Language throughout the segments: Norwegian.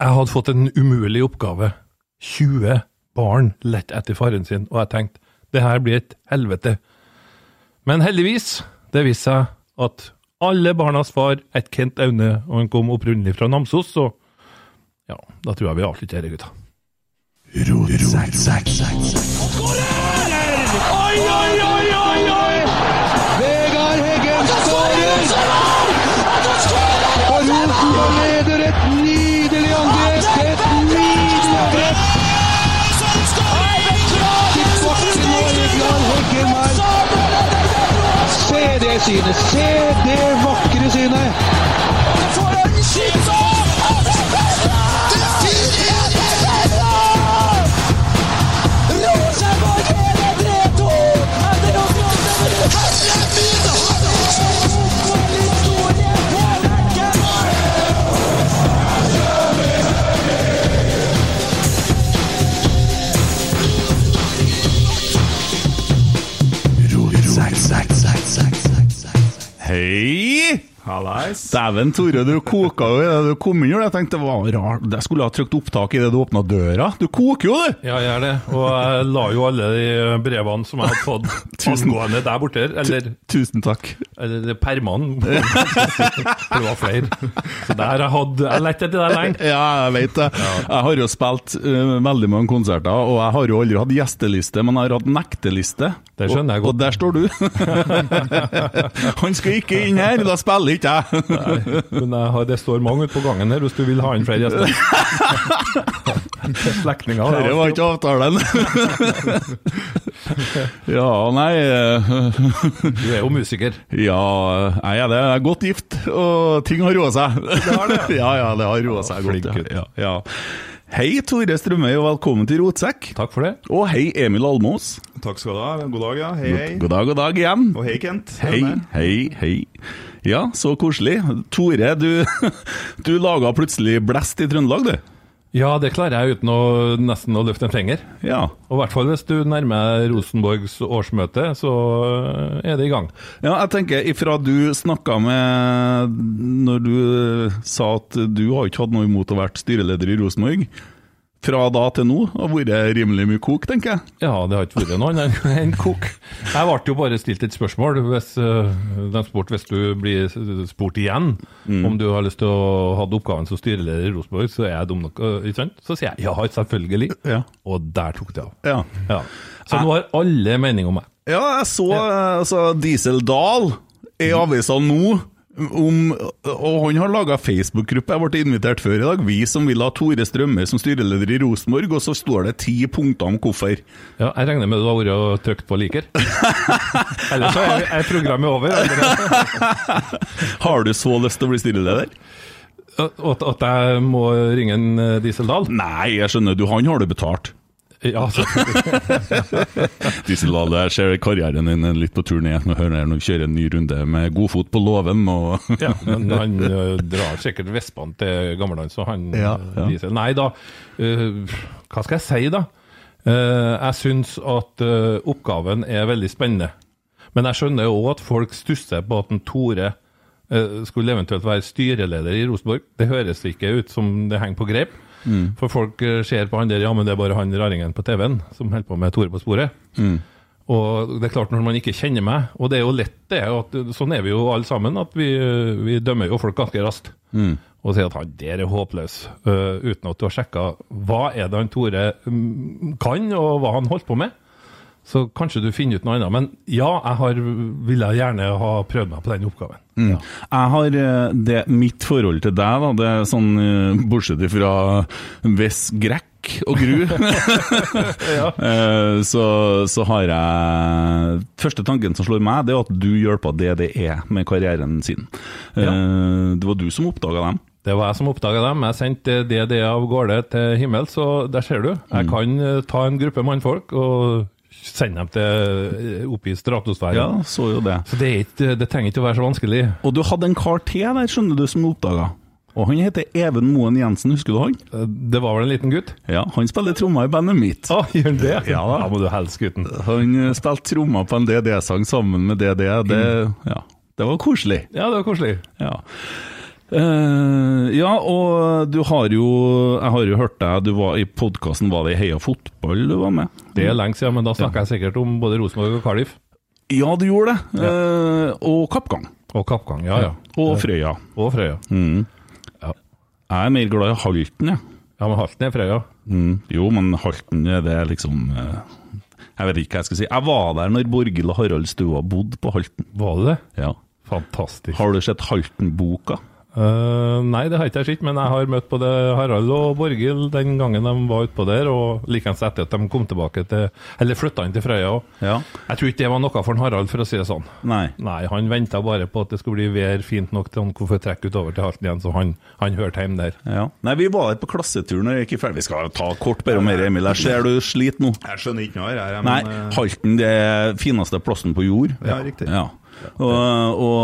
Jeg hadde fått en umulig oppgave. 20 barn lett etter faren sin, og jeg tenkte det her blir et helvete. Men heldigvis, det viste seg at alle barnas far het Kent Aune, og han kom opprinnelig fra Namsos, så ja, da tror jeg vi avslutter dette, gutta. Ro, ro, Oi, oi, oi, oi, oi! Vegard Heggen skårer! Og Rosenborg leder 1-0! Se det synet! er det vakre synet! Hei! Hallais. Dæven, Tore, du koka jo i det du kom inn. gjorde Jeg tenkte det var rart. Jeg skulle ha trykt opptak i det du åpna døra. Du koker jo, du! Ja, jeg gjør det. Og jeg la jo alle de brevene som jeg hadde fått angående der borte, eller, Tusen takk. eller permene. Det var flere. Så der jeg hadde Jeg lette etter det lenge. Ja, jeg vet det. Jeg har jo spilt uh, veldig mange konserter, og jeg har jo aldri hatt gjesteliste, men jeg har hatt nekteliste. Det skjønner jeg Og, godt. og der står du. Han skal ikke inn her, da spiller ikke jeg. Men jeg har, det står mange ute på gangen her hvis du vil ha inn flere gjester. Slektninger. Dette var ikke avtalen. ja, nei eh, Du er jo musiker. Ja, jeg er det. Jeg er godt gift, og ting har roa seg. Det har det, ja, ja, det har roa seg Flink godt. gutt. Ja, ja. Hei, Tore Strømøy, og velkommen til Rotsekk. Takk for det. Og hei, Emil Almås. Takk skal du ha. God dag, ja. Hei, hei. God dag, god dag igjen. Og hei, Kent. Hei, hei, hei. Ja, så koselig. Tore, du, du laga plutselig blest i Trøndelag, du. Ja, det klarer jeg uten å nesten å løfte en finger. Ja. Og i hvert fall hvis du nærmer Rosenborgs årsmøte, så er det i gang. ja, jeg tenker ifra du snakka med Når du sa at du har ikke hatt noe imot å være styreleder i Rosenborg. Fra da til nå har vært rimelig mye kok, tenker jeg. Ja, det har ikke vært noe annet enn kok. Jeg ble jo bare stilt et spørsmål. Hvis, uh, de spurte hvis du blir spurt igjen om du har lyst til å ha oppgaven som styreleder i Rosenborg, så er jeg dum nok, uh, ikke sant? Så sier jeg ja, selvfølgelig. Ja. Og der tok det av. Ja. Ja. Så nå har alle mening om meg. Ja, jeg så altså, Diesel Dahl i avisa nå. Om, og han har laga Facebook-gruppe. Jeg ble invitert før i dag. Vi som vil ha Tore Strømme som styreleder i Rosenborg. Og så står det ti punkter om hvorfor. Ja, jeg regner med du har vært og trykt på liker. Ellers så er, er programmet over. Har du så lyst til å bli styreleder? At, at jeg må ringe en Diesel Dieseldal? Nei, jeg skjønner du, han har du betalt. Ja, Diesel Dahl, jeg ser karrieren din litt på tur ned. Nå hører jeg når du kjører en ny runde med god fot på låven. Og ja, men han eh, drar sikkert vespene til gammeldans, så han Ja, eh, ja. viser Nei da, eh, hva skal jeg si da? Eh, jeg syns at oppgaven er veldig spennende. Men jeg skjønner jo òg at folk stusser på at en Tore skulle eventuelt være styreleder i Rosenborg. Det høres ikke ut som det henger på greip. Mm. For folk eh, ser på han der, ja, men det er bare han raringen på TV-en som holder på med Tore på sporet. Mm. Og det er klart, når man ikke kjenner meg, og det er jo lett det, at sånn er vi jo alle sammen, at vi, vi dømmer jo folk ganske raskt. Mm. Og sier at han der er håpløs, uh, uten at du har sjekka hva er det han Tore mm, kan, og hva han holdt på med. Så kanskje du finner ut noe annet. Men ja, jeg har, ville gjerne ha prøvd meg på den oppgaven. Mm. Jeg har eh, det, Mitt forhold til deg, da, det er sånn eh, bortsett fra hvis Grekk og Gru, eh, så, så har jeg Første tanken som slår meg, det er at du hjelper DDE med karrieren sin. Ja. Det var du som oppdaga dem. Det var jeg som oppdaga dem. Jeg sendte DDE av gårde til himmels, og der ser du. Jeg kan eh, ta en gruppe mannfolk og sende dem til eh, opp i stratosfæren. Ja, så jo det. Så det, er ikke, det trenger ikke å være så vanskelig. Og du hadde en kar til der, skjønner du, som oppdaga. Og han heter Even Moen Jensen, husker du han? Eh, Det var vel en liten gutt? Ja, han spiller trommer i bandet mitt. Å, gjør han det? Ja da. Da må du helst gutten. Han eh, spilte trommer på en DD-sang sammen med DD. Det, ja, det var koselig. Ja, det var koselig. Ja. Eh, ja, og du har jo Jeg har jo hørt deg du var i podkasten Var det i Heia fotball du var med? Det er lenge siden, men da snakka jeg sikkert om både Rosenborg og Cardiff. Ja, du gjorde det. Eh, og Kappgang. Og Kappgang, ja ja. Og Frøya. Og Frøya. Mm. Ja. Jeg er mer glad i Halten, jeg. Ja, men Halten er Frøya. Mm. Jo, men Halten er det liksom eh, Jeg vet ikke hva jeg skal si. Jeg var der når Borghild og Harald Stua bodde på Halten. Var det? Ja. Fantastisk. Har du sett Halten-boka? Eh, nei, det har ikke jeg sett, men jeg har møtt både Harald og Borghild den gangen de var utpå der, og likeens etter at de kom tilbake til Eller flytta inn til Frøya òg. Ja. Jeg tror ikke det var noe for en Harald, for å si det sånn. Nei. Nei, han venta bare på at det skulle bli vær fint nok til han kunne få trekke utover til Halten igjen, så han, han hørte hjemme der. Ja. Nei, vi var der på klassetur når jeg gikk i ferdig. Vi skal ta kort bare om mer, Emil. Jeg ser du sliter nå. Jeg skjønner ikke noe her, jeg. Nei, Men, eh, Halten det er fineste plassen på jord. Ja, riktig. Ja. Og, og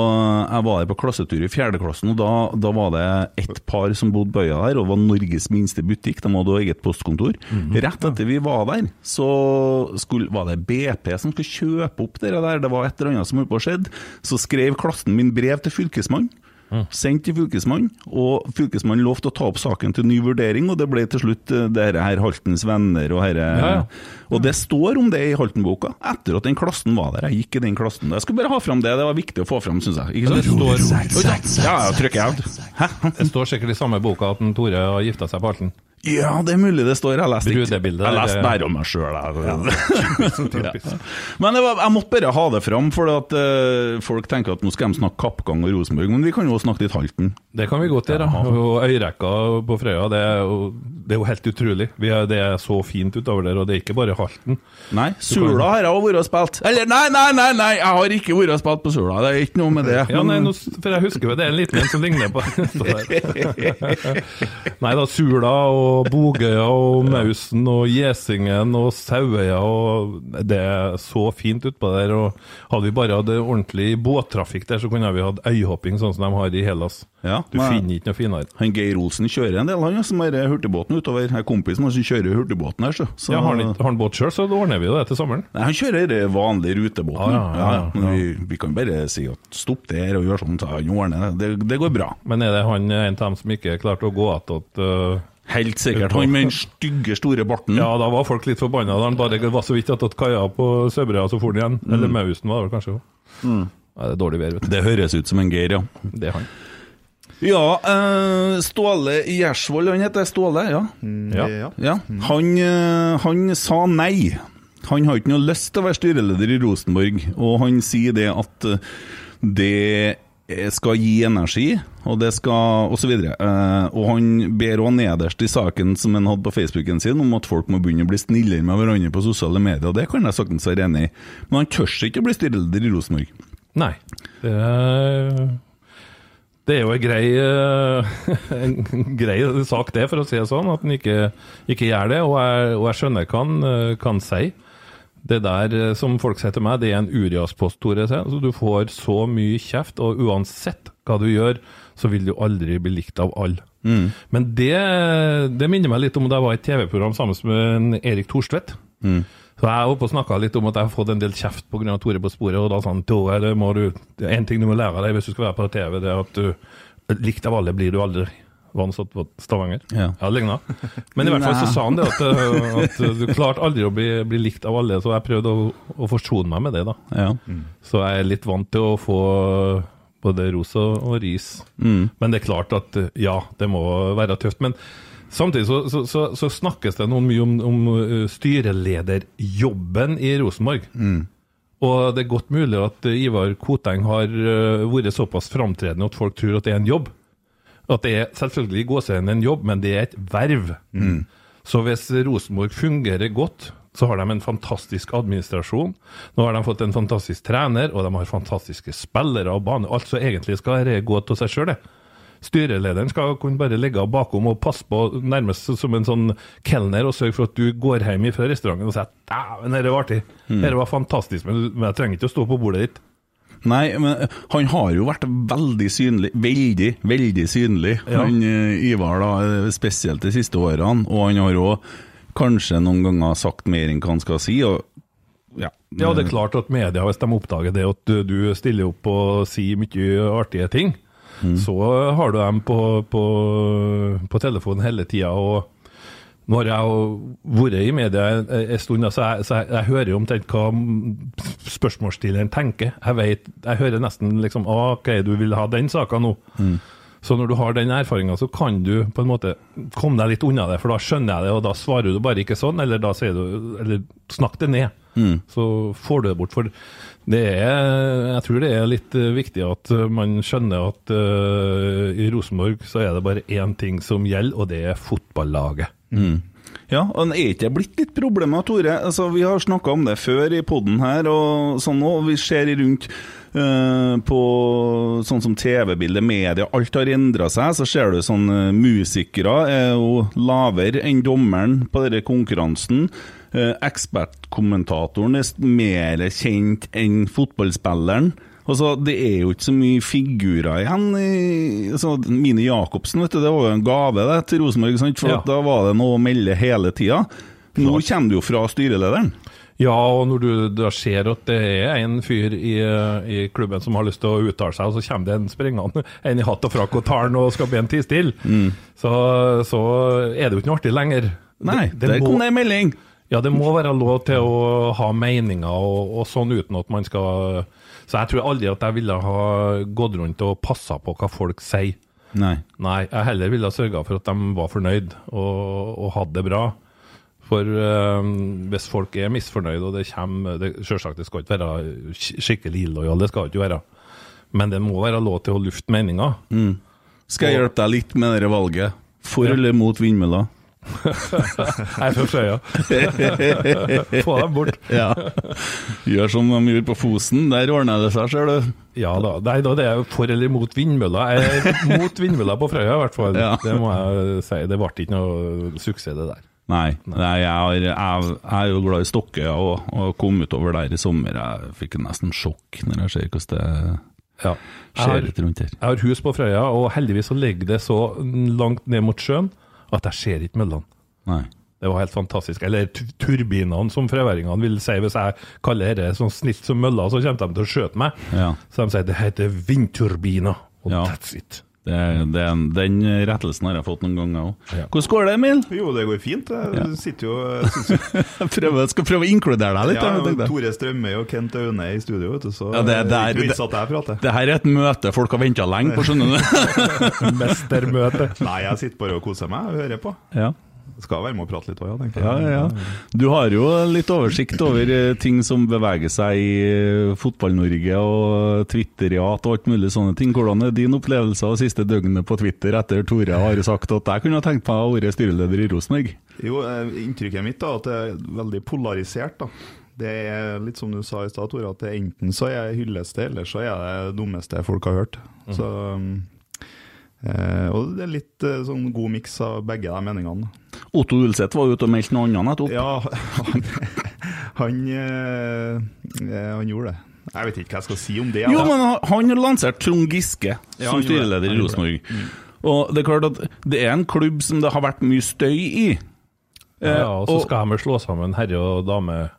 jeg var der på klassetur i fjerdeklassen, og da, da var det ett par som bodde på øya der, og det var Norges minste butikk. De hadde eget postkontor. Rett etter vi var der, så skulle, var det BP som skulle kjøpe opp det der. Det var et eller annet som holdt på å skje. Så skrev klassen min brev til fylkesmannen. Sendt til fylkesmannen, og fylkesmannen lovte å ta opp saken til ny vurdering, og det ble til slutt eh, det her Haltens venner og herre Ja, ja. Og det står om det i Halten-boka, etter at den klassen var der. Jeg gikk i den klassen. Jeg skulle bare ha fram det, det var viktig å få fram, syns jeg. Ikke sant? det står, Ja, ja, trykker jeg. Hæ? det står sikkert i samme boka at Tore har gifta seg på Halten. Ja, det er mulig det står. Jeg leste. Jeg leste bare om meg sjøl. Ja. Men det var, jeg måtte bare ha det fram, for at uh, folk tenker at nå skal de snakke Kappgang og Rosenborg, men vi kan jo snakke litt Halten. Det kan vi godt gjøre. Og Øyrekka på Frøya, det er jo, det er jo helt utrolig. Vi er, det er så fint utover der, og det er ikke bare Halten. Nei, Sula har jeg også vært og spilt. Eller nei, nei, nei, nei, jeg har ikke vært og spilt på Sula. Det er ikke noe med det. Ja, nei, nå, for jeg husker jo det er en liten en som ligner på Nei da, Sula og Bogøya og Mausen og Gjesingen og Sauøya og Det er så fint utpå der. Og hadde vi bare hatt ordentlig båttrafikk der, så kunne vi hatt øyhopping sånn som de har i Hellas. Ja, Du finner ikke noe finere. Han Geir Olsen kjører en del, han som er hurtigbåten utover. Jeg er kompisen hans som kjører hurtigbåten her, så. så Ja, har han ikke- har han båt sjøl, så ordner vi det til sommeren. Nei, han kjører den vanlige rutebåten. Ja, ja, ja, ja. Vi, vi kan bare si at stopp der og gjør sånn, så han ordner det. det. Går bra. Men er det han en av dem som ikke klarte å gå attåt uh, Helt sikkert. Han med den stygge, store barten. Ja, da var folk litt forbanna da han bare var så vidt attåt kaia på Søbrea, så for han igjen. Eller Mausen var det kanskje òg. Nei, det er dårlig vær, vet du. Det høres ut som en Geir, ja. Det er han. Ja, uh, Ståle Gjersvold, han heter Ståle, ja. Ja. ja. ja. Han, uh, han sa nei. Han har ikke noe lyst til å være styreleder i Rosenborg, og han sier det at eh, det skal gi energi, og det skal og så videre. Eh, og han ber òg nederst i saken som han hadde på Facebooken sin, om at folk må begynne å bli snillere med hverandre på sosiale medier, og det kan jeg saktens være enig i. Men han tør ikke å bli styreleder i Rosenborg. Nei. Det er, det er jo en grei, eh, en grei sak, det, for å si det sånn, at han ikke, ikke gjør det. Og jeg, og jeg skjønner hva han eh, kan si. Det der eh, som folk sier til meg, det er en Urias-post, Tore. Altså, du får så mye kjeft, og uansett hva du gjør, så vil du aldri bli likt av alle. Men det, det minner meg litt om da jeg var i et TV-program sammen med en Erik Thorstvedt. Så jeg er oppe og snakka litt om at jeg har fått en del kjeft pga. Tore på sporet. Og da sa han er det må du, en ting du må lære deg hvis du skal være på TV, det er at du likt av alle blir du aldri. Var han satt på Stavanger? Ja. ja ligna. Men i hvert fall så sa han det at, uh, at du klarte aldri å bli, bli likt av alle, så jeg prøvde å, å forsone meg med det, da. Ja. Så jeg er litt vant til å få både ros og, ris. Mm. Men det er klart at ja, det må være tøft. Men samtidig så, så, så, så snakkes det noe mye om, om uh, styrelederjobben i Rosenborg. Og det er godt mulig at uh, Ivar Koteng har uh, vært såpass framtredende at folk tror at det er en jobb. At det er selvfølgelig i gåsehudet en jobb, men det er et verv. Så hvis Rosenborg fungerer godt, så har de en fantastisk administrasjon. Nå har de fått en fantastisk trener, og de har fantastiske spillere og bane. Som egentlig skal være gå til seg sjøl, det. Styreleder skal kunne bare ligge bakom og passe på, nærmest som en sånn kelner, og sørge for at du går hjem fra restauranten og sier 'dæven, dette var artig'. Dette var fantastisk, men jeg trenger ikke å stå på bordet ditt. Nei, men eh, han har jo vært veldig synlig, veldig, veldig synlig, Ja. han eh, Ivar, da, eh, spesielt de siste årene. Og han har òg kanskje noen ganger sagt mer enn hva han skal si. Og, ja, Ja, det er klart at media, hvis de oppdager det at du, du stiller opp og sier mye artige ting, så har du dem på, på, på telefonen hele tida. Og nå har jeg vært i media en, stund, så, jeg, så jeg, jeg hører jo omtrent hva spørsmålsstilleren tenker. Jeg vet, jeg hører nesten liksom OK, du vil ha den saka nå. Så når du har den erfaringa, så kan du på en måte komme deg litt unna det, for da skjønner jeg det, og da svarer du bare ikke sånn, eller da sier du Eller snakk det ned. Så får du det bort. For det er Jeg tror det er litt eh, viktig at eh, man skjønner at uh, i Rosenborg så er det bare én ting som gjelder, og det er fotballaget. Ja, og det er ikke blitt litt problemer, Tore? Altså, vi har snakka om det før i poden her, og sånn òg. Vi ser rundt Uh, på sånn som TV-bildet, media, alt har endra seg. Så ser du sånn uh, musikere er jo lavere enn dommeren på denne konkurransen. Eh, Ekspertkommentatoren er mer kjent enn fotballspilleren. Altså, Det er jo ikke så mye figurer igjen. Altså, Mini Jacobsen vet du, det var jo en gave det, til Rosenborg, for Ja. da var det noe å melde hele tida. Nå kommer det jo fra styrelederen. Ja, og når du da ser at det er en fyr i, i klubben som har lyst til å uttale seg, og så kommer det en springende, en i hatt og frakk og tar den og skal be en tie stille, så, så er det jo ikke noe artig lenger. Nei, Det- det der må- kom det en melding! Ja, det må være lov til å ha meninger og, og sånn uten at man skal Så jeg tror aldri at jeg ville ha gått rundt og passa på hva folk sier. Nei. Nei, jeg heller ville ha sørga for at de var fornøyd og, og hadde det bra. For øh, hvis folk er misfornøyd, og det kommer det, Selvsagt, det skal ikke være sk- skikkelig illojal, det skal det ikke være. Men det må være lov til å lufte meninger. Skal jeg hjelpe deg litt med dette valget? For eller mot vindmøller? Jeg er fra Frøya. Få dem bort. Ja. Gjør som de gjorde på Fosen, der ordner det seg, ser du. Ja da. Nei, da, det er jo for eller mot vindmøller. Jeg er mot vindmøller på Frøya, i hvert fall. Ja. Det må jeg si. Det ble ikke noe suksess, det der. Nei, nei jeg, er, jeg, jeg er jo glad i Stokke og, og kom utover der i sommer. Jeg fikk nesten sjokk når jeg ser hvordan det Ja. Skjer har, litt rundt her. jeg har hus på Frøya, og heldigvis så ligger det så langt ned mot sjøen at jeg ser ikke møllene. Det var helt fantastisk. Eller turbinene, som frøværingene vil si. Hvis jeg kaller dette sånn snilt som møller, så kommer de til å skjøte meg. Ja. Så de sier det heter vindturbiner, og Ja. that's it. Det, det, den rettelsen har jeg fått noen ganger òg. Ja. Hvordan går det, Emil? Jo, det går fint. Jeg sitter jo jeg prøver, skal prøve å inkludere deg litt. ja, jeg jeg. Tore Strømøy og Kent Aune i studio, vet du, så Ja, det- det er- ikke vits at jeg prater. Det her er et møte folk har venta lenge på, skjønner du. Mestermøte. Nei, jeg sitter bare og koser meg og hører på. Ja. Skal være med og prate litt òg, ja, tenker jeg. ja, ja. Du har jo litt oversikt over eh, ting som beveger seg i eh, Fotball-Norge og Twitter-jat og alt mulig sånne ting. Hvordan er din opplevelse av siste døgnet på Twitter etter Tore har sagt at jeg kunne ha tenkt meg å være styreleder i Rosenborg? Jo, eh, Inntrykket mitt er at det er veldig polarisert. da. Det er litt som du sa i stad, Tore, at det enten så er jeg hylleste, eller så er jeg det dummeste folk har hørt. Så, um, eh, og det er litt eh, sånn god miks av begge de meningene. Otto Ulseth var ute og meldte noe annet nettopp. Ja, han, han, eh, han gjorde det. Jeg vet ikke hva jeg skal si om det. Jo, da. men han- har lansert Trond Giske Ja, som styreleder i gjorde Mm. Og det er klart at det er en klubb som det har vært mye støy i. Ja, Eh, og så og- skal de slå sammen herre og dame.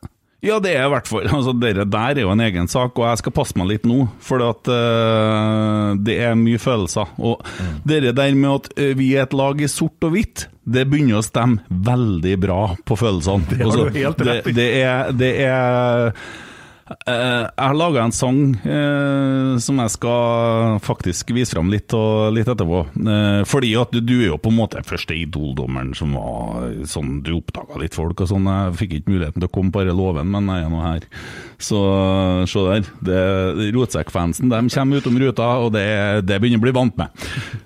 Ja, det er i hvert fall altså, Dere der er jo en egen sak, og jeg skal passe meg litt nå. For at uh, det er mye følelser. Og dere der med at eh, vi er et lag i sort og hvitt, det begynner å stemme veldig bra på følelsene. Det Altså, det, det er, det er jeg har laga en sang eh, som jeg skal faktisk vise fram litt, og, litt etterpå. Eh, fordi at du, du er jo på en måte første idoldommeren som var sånn Du oppdaga litt folk og sånn. Jeg fikk ikke muligheten til å komme på denne låven, men jeg er nå her. Så se der. Det- Rotsekkfansen de kommer utom ruta, og det, det begynner å bli vant med.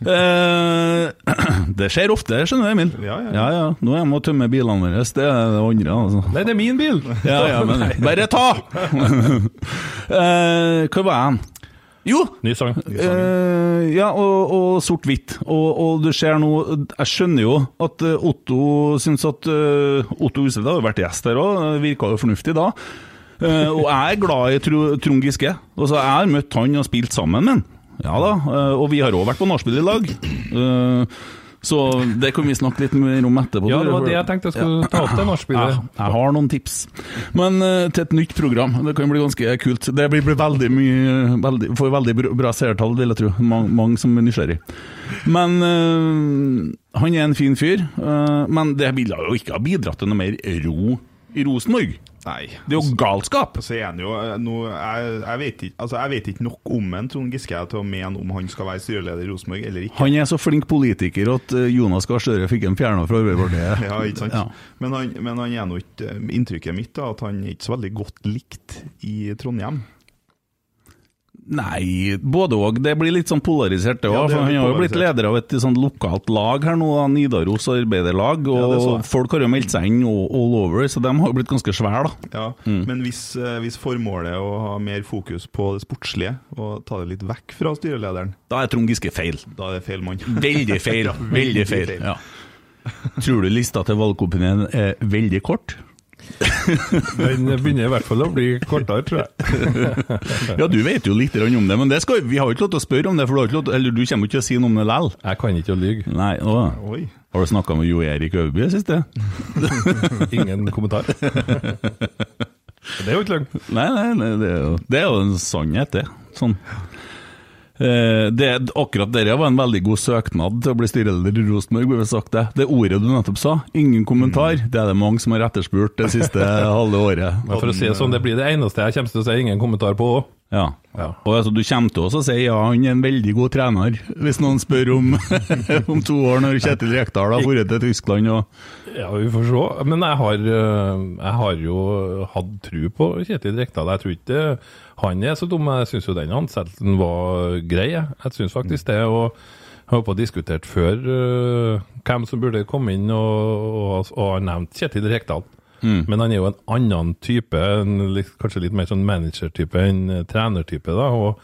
Eh, det skjer ofte, skjønner du, Emil. Ja, ja. ja, ja. Nå er jeg med å tømme bilene våre. Det er det andre. altså. Nei, det er min bil! Ja, ja, men bare ta! eh, hvor var jeg? Jo! Ny sang. eh, ja, og, og sort-hvitt. Og, og du ser nå Jeg skjønner jo at eh, Otto syns at uh, Otto Ulseth har vært gjest her òg, virka jo fornuftig da. Eh, og jeg er glad i Tro- Trond Giske. Altså, jeg har møtt han og spilt sammen med han. Ja da. eh, og vi har òg vært på nachspiel i lag. Eh, Så det kan vi snakke litt mer om etterpå. Ja, det var det jeg tenkte jeg skulle ta opp det Ja, nachspielet. jeg har noen tips. Men til et nytt program. Det kan bli ganske kult. Det blir, blir veldig mye veldig, Får veldig bra- seertall, vil jeg tro. Mange, mange som er nysgjerrig. Men eh, han er en fin fyr. eh, men det ville jo ikke ha bidratt til noe mer ro i Rosenborg. Nei. Det er jo galskap! Så er han jo eh, nå, jeg, jeg, vet ikke, altså, jeg vet ikke nok om en Trond Giske til å mene om han skal være styreleder i Rosenborg eller ikke. Han er så flink politiker at eh, Jonas Gahr Støre fikk ham fjerna fra Arbeiderpartiet. Ja, ikke sant? Ja. Men, han, men han er nå ikke Inntrykket mitt er at han er ikke så veldig godt likt i Trondheim. Nei, både òg. Det blir litt sånn polarisert, det òg. Ja, han har jo blitt leder av et sånn lokalt lag her nå, da, Nidaros arbeiderlag. Og ja, folk har jo meldt seg inn all over, så de har jo blitt ganske svære, da. Ja, Men hvis, eh, hvis formålet er å ha mer fokus på det sportslige, og ta det litt vekk fra styrelederen, Da er Trond Giske feil. da er det feil mann. Veldig feil. veldig feil. Ja. Tror du lista til valgkomiteen er veldig kort? Den begynner i hvert fall å bli kortere, tror jeg. Ja, du vet jo litt om det, men det skal, vi har jo ikke lov til å spørre om det, for du, lov eller du kommer jo ikke til å si noe om det likevel. Jeg kan ikke å lyge. Nei, å. Oi. Har du snakka med Jo Erik Øverby i det siste? Ingen kommentar. Det er jo ikke løgn. Nei, nei, nei det, er jo, det er jo en sannhet, det. Sånn. Eh, det, akkurat dere var en veldig god søknad til å bli styreleder i Rosenborg. burde sagt Det Det ordet du nettopp sa, ingen kommentar, det er det mange som har etterspurt det siste halve året. Men for å si det sånn, det blir det eneste jeg kommer til å si ingen kommentar på òg. Ja. Ja. Og altså, Du kommer til å si ja, han er en veldig god trener, hvis noen spør om, om to år, når Kjetil Rekdal har vært til Tyskland og Ja, vi får se. Men jeg har, øh, jeg har jo hatt tru på Kjetil Rekdal. Jeg tror ikke han er så dum. Jeg syns jo den ansettelsen var grei. Jeg, syns faktisk det. og jeg har på diskutert før øh, hvem som burde komme inn, og, og, og har nevnt Kjetil Rekdal. Men han er jo en annen type, en, kanskje litt mer sånn manager-type enn eh, trener-type. da, og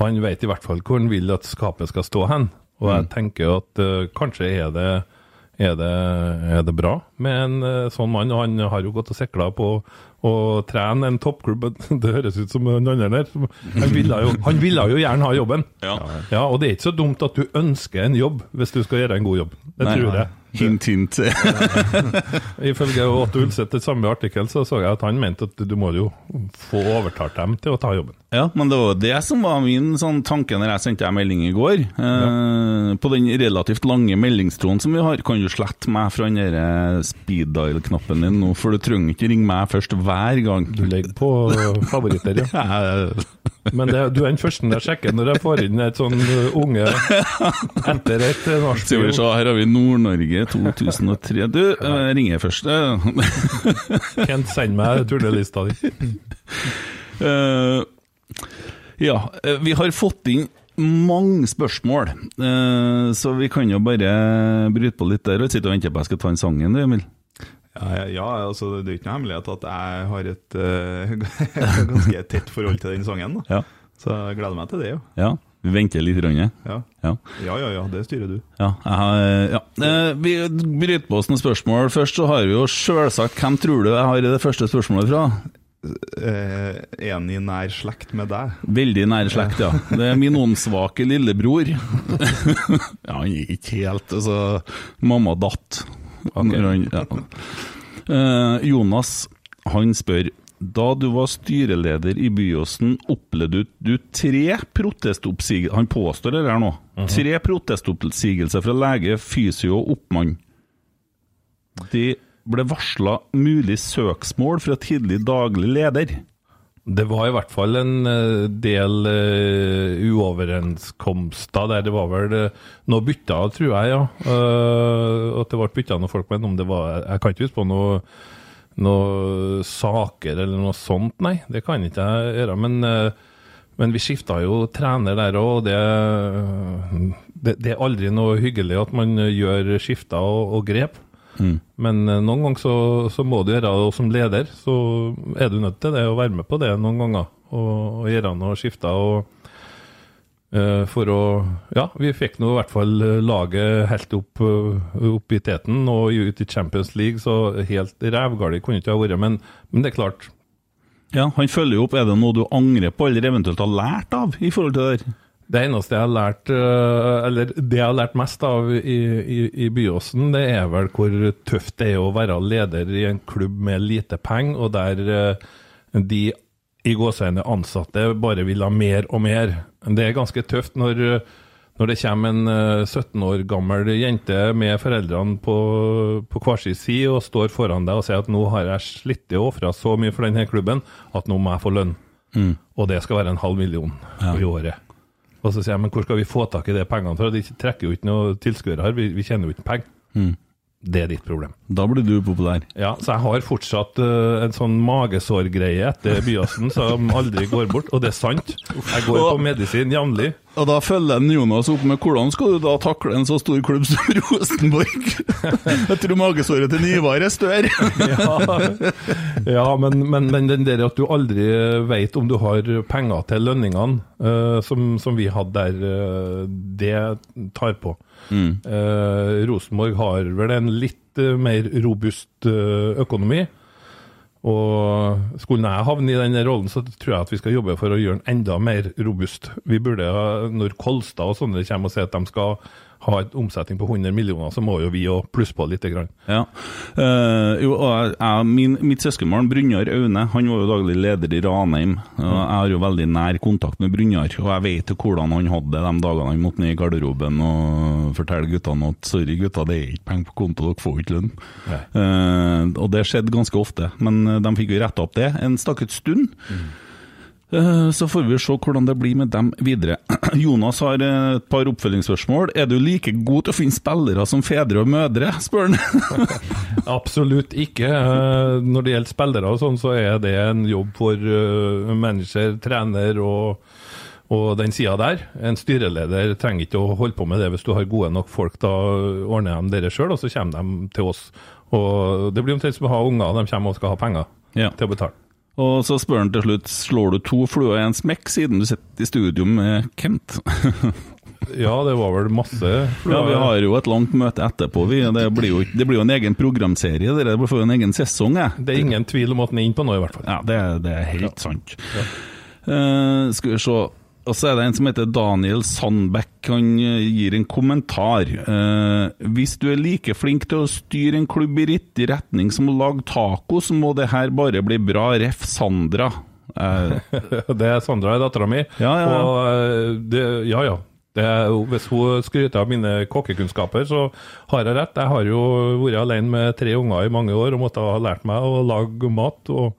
Han vet i hvert fall hvor han vil at skapet skal stå hen. Og jeg tenker at uh, kanskje er det er det, er det bra med en uh, sånn mann? Og han har jo gått og sikla på å trene en toppklubb. Det høres ut som en annen der. Han ville jo, han ville jo gjerne ha jobben. Ja. Ja, Og det er ikke så dumt at du ønsker en jobb hvis du skal gjøre en god jobb. Det Nei, tror jeg. Hint, hint. Ifølge Åtte Ulseth i samme artikkel så så jeg at han mente at du må jo få overtalt dem til å ta jobben. Ja, men det var det som var min sånn tanke når jeg sendte deg melding i går. Eh, På den relativt lange meldingstroen som vi har, kan du slette meg fra den der eh, speed dial-knappen din nå, for du trenger ikke ringe meg først hver gang. Du legger på favoritter, ja. Men det, du er den første jeg sjekker når jeg får inn et sånn uh, unge etter et nachspiel. her har vi Nord-Norge 2003. Du, eh, jeg ringer først. eh. Kent, send meg tullelista di. Uh, ja, eh, vi har fått inn mange spørsmål, uh, så vi kan jo bare bryte på litt der. Og sitte og vente på at jeg skal ta inn sangen, du, Emil. Ja, ja, ja, altså det er ikke noe hemmelighet at jeg har et uh, ganske tett forhold til den sangen. Da. Ja. Så jeg gleder meg til det, jo. ja. Vi venter litt. Rønne. Ja. Ja. ja, ja, ja, det styrer du. Ja, jeg ja. Vi bryter på oss noen spørsmål. Først så har vi jo selvsagt Hvem tror du jeg har i det første spørsmålet fra? Eh, en i nær slekt med deg? Veldig nær slekt, ja. Det er min åndssvake lillebror. ja, han er ikke helt Altså, mamma datt. Okay. Ja. Eh, Jonas, han spør da du var styreleder i Byåsen, opplevde du tre protestoppsigelser Han påstår det her nå. Tre protestoppsigelser fra lege, fysio og oppmann. De ble varsla mulig søksmål fra tidlig daglig leder. Det var i hvert fall en eh, del uh, uoverenskomster der. Det var vel uh, noe bytta, tror jeg, ja. Uh, at det ble bytta noen folk, men om det var Jeg kan ikke huske på noe, noe saker eller noe sånt, nei. Det kan ikke jeg gjøre. Men, eh, men vi skifta jo trener der òg, og det, det, det er aldri noe hyggelig at man gjør skifter og, og grep. Men eh, noen ganger så, så må du gjøre det, og som leder så er du nødt til det å være med på det noen ganger. Og, og gjøre noe skifter. Og, for å Ja, vi fikk nå i hvert fall eh, laget helt opp, eh, opp i teten og ut i Champions League, så helt rævgale kunne ikke ha vært. Men, men det er klart, Ja, Han følger jo opp. Er det noe du angrer på, eller eventuelt har lært av i forhold til det der? Det eneste jeg har lært, eller det jeg har lært mest av i, i, i Byåsen, det er vel hvor tøft det er å være leder i en klubb med lite penger, og der de i gåseøyne ansatte bare vil ha mer og mer. Det er ganske tøft når, når det kommer en øh, 17 år gammel jente med foreldrene på, på hver sin side og står foran deg og sier at nå har jeg slitt og ofra så mye for denne klubben at nå må jeg få lønn. Og det skal være en halv million i året. Og så sier jeg, men hvor skal vi få tak i de pengene fra? De trekker jo ikke noe tilskuere her, vi, vi tjener jo ikke penger. Det er ditt problem. Da blir du populær. Ja, så jeg har fortsatt uh, en sånn magesårgreie etter Byåsen som aldri går bort, og det er sant. Jeg går på medisin jevnlig. Og da følger en Jonas opp med hvordan skal du da takle en så stor klubb som Rosenborg? Jeg tror magesåret til Nyvar er større. Ja, ja men, men, men den der at du aldri vet om du har penger til lønningene, uh, som, som vi hadde der, uh, det tar på. Eh, Rosenborg har vel en litt eh, mer robust eh, økonomi. Og skulle jeg havne i den rollen, så tror jeg at vi skal jobbe for å gjøre den enda mer robust. Vi burde, Når Kolstad og sånne kommer og sier at de skal ha en omsetning på 100 millioner, så må jo vi jo plusse på litt. Grann. Ja. Uh, jo, og jeg, min, mitt søskenbarn Brynjar Aune han var jo daglig leder i Ranheim. og Jeg har jo veldig nær kontakt med Brynjar, og jeg vet jo hvordan han hadde det de dagene han måtte ned i garderoben og fortelle guttene at sorry gutta, det er ikke penger på konto, dere får ikke lønn. Eh, og det skjedde ganske ofte, men eh, de fikk jo retta opp det en stakket stund. Eh, Så får vi se hvordan det blir med dem videre. Jonas har eh, et par oppfølgingsspørsmål. Er du like god til å finne spillere som fedre og mødre, spør han. Absolutt ikke. Eh, Når det gjelder spillere og sånn, så er det en jobb for eh, manager, trener og, og den sida der. En styreleder trenger ikke å holde på med det hvis du har gode nok folk. Da ordner de dere sjøl, og så kommer de til oss. Og Det blir omtrent som å ha unger, de kommer og skal ha penger Ja. til å betale. Og så spør han til slutt slår du to fluer i en smekk siden du sitter i studio med Kent. Ja, det var vel masse fluer. Ja, Vi har jo et langt møte etterpå. Vi. Det, blir jo, det blir jo en egen programserie. Det blir jo en egen sesong. Jeg. Det er ingen tvil om at den er inne på noe, i hvert fall. Ja, det, det er helt sant. Eh, skal vi se Og så er det en som heter Daniel Sandbekk. Han eh, gir en kommentar. Eh, hvis du er like flink til å styre en klubb i riktig retning som å lage taco, så må det her bare bli bra. Ref. Sandra. Eh, Det er Sandra, dattera mi. Ja, ja. Og eh, det, ja, ja. Det hvis hun skryter av mine kokkekunnskaper, så har jeg rett. Jeg har jo vært alene med tre unger i mange år og måtte ha lært meg å lage mat. Og,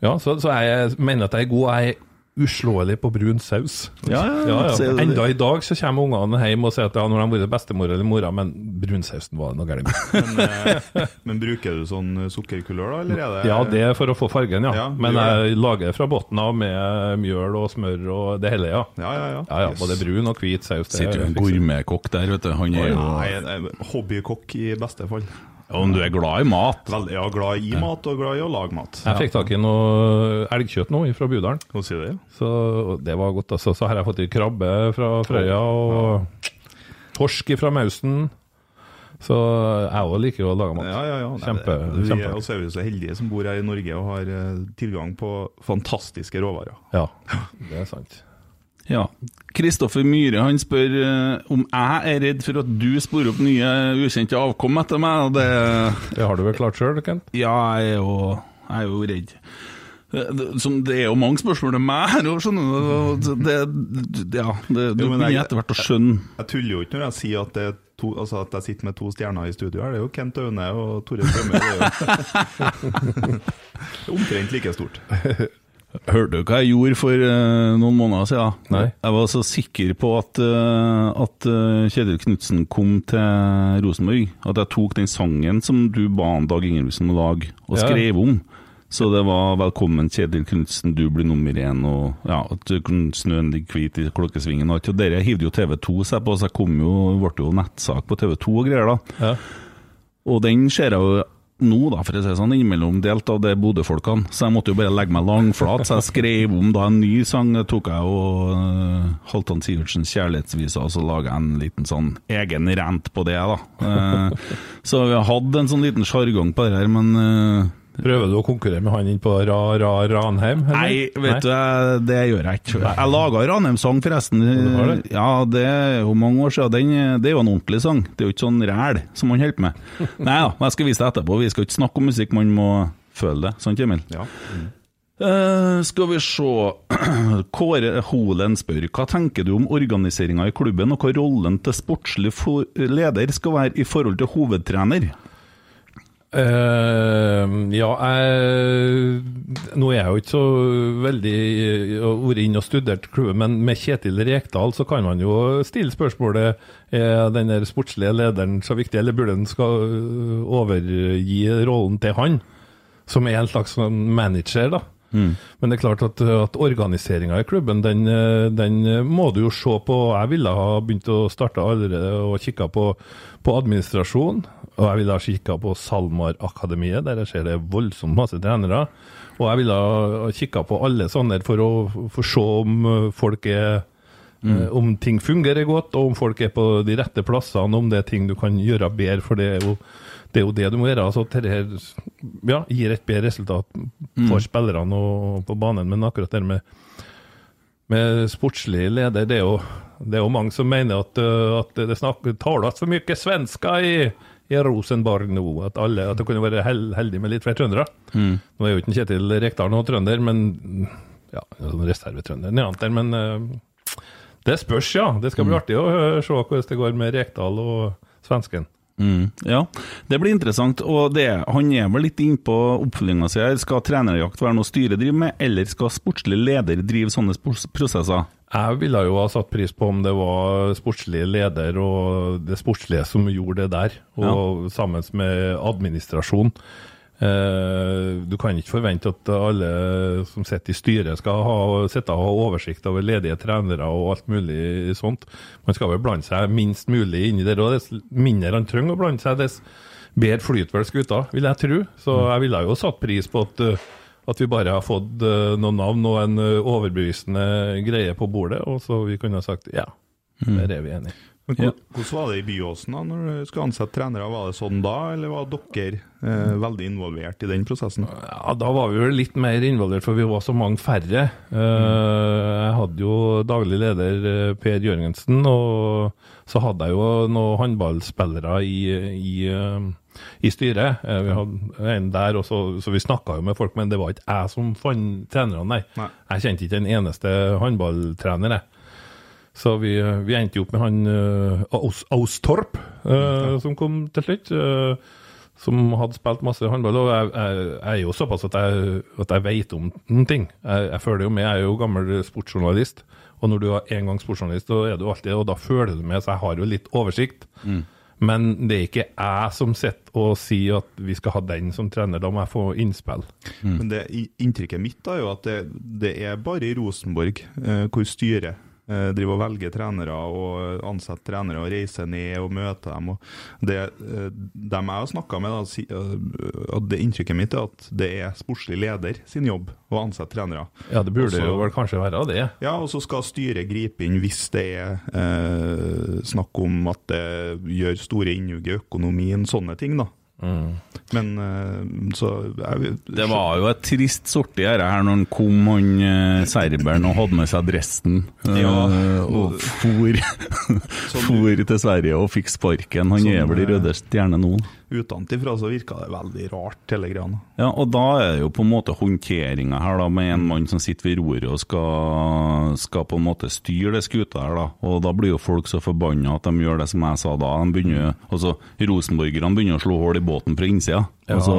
ja, så, så jeg mener at jeg er god. Jeg er uslåelig på brun saus. Ja, ja, ja. ja, Enda i dag så kommer ungene hjem og sier at ja, når de har vært bestemor eller mora, men brunsausen var det noe galt med. Men, eh, men bruker du sånn sukkerkulør, da, eller er det Ja, det er for å få fargen, ja. Ja, Men jeg lager fra bunnen av med mjøl og smør og det hele, ja. Ja, ja, ja. Ja, ja, både brun og hvit saus. det sitter jo en gourmetkokk der, vet du. Han er jo Nei, hobbykokk i beste fall. Om du er glad i mat. Veldig, ja, glad i mat og glad i å lage mat. Jeg fikk tak i noe elgkjøtt nå fra Budalen, sier du det? så det var godt. Altså. Så har jeg fått i krabbe fra Frøya og torsk fra Mausen. Så jeg òg liker å lage mat. Ja, ja, ja. Nei, Kjempe, det, vi kjempe. er, og så er vi så heldige som bor her i Norge og har eh, tilgang på fantastiske råvarer. Ja, det er sant. Ja. Kristoffer Myhre han spør uh, om jeg er redd for at du sporer opp nye ukjente avkom etter meg. og Det, Det har du vel klart sjøl, Kent? ja, jeg er jo, jeg er jo redd. Eh, Som, det er jo mange spørsmål til meg her òg, skjønner du. Det, det, ja, det, du Jo, begynner etter hvert å skjønne. Jeg tuller jo ikke når jeg sier at, det er to, altså at jeg sitter med to stjerner i studio her. Det er jo Kent Aune og Tore Strømme. Er omtrent like stort. Hørte du hva jeg gjorde for uh, noen måneder siden? Nei. Jeg var så sikker på at, uh, at eh, Kjetil Knutsen kom til Rosenborg, at jeg tok den sangen som du ba Dag Ingebrigtsen å lage, og Ja. skrev om. Så det var 'Velkommen, Kjetil Knutsen, du blir nummer én', og ja, at snøen ligger hvit i klokkesvingen. Og alt. Og dere hivde jo TV2 seg på, så jeg kom jo, ble jo nettsak på TV2 og greier, da. Ja. Og den ser jeg jo nå, da, for å si sånn, innimellom delt av det Bodø-folkene. Så jeg måtte jo bare legge meg langflat. Så jeg skrev om da en ny sang. Tok jeg jo uh, Halvdan Sivertsens 'Kjærlighetsvisa', og så laga jeg en liten sånn egen rent på det, da. Uh, så vi har hatt en sånn liten sjargong på det her, men eh, Prøver du å konkurrere med han inn på Ra Ra Ranheim? eller? Nei, vet du, det gjør jeg ikke. Jeg laga Ranheim-sang, forresten. det? Ja, det er jo mange år siden. Den, det er jo en ordentlig sang. Det er jo ikke sånn ræl som man holder på med. Nei da, jeg skal vise deg etterpå. Vi skal ikke snakke om musikk, man må føle det. Sant, Emil? Ja. Uh, skal vi se Kåre Holen spør hva tenker du om organiseringa i klubben, og hva rollen til sportslig leder skal være i forhold til hovedtrener? Eh, ja, jeg Nå er jeg jo ikke så veldig har vært inne og studert klubben, men med Kjetil Rekdal så kan man jo stille spørsmålet er den der sportslige lederen så viktig, eller burde den skal øh, overgi rollen til han, som er en slags sånn manager, da. Men det er klart at, at organiseringa i klubben, den, eh, den må du jo se på. Jeg ville ha begynt å starte allerede og kikka på, på administrasjon. Og jeg ville ha kikka på SalMar-akademiet, der jeg ser det er voldsomt masse trenere. Og jeg ville ha kikka på alle sånne for å for se om eh, folk er Mm. Om ting fungerer godt, og om folk er på de rette plassene, om det er ting du kan gjøre bedre. For det er jo det, er jo det du må gjøre. altså Dette ja, gir et bedre resultat for spillerne og på banen. Men akkurat det med, med sportslig leder, det er, jo, det er jo mange som mener at, uh, at det snakker, taler så mye svenska i, i Rosenborg nå, at, alle, at det kunne være hel, heldig med litt flere trøndere. Nå er jo ikke Kjetil Rekdal noen trønder, men ja, sånn reservetrønder neant der, men uh, det spørs, ja. Det skal bli artig å uh, se hvordan det går med Rekdal og svensken. Mm, ja, det blir interessant. Og det, han er vel litt innpå oppfølginga si her. Skal trenerjakt være noe styret driver med, eller skal sportslig leder drive sånne prosesser? Jeg ville jo ha satt pris på om det var sportslig leder og det sportslige som gjorde det der, og sammen med administrasjon. Eh, du kan ikke forvente at alle som sitter i styret skal ha, sitte og ha oversikt over ledige trenere og alt mulig sånt. Man skal vel blande seg minst mulig inni det, og dess mindre han trenger å blande seg, dess bedre flyter vel skuta, vil jeg tro. Så jeg ville jo satt pris på at eh, at vi bare har fått eh, noen navn og en overbevisende greie på bordet, og så vi kunne ha sagt ja, der er vi enige. Men hvor- Hvordan var det i Byåsen da, når du skulle ansette trenere? Var det sånn da, eller var dere eh, veldig involvert i den prosessen? Ja, Da var vi vel litt mer involvert, for vi var så mange færre. Eh, Jeg hadde jo daglig leder eh, Per Jørgensen, og så hadde jeg jo noen håndballspillere i, i, eh, i styret. Eh, Vi hadde en der, også, så vi snakka jo med folk, men det var ikke jeg som fant trenerne, nei. Nei. Jeg kjente ikke en eneste håndballtrener, jeg. Så vi, vi endte jo opp med han uh, Aus, Austorp, ja. som kom til slutt. Uh, som hadde spilt masse håndball. Og jeg, jeg, jeg er jo såpass at jeg, at jeg vet om noen ting. Jeg, jeg føler jo med, jeg er jo gammel sportsjournalist. Og når du er en gang sportsjournalist, så er du alltid, og da føler du med, så jeg har jo litt oversikt. Men det er ikke jeg som sitter og sier at vi skal ha den som trener, da må jeg få innspill. Men det, inntrykket mitt da er jo at det, det er bare i Rosenborg eh, hvor styret eh, driver og velger trenere og ansetter trenere og reiser ned og møter dem. Og det, eh, dem jeg har snakka med, da, eh, det inntrykket mitt er at det er sportslig leder sin jobb å ansette trenere. Ja, det burde Også- jo vel kanskje være det. Ja, og så skal styret gripe inn hvis det er eh, snakk om at det gjør store innhugg i økonomien, sånne ting, da. Men så så vi, Det var jo et trist sorti her, her når han kom, han eh, serberen, og hadde med seg dressen. eh, Ja. og for, for til Sverige og fikk sparken. Han Sånn, er vel i Røde Stjerne nå. Utenfra så virka det veldig rart, hele greia. Ja, og da er det jo på en måte håndteringa her, da, med en mann som sitter ved roret og skal, skal på en måte styre det skuta her, da. Og da blir jo folk så forbanna at de gjør det som jeg sa da. De begynner, altså, Rosenborgerne begynner å slå hull i båten fra innsida. Ja, Altså,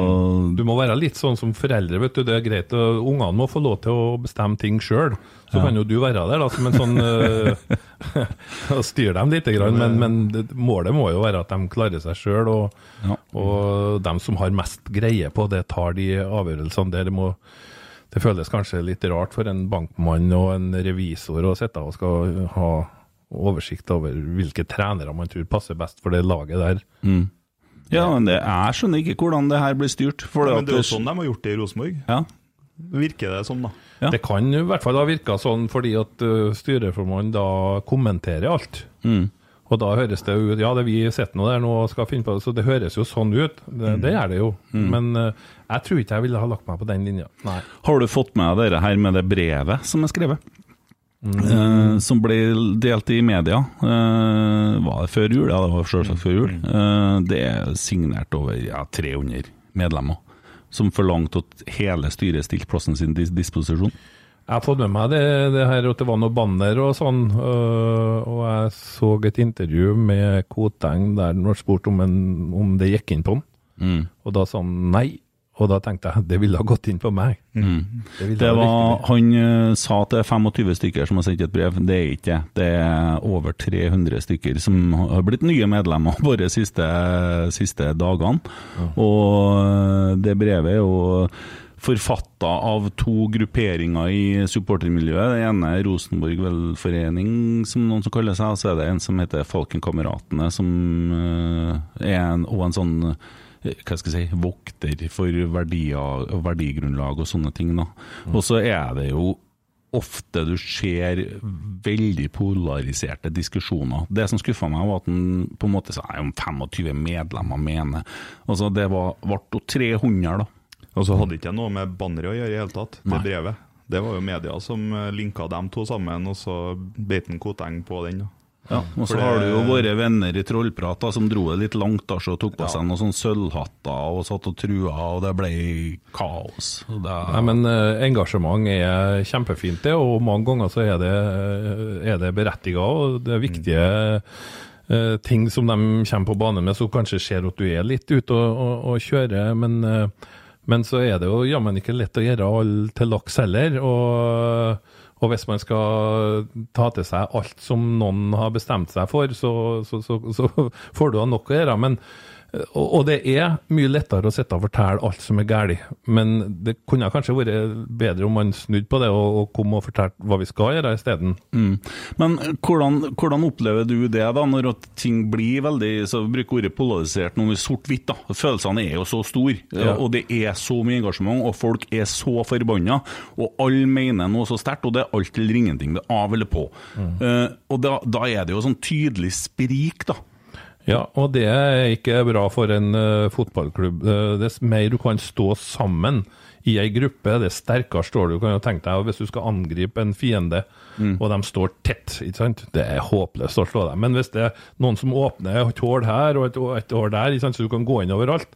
du må være litt sånn som foreldre, vet du. Det er greit. Ungene må få lov til å bestemme ting sjøl. Så kan jo du være der da, som en sånn uh, styre dem litt, grann, men, men målet må jo være at de klarer seg sjøl. Og, Ja. og dem som har mest greie på det, tar de avgjørelsene der. Det, må, det føles kanskje litt rart for en bankmann og en revisor å sitte og skal ha oversikt over hvilke trenere man tror passer best for det laget der. ja, men det, jeg skjønner ikke hvordan det her blir styrt. For Men det er jo sånn de har gjort det i Rosenborg. Ja. Virker det sånn, da? Ja. Det kan i hvert fall ha virka sånn fordi at uh, styreformannen da kommenterer alt. Mm. Og da høres det ut Ja, det vi sitter nå der nå og skal finne på det, så det høres jo sånn ut. Det, det gjør det jo. Men uh, jeg tror ikke jeg ville ha lagt meg på den linja. Nei. Har du fått med deg det her med det brevet som er skrevet? Uh, som ble delt i media. Uh, var det før jul? Ja, det var selvsagt før jul. Eh, det er signert over ja, 300 medlemmer, som forlangte at hele styret stilte plassen sin til disposisjon. Jeg har fått med meg det, det her at det var noe banner og sånn, øh, og jeg så et intervju med Koteng der han ble spurt om, en, om det gikk inn på han, Mm. og da sa han nei. Og da tenkte jeg det ville ha gått inn på meg. Det, Mm. Det ha var, han eh, sa at det er 25 stykker som har sendt et brev. Det er ikke det. Det er over 300 stykker som har blitt nye medlemmer våre siste, siste dagene. Og eh, det brevet er jo forfatta av to grupperinger i supportermiljøet. Det ene er Rosenborg velforening, som noen som kaller seg, og så er det en som heter Falkenkameratene, som eh, er en, og en sånn hva skal jeg si, vokter for verdier, verdigrunnlag og sånne ting. da. Og så er det jo ofte du ser veldig polariserte diskusjoner. Det som skuffa meg, var at den på en måte sa «Nei, om 25 medlemmer mener. Altså, det var, ble jo 300, da. Og så hadde ikke jeg noe med banneret å gjøre i hele tatt, det Nei. brevet. Det var jo media som eh, linka dem to sammen, og så beit en Koteng på den. da. Ja, og så har du jo våre venner i Trollprat da, som dro det litt langt da, så tok på seg noen sånne sølvhatter og satt og trua, og det ble kaos. Det det, Nei, men eh, engasjement er kjempefint, det, og mange ganger så er det, er det berettiga. Det er viktige eh, ting som de kommer på bane med, som kanskje ser at du er litt ute og, og, og kjører. Men, eh, men så er det jo jammen ikke lett å gjøre alle til laks heller. Og, og hvis man skal ta til seg alt som noen har bestemt seg for, så, så, så, så får du da nok å gjøre. Men og, det er mye lettere å sitte og fortelle alt som er galt, men det kunne kanskje vært bedre om man snudde på det og, og kom og fortalte hva vi skal gjøre isteden. Mm. Men hvordan, hvordan opplever du det da, når ting blir veldig så Vi bruker ordet polarisert noe sort-hvitt. da. Følelsene er jo så store, Ja. og det er så mye engasjement, og folk er så forbanna, og alle mener noe så sterkt, og det er alt eller ingenting. Det er av eller på. Eh, og da, da er det jo sånn tydelig sprik, da. Ja, og det er ikke bra for en uh, fotballklubb. Uh, dess mer du kan stå sammen i ei gruppe, det sterkere står du. Kan jo tenke deg hvis du skal angripe en fiende, og de står tett, ikke sant? det er håpløst å slå dem. Men hvis det er noen som åpner et hull her og et, et hull der, ikke sant? så du kan gå inn overalt,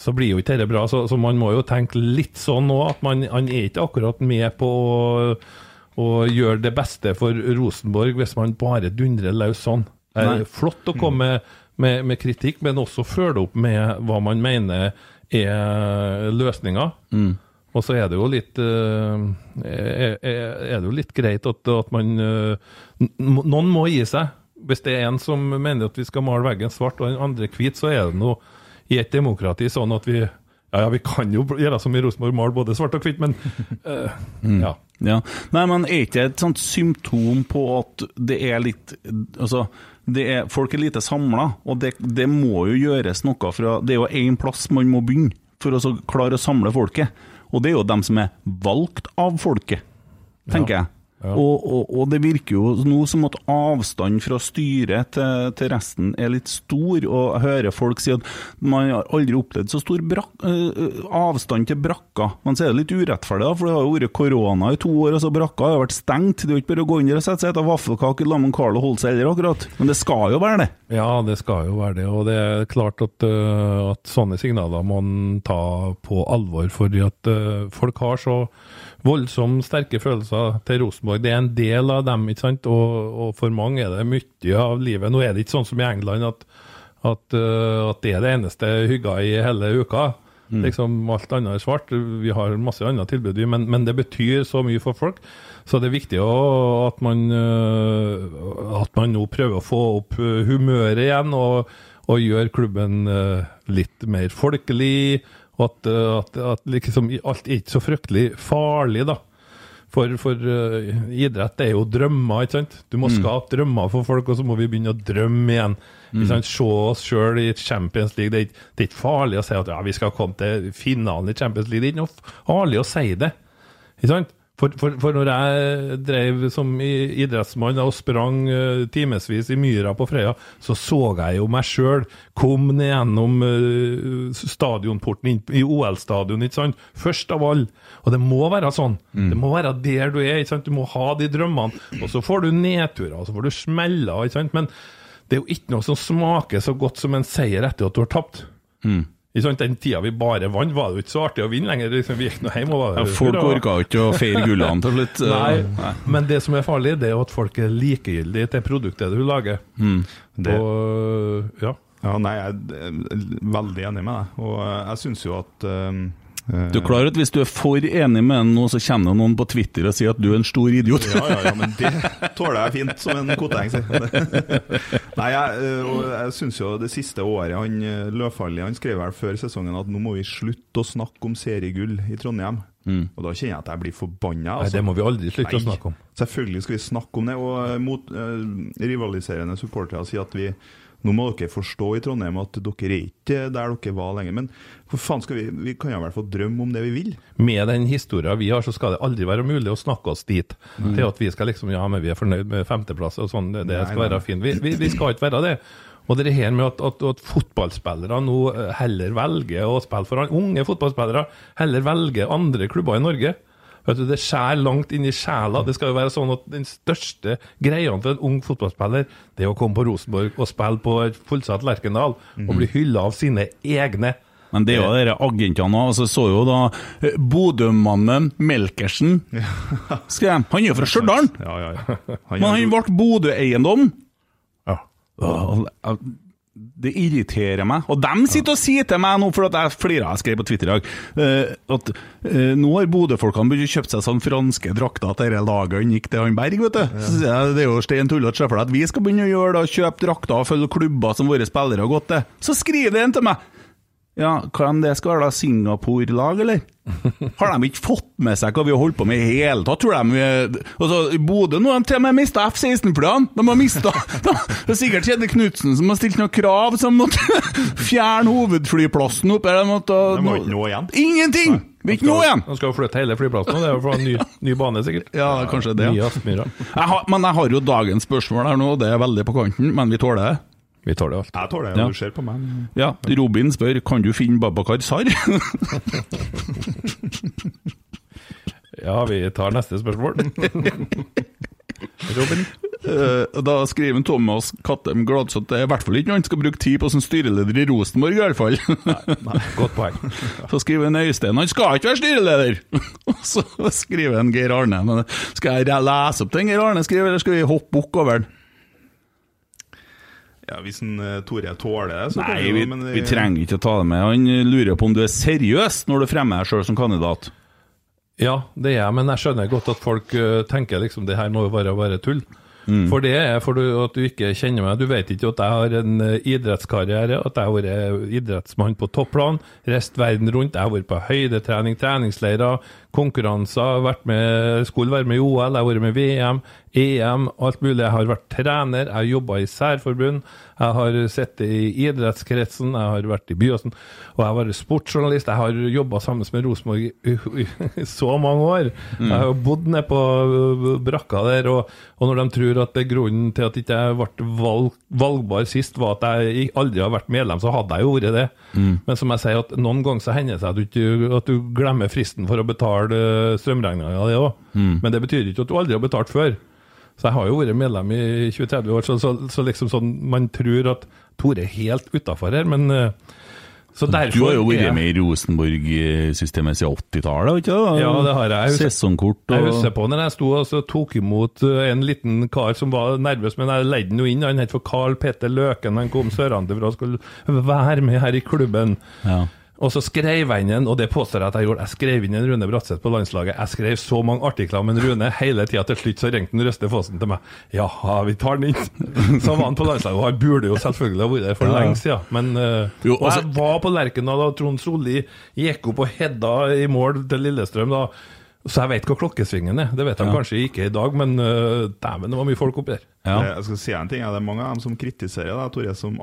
så blir jo ikke dette bra. Så, så man må jo tenke litt sånn òg, at man man er ikke akkurat med på å, å gjøre det beste for Rosenborg hvis man bare dundrer løs sånn. Det er flott å komme med, med, med kritikk, men også følge opp med hva man mener er løsninger. Og så er det jo litt eh, er, er det jo litt greit at, at man eh, Noen må gi seg. Hvis det er en som mener at vi skal male veggen svart og den andre hvit, så er det noe i et demokrati sånn at vi ja, ja, vi kan jo gjøre som i Rosenborg, male både svart og hvitt, men eh, ja. Ja. Nei, men er ikke det et sånt symptom på at det er litt Altså, det er, folk er lite samla, og det, det må jo gjøres noe fra Det er jo én plass man må begynne for å så klare å samle folket, og det er jo dem som er valgt av folket, tenker jeg. Ja. Og, og, og det virker jo nå som at avstanden fra styret til, til resten er litt stor, og jeg hører folk si at man har aldri opplevd så stor brak, øh, avstand til brakka. Men så er det litt urettferdig, da, for det har jo vært korona i to år, og så brakka har vært stengt. Det er jo ikke bare å gå inn der og sette seg et vaffelkake sammen med Carl og holde seg heller, akkurat. Men det skal jo være det. Ja, det skal jo være det. Og det er klart at, øh, at sånne signaler må en ta på alvor, fordi at øh, folk har så voldsomt sterke følelser til Rosenborg. Det er en del av dem, ikke sant? Og, og for mange er det mye av livet. Nå er det ikke sånn som i England at, at, øh, at det er det eneste hygga i hele uka. Liksom Alt annet er svart. Vi har masse andre tilbud, men, men det betyr så mye for folk. Så det er viktig å, at, man, øh, at man nå prøver å få opp øh, humøret igjen, og, og gjøre klubben litt mer folkelig. Og at, øh, at, at liksom, alt er ikke så fryktelig farlig, da. For, for uh, idrett er jo drømmer, ikke sant? Du må skape drømmer for folk, og så må vi begynne å drømme igjen. Sant? Se oss sjøl i Champions League. Det er, ikke, det er ikke farlig å si at ja, vi skal komme til finalen i Champions League. Det er ikke noe farlig å si det. Ikke sant? For, for, for når jeg drev som idrettsmann og sprang uh, timevis i myra på Frøya, så så jeg jo meg sjøl komme ned gjennom uh, stadionporten inn i OL-stadion, ikke sant? Først av alle. Og det må være sånn. Det må være der du er, ikke sant? Du må ha de drømmene. Og så får du nedturer, og så får du smeller, ikke sant? Men det er jo ikke noe som smaker så godt som en seier etter at du har tapt. Sant? Den tida vi bare vant, var det jo ikke så artig å vinne lenger. Liksom, vi gikk nå hjem og var Ja, folk orka ikke å feire gullene til slutt. Nei, men det som er farlig, det er jo at folk er likegyldige til produktet du lager. Det- Og ja. Ja, nei, jeg er veldig enig med deg. Og eh, jeg syns jo at eh, Du er klar at hvis du er for enig med ham nå, så kommer det noen på Twitter og sier at du er en stor idiot? Ja, ja, ja, men det tåler jeg fint, som en koteng sier. Nei, jeg, øh, jeg syns jo det siste året han øh, Løfaldli han skrev vel før sesongen at nå må vi slutte å snakke om seriegull i Trondheim. Og da kjenner jeg at jeg blir forbanna. Nei, det må vi aldri slutte å snakke om. Selvfølgelig skal vi snakke om det. Og øh, mot uh, rivaliserende supportere sier at vi nå må dere forstå i Trondheim at dere er ikke der dere var lenger. Men for faen skal vi Vi kan jo i hvert fall drømme om det vi vil. Med den historien vi har, så skal det aldri være mulig å snakke oss dit. Til at vi skal liksom Ja, men vi er fornøyd med femteplass og sånn. Det, Nei, skal nei, være fint. Vi, vi, vi skal ikke være det. Og det her med at, at, at fotballspillere nå eh, heller velger å spille for unge fotballspillere, heller velger andre klubber i Norge. Vet du, Det skjærer langt inn i sjela. Det skal jo være sånn at Den største greia for en ung fotballspiller, det er å komme på Rosenborg og spille på et fullsatt Lerkendal og bli hylla av sine egne. Men det er jo dere agentene òg. Altså, så jo da eh, Bodø-mannen Melkersen skrev Han er jo fra Stjørdal, Ja, ja, ja. Han men han ble Bodø-eiendom. Ja. Det irriterer meg. Og de sitter og sier til meg nå, for at jeg flira jeg skrev på Twitter i dag, eh, at eh, nå har Bodø-folkene begynt å kjøpe seg sånn franske drakter til dette laget han gikk til han Berg, vet du. Så jeg, det er jo stein tullete se for deg at vi skal begynne å gjøre det, kjøpe drakter og følge klubber som våre spillere har gått til. Så skriver en til meg ja, kan det skal være da Singapore-lag, eller? Har de ikke fått med seg hva vi har holdt på med i hele tatt? Tror de altså, Bodø nå de til og med mista F-16-flyene! De har mista Det er sikkert Kjede Knutsen som har stilt noen krav, som måtte fjerne hovedflyplassen opp her. De måtte, Det var ikke noe igjen. Ingenting! Det er ikke noe igjen! De skal jo flytte hele flyplassen, det er jo for en ny, ny bane, sikkert. Ja, kanskje det. Jeg har, men jeg har jo dagens spørsmål her nå, og det er veldig på kanten, men vi tåler det. Vi tåler alt. Jeg tåler det, Ja. du ser på meg. Ja, Robin spør kan du finne Babakar Sar. Ja, vi tar neste spørsmål. Robin? Eh, Da skriver Thomas Kattem Gladseth det er i hvert fall ikke noe han skal bruke tid på som styreleder i Rosenborg, i hvert fall. Nei, Godt poeng. Så skriver en Øystein han skal ikke være styreleder! Og så skriver en Geir Arne. Men skal jeg lese opp den Geir Arne skriver, eller skal vi hoppe bukk over den? Ja, Hvis en, uh, Tore tåler det, så Nei, vi vi, jo men, vi trenger ikke å ta det med. Han lurer på om du er seriøs når du fremmer deg sjøl som kandidat. Ja, det er jeg, men jeg skjønner godt at folk uh, tenker liksom det her må jo bare være tull. For det er for du, at du ikke kjenner meg. Du vet ikke at jeg har en uh, idrettskarriere, at jeg har vært idrettsmann på topplan, reist verden rundt. Jeg har vært på høydetrening, treningsleirer, konkurranser, vært med, skulle være med i OL, jeg har vært med i VM, EM, alt mulig. Jeg har vært trener, jeg har jobba i særforbund, jeg har sittet i idrettskretsen, jeg har vært i Byåsen, og jeg har vært sportsjournalist. Jeg har jobba sammen med Rosenborg i, så mange år. Jeg har bodd nede på uh, brakka der, og, og når de tror at grunnen til at jeg ikke ble valg, valgbar sist, var at jeg aldri har vært medlem, så hadde jeg jo vært det. Men som jeg sier, at noen ganger så hender det seg at du, at du glemmer fristen for å betale uh, strømregninga di òg. Men det betyr ikke at du aldri har betalt før. Så jeg har jo vært medlem i 20-30 år, så, så, så liksom sånn man tror at Tore er helt utafor her, men uh, så derfor Du har jo vært med i Rosenborg-systemet siden 80-tallet, ikke sant? Ja, det har jeg. Jeg Sesongkort og Jeg husker på når jeg sto og så tok imot uh, en liten kar som var nervøs, men jeg leide ham inn. Han het for Carl Petter Løken. Han kom sørenfra og skulle være med her i klubben. Ja. Og så skrev jeg inn en, og det påstår jeg at jeg gjorde, jeg skrev inn en Rune Bratseth på landslaget. Jeg skrev så mange artikler om en Rune hele tida. Til slutt så ringte Røste Fossen til meg. Jaha, vi tar den inn. Så var han på landslaget, og han burde jo selvfølgelig ha vært der for Ja. lenge siden. Men uh, Jo, og altså- jeg var på Lerkendal da Trond Solli gikk opp og hedda i mål til Lillestrøm. da så jeg vet hva klokkesvingen er. Det vet de Ja. kanskje ikke i dag, men uh, dæven, det var mye folk oppi der. Ja. Jeg skal si en ting, Det er mange av dem som kritiserer deg, Tore, som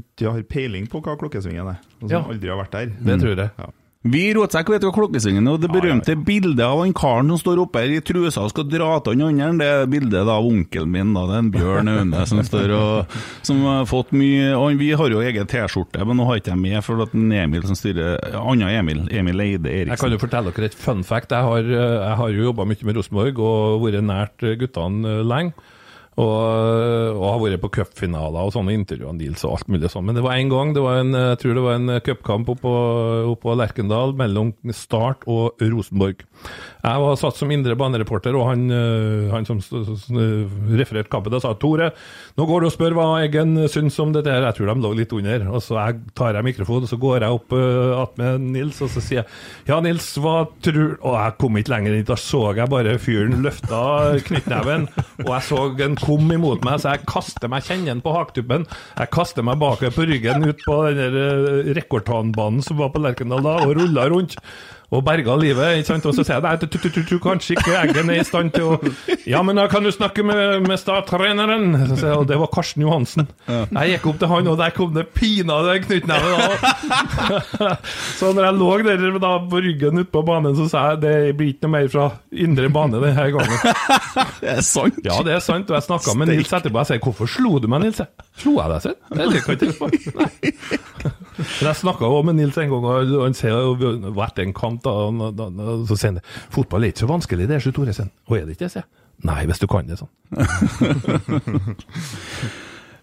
ikke har peiling på hva klokkesvingen er. Og som Ja. aldri har vært der. Det tror jeg. Ja. Vi i Rotsekk vet hva klokkesvingen og det berømte bildet av han karen som står oppe her i trusa og skal dra til han andre, det er bildet da av onkelen min, da. Det er en Bjørn Aune som står og Som har fått mye og Vi har jo egen T-skjorte, men nå har ikke jeg med for at en Emil som styrer Anna Emil, Emil Eide Jeg kan jo fortelle dere et fun fact. Jeg har, eh, jeg har jo jobba mye med Rosenborg og vært nært eh, guttene eh, lenge. Og, og har vært på cupfinaler og sånne intervjuer Nils og alt mulig sånn. Men det var en gang, det var en, jeg tror det var en cupkamp oppå, oppå Lerkendal mellom Start og Rosenborg. Jeg var satt som indre banereporter, og han, eh, han som refererte kampen, sa Tore, nå går du og spør hva Eggen syns om dette her. Jeg tror de lå litt under. Og så jeg tar jeg mikrofonen, og så går jeg opp attmed med Nils, og så sier jeg ja, Nils, hva tror Og jeg kom ikke lenger inn, da så jeg bare fyren løfta knyttneven, og jeg så en kom imot meg, så jeg kaster meg kjennen på haktuppen. Jeg kaster meg bakover på ryggen ut på den eh, rekordtanbanen som var på Lerkendal da, og rulla rundt. Og berga livet. ikke sant? Og så sier jeg at du, kanskje ikke Eggen er i stand til å Ja, men da kan du snakke med, med jeg, Og det var Karsten Johansen. Jeg gikk opp til han, og der kom det pinadø knyttneve. så når jeg lå der da, på ryggen ute på banen, så sa jeg det blir ikke noe mer fra indre bane denne gangen. Det er sant! Ja, det er sant. Og jeg snakka med Nils etterpå. Jeg sier 'Hvorfor slo du meg, Nils?' Slo jeg deg, sier. Det kan jeg ikke Men jeg snakka òg med Nils en gang, og han sier jo vært en kamp, da, og da, da, så sier han 'Fotball er ikke så vanskelig, det er Tore', sier han. Er det ikke det?' sier jeg. Nei, hvis du kan det, sånn.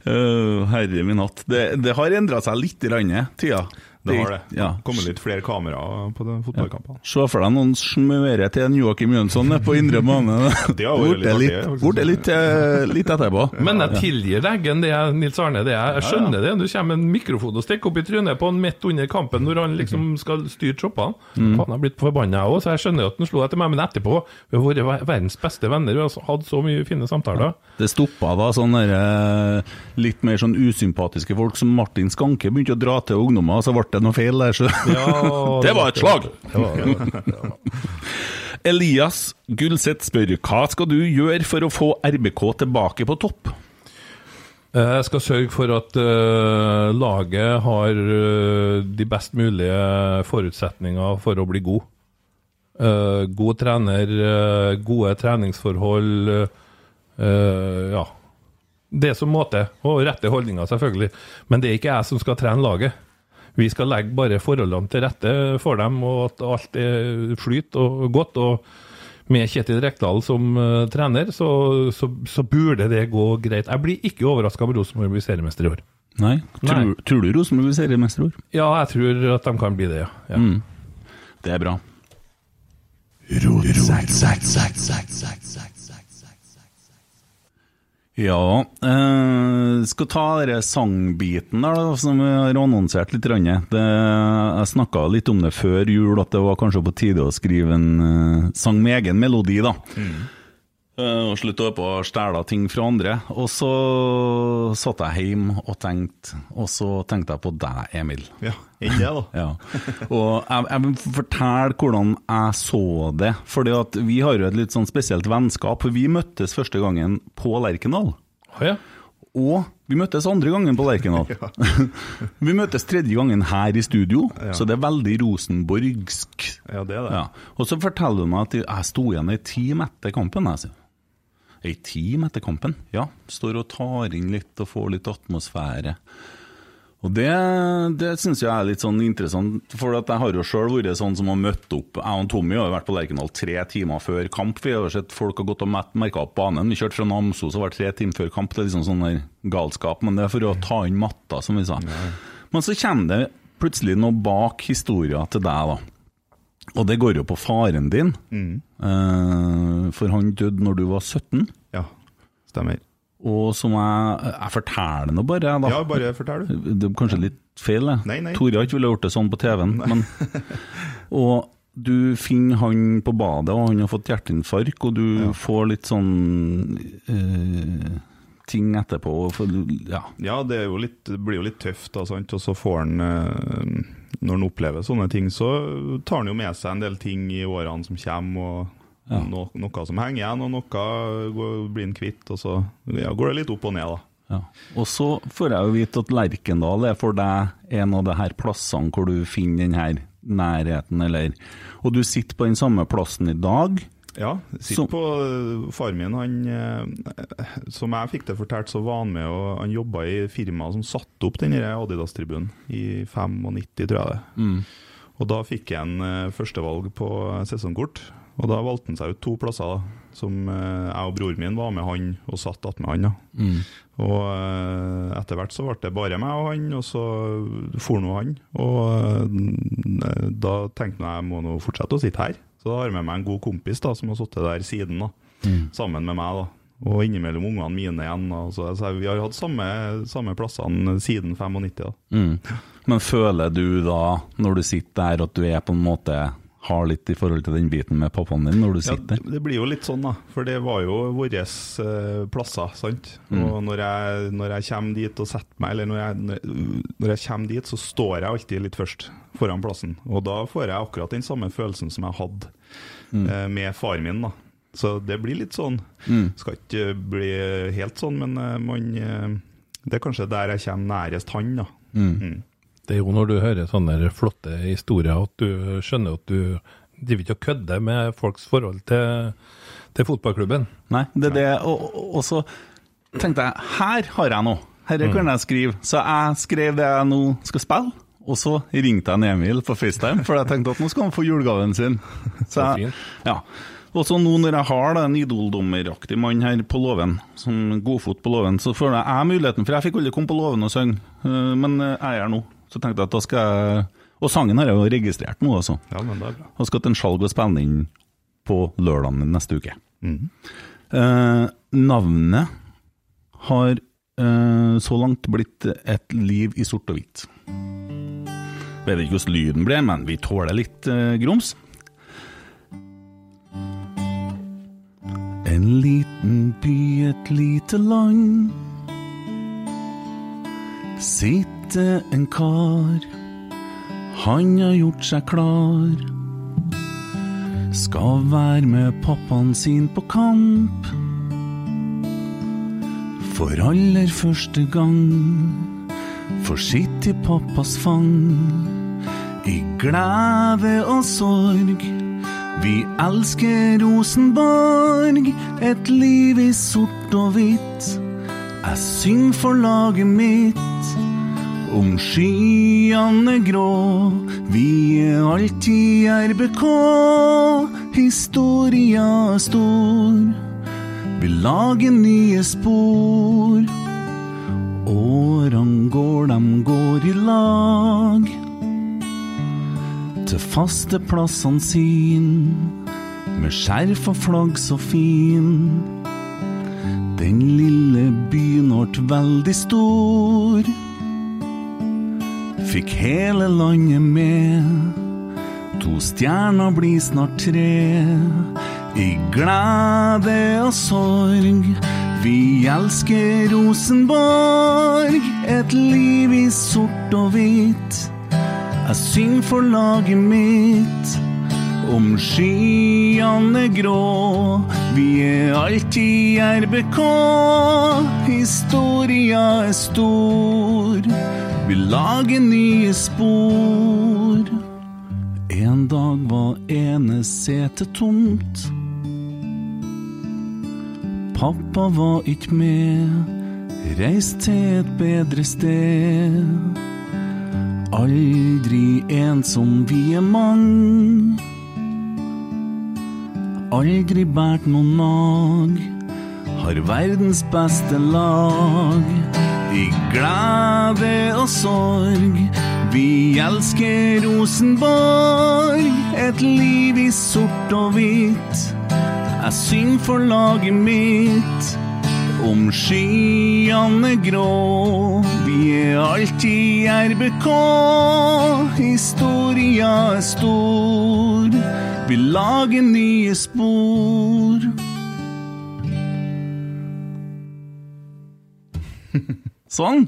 uh, herre min hatt. Det, det har endra seg litt, i landet, tida. Det har det. Ja. Kommer litt flere kameraer på fotballkampene. Se for deg noen smøre til en Joakim Jønsson på indre bane. Det har vært Borte litt litt, litt, eh, litt etterpå. Men jeg tilgir deg, Eggen, det er Nils Arne. det er, Jeg skjønner det. Du kommer med en mikrofon og stikker opp i trynet på han midt under kampen når han liksom skal styre troppene. Mm. Han har blitt forbanna, jeg òg, så jeg skjønner at han slo etter meg. Men etterpå, vi har vært verdens beste venner vi har hatt så mye fine samtaler. Det stoppa da sånne eh, litt mer sånn usympatiske folk som Martin Skanke begynte å dra til ungdommer, og så ble det noe feil der, så Ja, Det var et slag! Det var, Elias Gulseth spør hva skal du gjøre for å få RBK tilbake på topp? Eh, Jeg skal sørge for at uh, laget har uh, de best mulige forutsetninger for å bli god. Uh, god trener, gode treningsforhold. eh, ja. Det som må til. Og rette holdninger, selvfølgelig. Men det er ikke jeg som skal trene laget. Vi skal legge bare forholdene til rette for dem, og at alt er flyt og godt. og med Kjetil Rekdal som eh, trener, så, så, så burde det gå greit. Jeg blir ikke overraska om Rosenborg blir seriemester i år. Nei. Tror, Nei. tror du Rosenborg blir seriemester i år? Ja, jeg tror at de kan bli det, ja. ja. Det er bra. Ja eh, Skal ta denne sangbiten der, da, som vi har annonsert litt. Det, jeg snakka litt om det før jul, at det var kanskje på tide å skrive en eh, sang med egen melodi. da. Eh, og slutte å på å stjele ting fra andre. Og så satt jeg hjemme og tenkte, og så tenkte jeg på deg, Emil. Ja, enn det, da. Ja. Og jeg, jeg vil fortelle hvordan jeg så det. Fordi at vi har jo et litt sånn spesielt vennskap. For vi møttes første gangen på Lerkendal. Oh, ja. Og vi møttes andre gangen på Lerkendal. vi møttes tredje gangen her i studio, så det er veldig rosenborgsk. Ja, det er det. Ja. Og så forteller du meg at jeg sto igjen ei time etter kampen. Jeg sier. Ei time etter kampen? Ja. Står og tar inn litt og får litt atmosfære. Og det, det syns jeg er litt sånn interessant, for at jeg har jo sjøl vært sånn som har møtt opp Jeg og Tommy har jo vært på Lerkendal tre timer før kamp. Vi har sett folk har gått og merka opp banen. Vi kjørte fra Namsos og var tre timer før kamp. Det er liksom sånn der galskap, men det er for å ta inn matta, som vi sa. Men så kommer det plutselig noe bak historia til deg, da. Og det går jo på faren din, eh, for han døde når du var 17. Ja, stemmer. Og som jeg Jeg forteller nå bare, da. Ja, bare fortell, du. Det er kanskje litt feil, det. Nei, nei. Tore har ikke ville gjort det sånn på TV-en. Men, og du finner han på badet, og han har fått hjerteinfarkt, og du får litt sånn eh, ting etterpå. For, ja. Ja, det, litt, det blir jo litt tøft, da, sant? og så får han eh, Når han opplever sånne ting, så tar han jo med seg en del ting i årene som kommer, og Ja. no, noe som henger igjen, og noe går, blir han kvitt, og så ja, går det litt opp og ned, da. Ja. Og så får jeg jo vite at Lerkendal er for deg en av de her plassene hvor du finner den her nærheten, eller Og du sitter på den samme plassen i dag. Ja, sitter på faren Far min, han eh, Som jeg fikk det fortalt, så var han med og han jobba i firmaet som satte opp den Adidas-tribunen i 95, tror jeg det. Og da fikk en eh, førstevalg på sesongkort. Og da valgte han seg ut to plasser, da, som eh, jeg og broren min var med han og satt attmed han. da. Og eh, etter hvert så ble det bare meg og han, og så for nå han. Og eh, da tenkte jeg jeg må nå fortsette å sitte her. Så da har jeg med meg en god kompis da, som har sittet der siden, da, sammen med meg. da. Og innimellom ungene mine igjen. Så, så vi har hatt samme, samme plassene siden 95. da. Mm. Men føler du da, når du sitter der, at du er på en måte har litt i forhold til den biten med pappaen din, når du Ja, sitter det det blir jo litt sånn, da. For det var jo våre eh, plasser, sant. Og når jeg, når jeg kommer dit og setter meg, eller når jeg, når jeg kommer dit, så står jeg alltid litt først foran plassen. Og da får jeg akkurat den samme følelsen som jeg hadde mm. med far min, da. Så det blir litt sånn. Skal ikke bli helt sånn, men eh, man eh, Det er kanskje der jeg kommer nærest han, da. Mm. Det er jo når du hører sånne flotte historier at du skjønner at du driver ikke og kødder med folks forhold til, til fotballklubben. Nei, det er det. Og, og- og så tenkte jeg, her har jeg noe. Dette kan jeg skrive. Så jeg skrev det jeg nå skal spille. Og så ringte jeg Emil på FaceTime, for jeg tenkte at nå skal han få julegaven sin. Så jeg, ja. Og så nå når jeg har da en idoldommeraktig mann her på låven, som godfot på låven, så føler jeg jeg muligheten, for jeg fikk aldri komme på låven og synge, øh, men øh, jeg er her nå. Så tenkte jeg at da skal jeg Og sangen har jeg jo registrert nå, altså. Ja, men det er bra. Og skal til en skjalg og spille inn på lørdagen neste uke. Mm. Eh, navnet har eh, så langt blitt Et liv i sort og hvitt. Vet ikke hvordan lyden ble, men vi tåler litt eh, grums. En liten by, et lite land. Sitter en kar, han har gjort seg klar. Skal være med pappaen sin på kamp. For aller første gang får sitte i pappas fang. I glede og sorg. Vi elsker Rosenborg, et liv i sort og hvitt. Jeg syng for laget mitt. Om skyene grå, vi er alltid RBK. Historia er stor, vi lager nye spor. Årene går, dem går i lag. Til faste plassene sin, med skjerf og flagg så fin. Den lille byen ble veldig stor. Fikk hele landet med. To stjerner blir snart tre. I glede og sorg. Vi elsker Rosenborg. Et liv i sort og hvitt. Jeg synger for laget mitt. Om skyene grå, vi er alltid RBK. Historia er stor, vi lager nye spor. En dag var ene setet tomt. Pappa var ikke med, reist til et bedre sted. Aldri ensom, vi er mange. Aldri bært noen nag. Har verdens beste lag. I glede og sorg. Vi elsker Rosenborg. Et liv i sort og hvitt. Jeg synger for laget mitt. Om skyene grå, vi er alltid RBK. Historia er stor, vi lager nye spor. Sånn.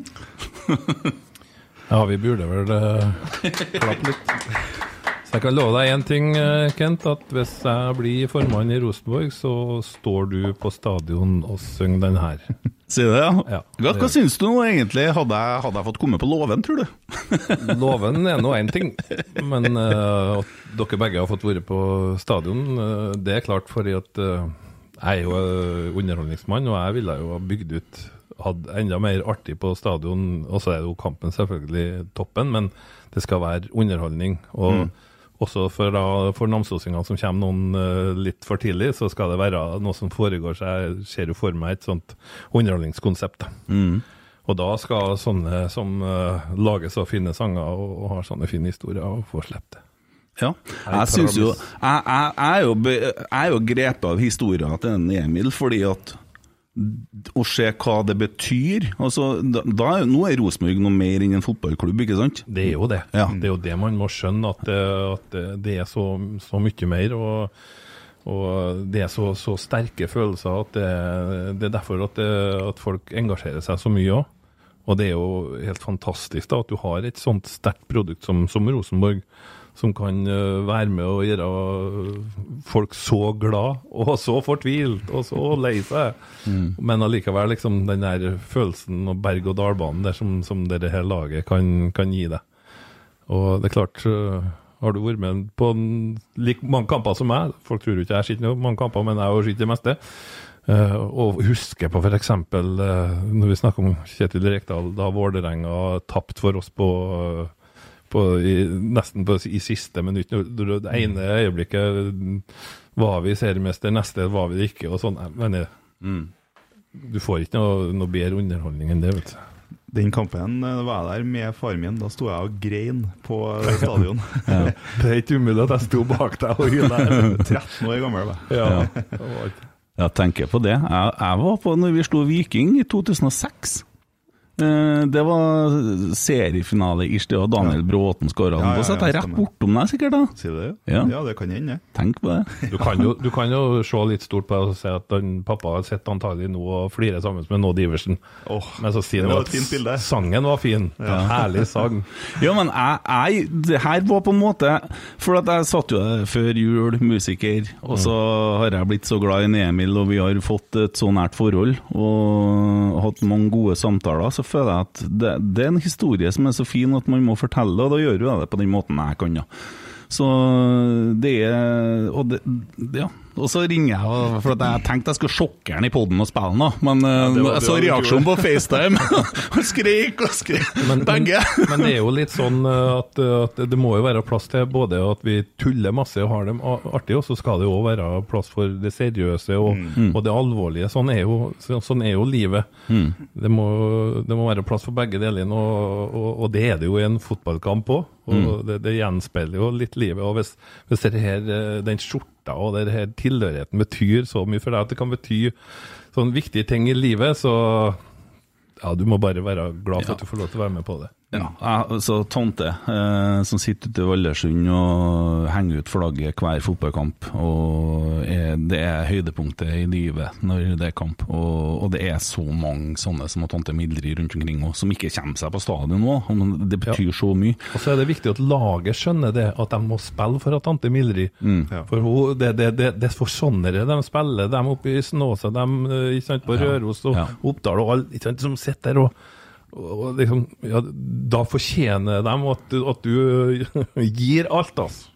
Ja, vi burde vel uh, klappe litt. Så jeg kan love deg én ting, eh, Kent, at hvis jeg blir formann i Rosenborg, så står du på stadion og synger den her. Sier det, ja? Ja, hva, hva syns du nå egentlig? Hadde jeg, hadde jeg fått komme på låven, tror du? Låven er nå én ting, men uh, at dere begge har fått være på stadion, uh, det er klart fordi at uh, jeg er jo underholdningsmann, og jeg ville jo ha bygd ut hadde enda mer artig på stadion. Og så er jo kampen selvfølgelig toppen, men det skal være underholdning. Og også for, da, for namsosingene som kommer noen uh, litt for tidlig, så skal det være noe som foregår. Så jeg ser jo for meg et sånt underholdningskonsept. Mm. Og da skal sånne som uh, lager så fine sanger og, og har sånne fine historier, få slippe det. Ja. Jeg synes jo jeg, jeg, jeg, er jo jeg er jo grepet av historien til den Emil, fordi at å se hva det betyr altså, da, da, Nå er Rosenborg noe mer enn en fotballklubb, ikke sant? Det er jo det. Ja. Det er jo det man må skjønne, at det, at det- det er så, så mye mer. og og det er så, så sterke følelser at det, det er derfor at, det, at folk engasjerer seg så mye òg. Og det er jo helt fantastisk da, at du har et sånt sterkt produkt som, som Rosenborg, som kan eh, være med å gjøre folk så glad og så fortvilt og så lei seg. Men allikevel liksom den der følelsen og berg-og-dal-banen der som, som dette her laget kan, kan gi deg. Og det er klart, øh, har du vært med på like mange kamper som meg, folk tror jo ikke jeg sett noe mange kamper, men jeg har sett det meste, Uh, og husker på f.eks. Uh, når vi snakker om Kjetil Rekdal, da Vålerenga tapte for oss på, øh, på i, nesten på, i siste minutt. Det ene øyeblikket var vi seriemester, neste var vi det ikke, og sånn. Jeg mm. du får ikke noe, noe bedre underholdning enn det, vet du. Den kampen eh, var jeg der med faren min. Da sto jeg og grein på stadion. stadion. Det er ikke umulig at jeg sto bak deg og hyla. 13 år gammel. da. Ja. Jeg tenker på det. Jeg, jeg var på når vi slo Viking i 2006. Eh, Det var seriefinale ish, det var Daniel Bråten skåra den Ja, ja, ja, jeg rett bortom deg sikkert, da. Sier du det? Ja. ja, det kan hende. Tenk på det. Du kan, jo, du kan jo se litt stort på det og si at den, pappa har sett antagelig nå og flirer sammen med Nåd Iversen. Oh, Men så sier han at sangen var fin. Herlig sang. Ja, men jeg, jeg Det her var på en måte For at jeg satt jo der før jul, musiker, og så har jeg blitt så glad i Emil, og vi har fått et så nært forhold og hatt mange gode samtaler, så føler jeg at det, det er en historie som er så fin at man må fortelle, og da gjør jeg det på den måten jeg kan, ja. Så det er Og det, ja. Og så ringer jeg, og- for at jeg tenkte jeg skulle sjokke han i poden og spille han, men eh, jeg så reaksjonen på FaceTime. Han skrek og skrek. Men, men, Begge. men det er jo litt sånn uh, at, uh, at det må jo være plass til både at vi tuller masse og har det artig, og så skal det jo være plass for det seriøse og, og det alvorlige. Sånn er jo, så- sånn er jo livet. Det, må, det må være plass for begge delene, og, og, og det er det jo i en fotballkamp òg. Og det, det gjenspeiler jo litt livet. Og hvis, hvis det her, eh, den skjorta og det her tilhørigheten betyr så mye for deg at det kan bety sånne viktige ting i livet, så ja, du må bare være glad for at du får lov til å være med på det. Ja, altså tante eh, som sitter ute i Vallersund og henger ut flagget hver fotballkamp. Og er, Det er høydepunktet i livet når det er kamp. Og, og det er så mange sånne som har tante Mildrid rundt omkring òg, som ikke kommer seg på stadion nå. Det betyr så mye. Og så er det viktig at laget skjønner det, at de må spille for at tante Mildrid. Ja. For hun, det, det, det, det er for sånnere de spiller, de oppe i Snåsa, de eh, ikke sant, på Røros og Ja. Oppdal og alle som sitter der og og liksom, ja, Da fortjener de at, du- at du gir alt, altså.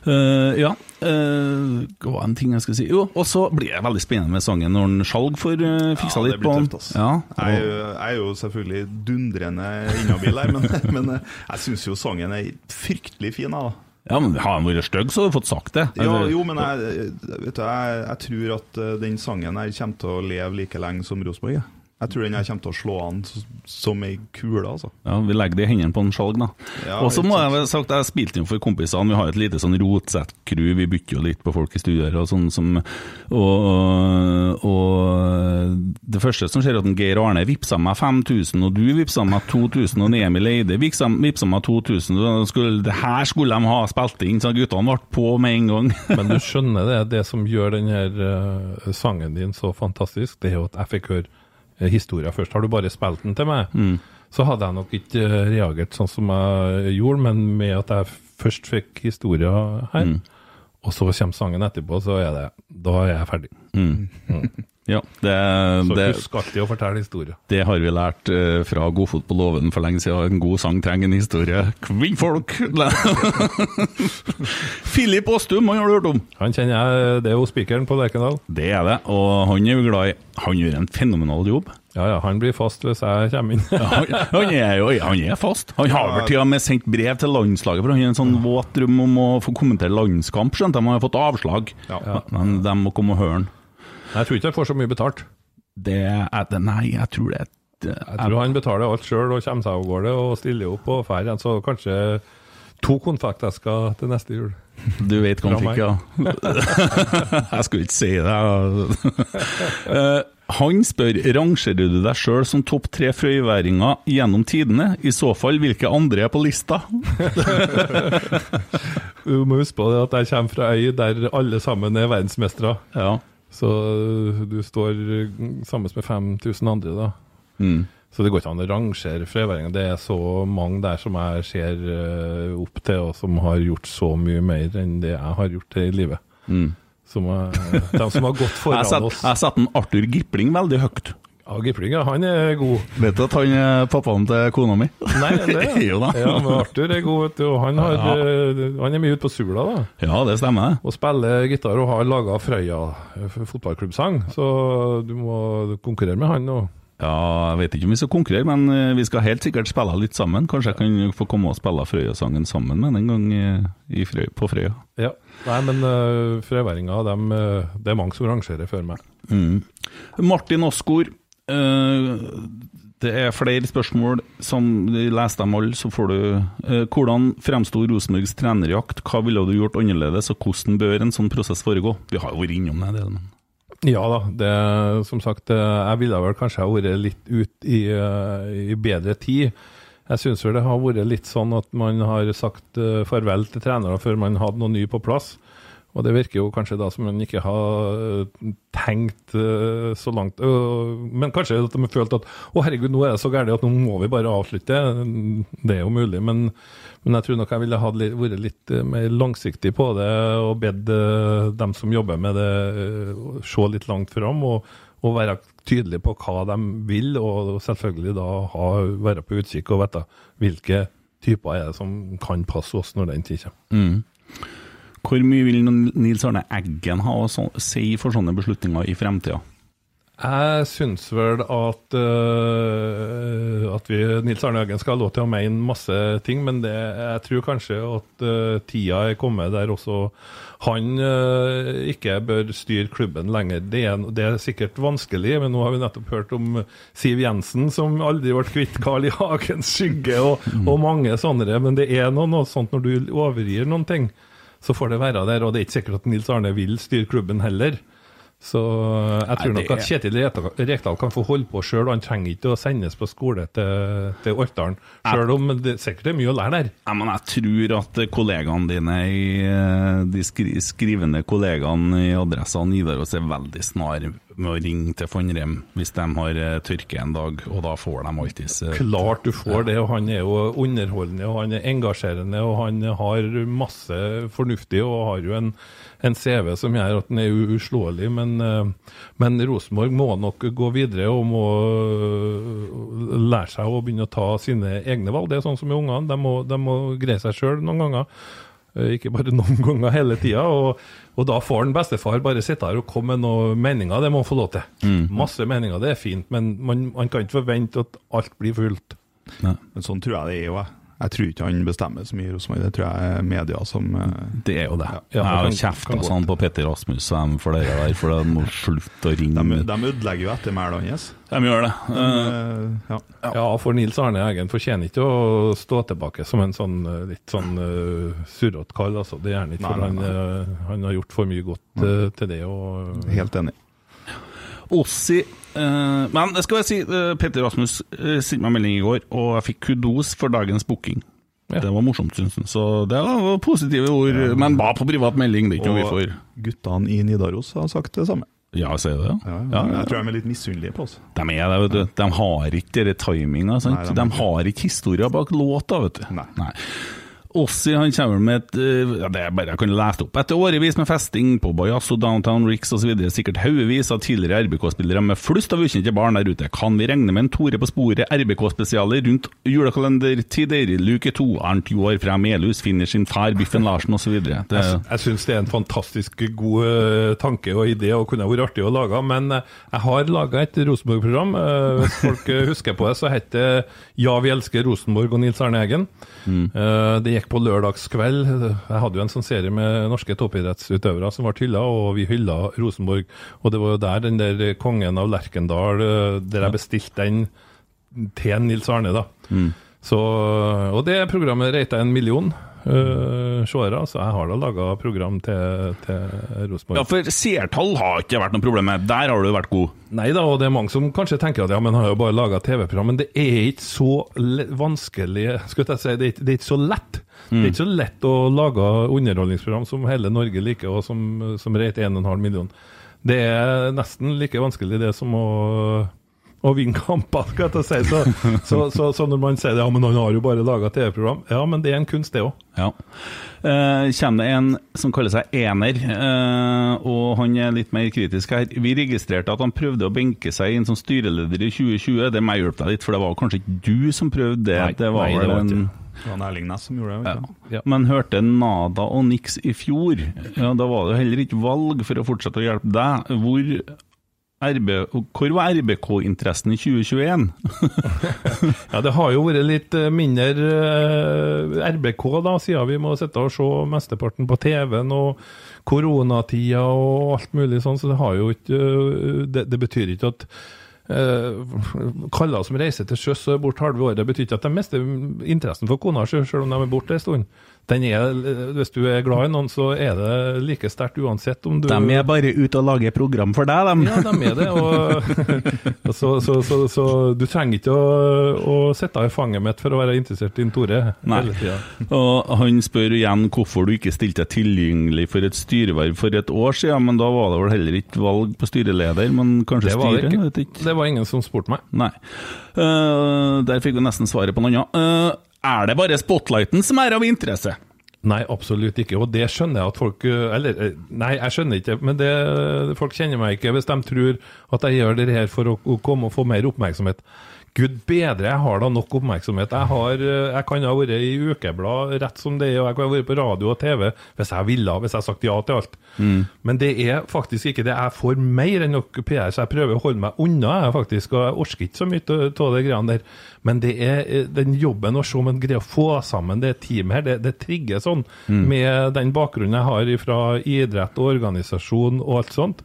Eh, ja, uh, hva var en ting jeg skulle si? Jo, og så blir det veldig spennende med sangen når den Skjalg får uh, fiksa Ja, litt på den. tøft. Ja, Jeg, er jo- jeg er jo selvfølgelig dundrende inhabil her, men, men jeg syns jo sangen er fryktelig fin. da. ja, men Har den vært stygg, så har du fått sagt det. Ja, jo, men jeg, vet du, jeg, jeg tror at den sangen her kommer til å leve like lenge som Rosenborg. jeg. Jeg tror den her kommer til å slå an som ei kule, altså. Ja, Vi legger det i hendene på en skjalg, da. Ja, og så må jeg vel sagt, jeg spilte inn for kompisene, vi har et lite sånn rotsettcrew, vi bytter jo litt på folk i studier og sånn som og, og det første som skjer er at en Geir Arne vippsa meg 5000, og du vippsa meg 2000, og Emil Eide vippsa, meg 2000. og Skulle, det her skulle de ha spilt inn, så guttene ble på med en gang. Men du skjønner det, det som gjør denne her sangen din så fantastisk, det er jo at jeg fikk høre historien først. Har du bare spilt den til meg, så hadde jeg nok ikke eh, reagert sånn som jeg gjorde, men med at jeg først fikk historien her, og så kommer sangen etterpå, så er det Da er jeg ferdig. Ja, det, Så det, husk alltid å fortelle historier. det har vi lært uh, fra Godfot på låven for lenge siden. En god sang trenger en historie. Kvinnfolk! Filip Åstum, han har du hørt om? Han kjenner jeg, det er jo spikeren på Lerkendal. Det er det, og han er vi glad i. Han gjør en fenomenal jobb. Ja ja, han blir fast hvis jeg kommer inn. Han, han er jo han er fast. Han har vel til og med sendt brev til landslaget, for han har en sånn våt drøm om å få kommentere landskamp. Skjønte de, han har fått avslag. Ja. Men de må komme og høre han. Jeg tror ikke jeg får så mye betalt. Det er det Nei, jeg tror det, Jeg tror han betaler alt sjøl og kommer seg av gårde og stiller opp og drar igjen. Så kanskje to konfektesker til neste jul. Du vet fikk, ja. jeg skulle ikke si det. Eh, han spør rangerer du deg sjøl som topp tre frøyværinger gjennom tidene. I så fall, hvilke andre er på lista? Du må huske på at jeg kommer fra ei der alle sammen er verdensmestere. Ja. Så du står sammen med 5000 andre, da. Mm. Så det går ikke an å rangere frøyværinger. Det er så mange der som jeg ser øh, opp til, og som har gjort så mye mer enn det jeg har gjort i livet. Mm. Som er, de som har gått Jeg foran oss. jeg setter en Arthur Gripling veldig høyt. Ja, Giplinga, han er god. Vet du at han er pappaen til kona mi? Nei, det er Jo da. Ja, men Arthur er god, vet du. Han, har, Ja. øh, han er mye ute på Sula, da. Ja, det stemmer. Og spiller gitar og har laga Frøya øh, fotballklubbsang. Så du må konkurrere med han. nå. Ja, Jeg vet ikke om vi skal konkurrere, men eh, vi skal helt sikkert spille litt sammen. Kanskje jeg kan få komme og spille Frøya-sangen sammen med en gang i, i på Frøya. Ja. Nei, men uh, frøværinger, det er mange som rangerer før meg. Mm. Martin Osgård. Eh, det er flere spørsmål. Som Les dem alle, så får du uh, Hvordan fremsto Rosenborgs trenerjakt? Hva ville du gjort annerledes, og hvordan bør en sånn prosess foregå? Vi har jo vært innom det. Men... Ja da, det, som sagt, eh, jeg ville vel kanskje ha vært litt ut i, i bedre tid. Jeg syns vel det har vært litt sånn at man har sagt farvel til trenere før man hadde noe ny på plass. Og det virker jo kanskje da som man ikke har eh, tenkt eh, så langt. Men kanskje at de har følt at å herregud, nå er det så galt at nå må vi bare avslutte. Det er jo mulig, men, men jeg tror nok jeg ville ha vært litt eh, mer langsiktig på det og bedt dem som jobber med det, se litt langt fram. Og, og være tydelige på hva de vil, og selvfølgelig da ha, være på utkikk og vite hvilke typer er det som kan passe oss når den tid kommer. Hvor mye vil Nils Arne Eggen ha å si for sånne beslutninger i fremtida? Jeg syns vel at, uh, at vi, Nils Arne Eggen skal ha lov til å mene masse ting, men det, jeg tror kanskje at uh, tida er kommet der også han uh, ikke bør styre klubben lenger. Det er, det er sikkert vanskelig, men nå har vi nettopp hørt om Siv Jensen som aldri ble kvitt Carl I. Hagens skygge, og, og mange sånne. Men det er noe, noe sånt når du overgir noen ting, så får det være der. Og det er ikke sikkert at Nils Arne vil styre klubben heller. Så jeg tror nok at Kjetil Rekdal- kan få holde på sjøl, og han trenger ikke å sendes på skole til, til Orkdalen. Sjøl om det sikkert er mye å lære der. Ja, men jeg tror at kollegaene dine, i, eh, de skri skrivende kollegaene i adressa Nidaros er veldig snar med å ringe til Fannrem hvis de har eh, tørke en dag, og da får de alltid eh, Klart du får det, og han er jo underholdende og han er engasjerende og han har masse fornuftig og har jo en, en CV som gjør at han er uslåelig. Men, eh, men Rosenborg må nok gå videre og må lære seg å begynne å ta sine egne valg. Det er sånn som med ungene, de må, de må greie seg sjøl noen ganger. Eh, Ikke bare noen ganger hele tida. Og, og da får en bestefar bare sitte her og komme med noen meninger, det må han få lov til. Masse meninger, det er fint, men man, man kan ikke forvente at alt blir fulgt. Men sånn tror jeg det er jo, jeg. Jeg tror ikke han bestemmer så mye i Rosenborg. Det tror jeg er media som eh, Det er jo det. Ja, jeg har kjefta sånn på Petter Rasmus og dem for det der, for de må slutte å ringe. De, De, de ødelegger jo ettermælet hans. gjør det. De, Eh, eh, ja. Ja, for Nils Arne Eggen fortjener ikke å stå tilbake som en sånn litt sånn uh, surrete kall, altså. Det er han ikke, Nei, for nei, han, han har gjort for mye godt uh, til det. Og, Helt enig. Ossi Uh, Men det skal jeg si, uh, Petter Rasmus uh, sendte meg melding i går, og jeg fikk kudos for dagens booking. Ja. Det var morsomt, syns han. Så det var positive ord. Men bare på privat melding, det er ikke noe vi Og får guttene i Nidaros har sagt det samme. Ja, sier det, Ja, ja. Jeg tror de er litt misunnelige på oss. De er det, vet du. De har ikke denne timinga. de de, har ikke. historia bak låta, vet du. Nei. Ossi han kommer med et eh, ja, det er bare jeg kan lese opp. Etter årevis med festing på Bajasso, Downtown Ricks osv., sikkert haugevis av tidligere RBK-spillere med flust av ukjente barn der ute, kan vi regne med en Tore på sporet RBK-spesialer rundt julekalendertider, luke to, Arnt Joar fra Melhus finner sin far Biffen Larsen osv. Jeg, jeg syns det er en fantastisk god eh, tanke og idé og kunne vært artig å lage, men eh, jeg har laga et Rosenborg-program. Hvis folk husker på det, så heter det Ja, vi elsker Rosenborg og Nils Arne Eggen. Mm. det gikk på lørdagskveld. Jeg hadde jo en sånn serie med norske toppidrettsutøvere som ble hylla, og vi hylla Rosenborg. Og det var jo der den der kongen av Lerkendal, eh, der jeg bestilte den til Nils Arne, da. Så, og det programmet reita en million uh, seere, så jeg har da laga program til, til Rosenborg. Ja, for seertall har ikke vært noe problem med. Der har du vært god. Nei da, og det er mange som kanskje tenker at ja, men har jo bare laga TV-program, men det er ikke så vanskelig Skal jeg si, det er, ikke, det er ikke så lett. Det er ikke så lett å lage underholdningsprogram som hele Norge liker, og som, som reit 1,5 million. Det er nesten like vanskelig det som å å vinne kamper, skal jeg si. Så, så, så, så når man sier det, ja, men han har jo bare laga TV-program. Ja, men det er en kunst, det òg. Ja. Eh, kommer det en som kaller seg Ener, eh, og han er litt mer kritisk her. Vi registrerte at han prøvde å benke seg inn som styreleder i 2020. Det må jeg hjelpe deg litt, for det var kanskje ikke du som prøvde det? Nei, det var nei, det var en... Det var Erling Næss som gjorde det. Ja. Ja. Men hørte nada og niks i fjor. Ja, Da var det jo heller ikke valg for å fortsette å hjelpe deg. Hvor, RB, hvor var RBK-interessen i 2021? Ja, det har jo vært litt eh, mindre eh, RBK, da, siden vi må sitte og se mesteparten på TV-en og koronatida og alt mulig sånn, så det har jo ikke eh, Det, det betyr ikke at kaller som reiser til sjøs og er borte halve året, betyr ikke at de mister interessen for kona si, selv om de er borte en stund. Den er, hvis du er glad i noen, så er det like sterkt uansett om du De er bare ute og lager program for deg, de. Ja, de er det. Og, så, så, så, så du trenger ikke å, å sitte i fanget mitt for å være interessert i Tore Nei. hele tida. Og han spør igjen hvorfor du ikke stilte deg tilgjengelig for et styreverv for et år siden, men da var det vel heller ikke valg på styreleder, men kanskje var, det, det var ingen som spurte meg. Nei. Uh, der fikk vi nesten svaret på noe annet. Eh, er det bare spotlighten som er av interesse? Nei, absolutt ikke. Og det skjønner jeg at folk øh, Eller, øh, nei, jeg skjønner ikke, men det, folk kjenner meg ikke hvis de tror at jeg gjør det her for å, å komme og få mer oppmerksomhet. Gud bedre, jeg har da nok oppmerksomhet. Jeg, har, øh, jeg kan ha vært i ukeblad rett som det er, og jeg kan ha vært på radio og TV hvis jeg ville, hvis jeg har sagt ja til alt. Men det er faktisk ikke det. Jeg får mer enn nok PR, så jeg prøver å holde meg unna, jeg faktisk, og jeg orker ikke så mye av de greiene der. Men det er eh, den jobben å se om en greier å få sammen det teamet her, det, det trigger sånn, med den bakgrunnen jeg har fra idrett og organisasjon og alt sånt.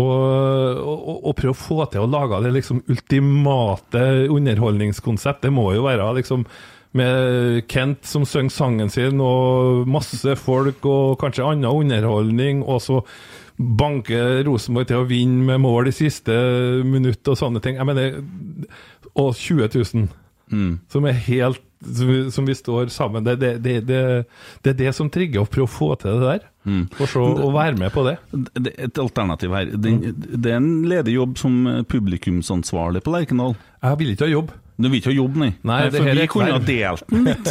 Og, og, prøve å få til å lage det liksom ultimate underholdningskonsept. Det må jo være liksom med Kent som synger sangen sin, og masse folk og kanskje annen underholdning, og så banke Rosenborg til å vinne med mål i siste minutt og sånne ting. Jeg mener, og 20 000 som er helt som vi, som vi står sammen. Det, det, det, det, det er det som trigger å prøve å få til det der. Og så å være med på det. Det et alternativ her. Det, det er en ledig jobb som publikumsansvarlig på Lerkendal. Jeg vil ikke ha jobb. Du vil ikke ha jobb, nei? Nei, for vi kunne ha delt den litt.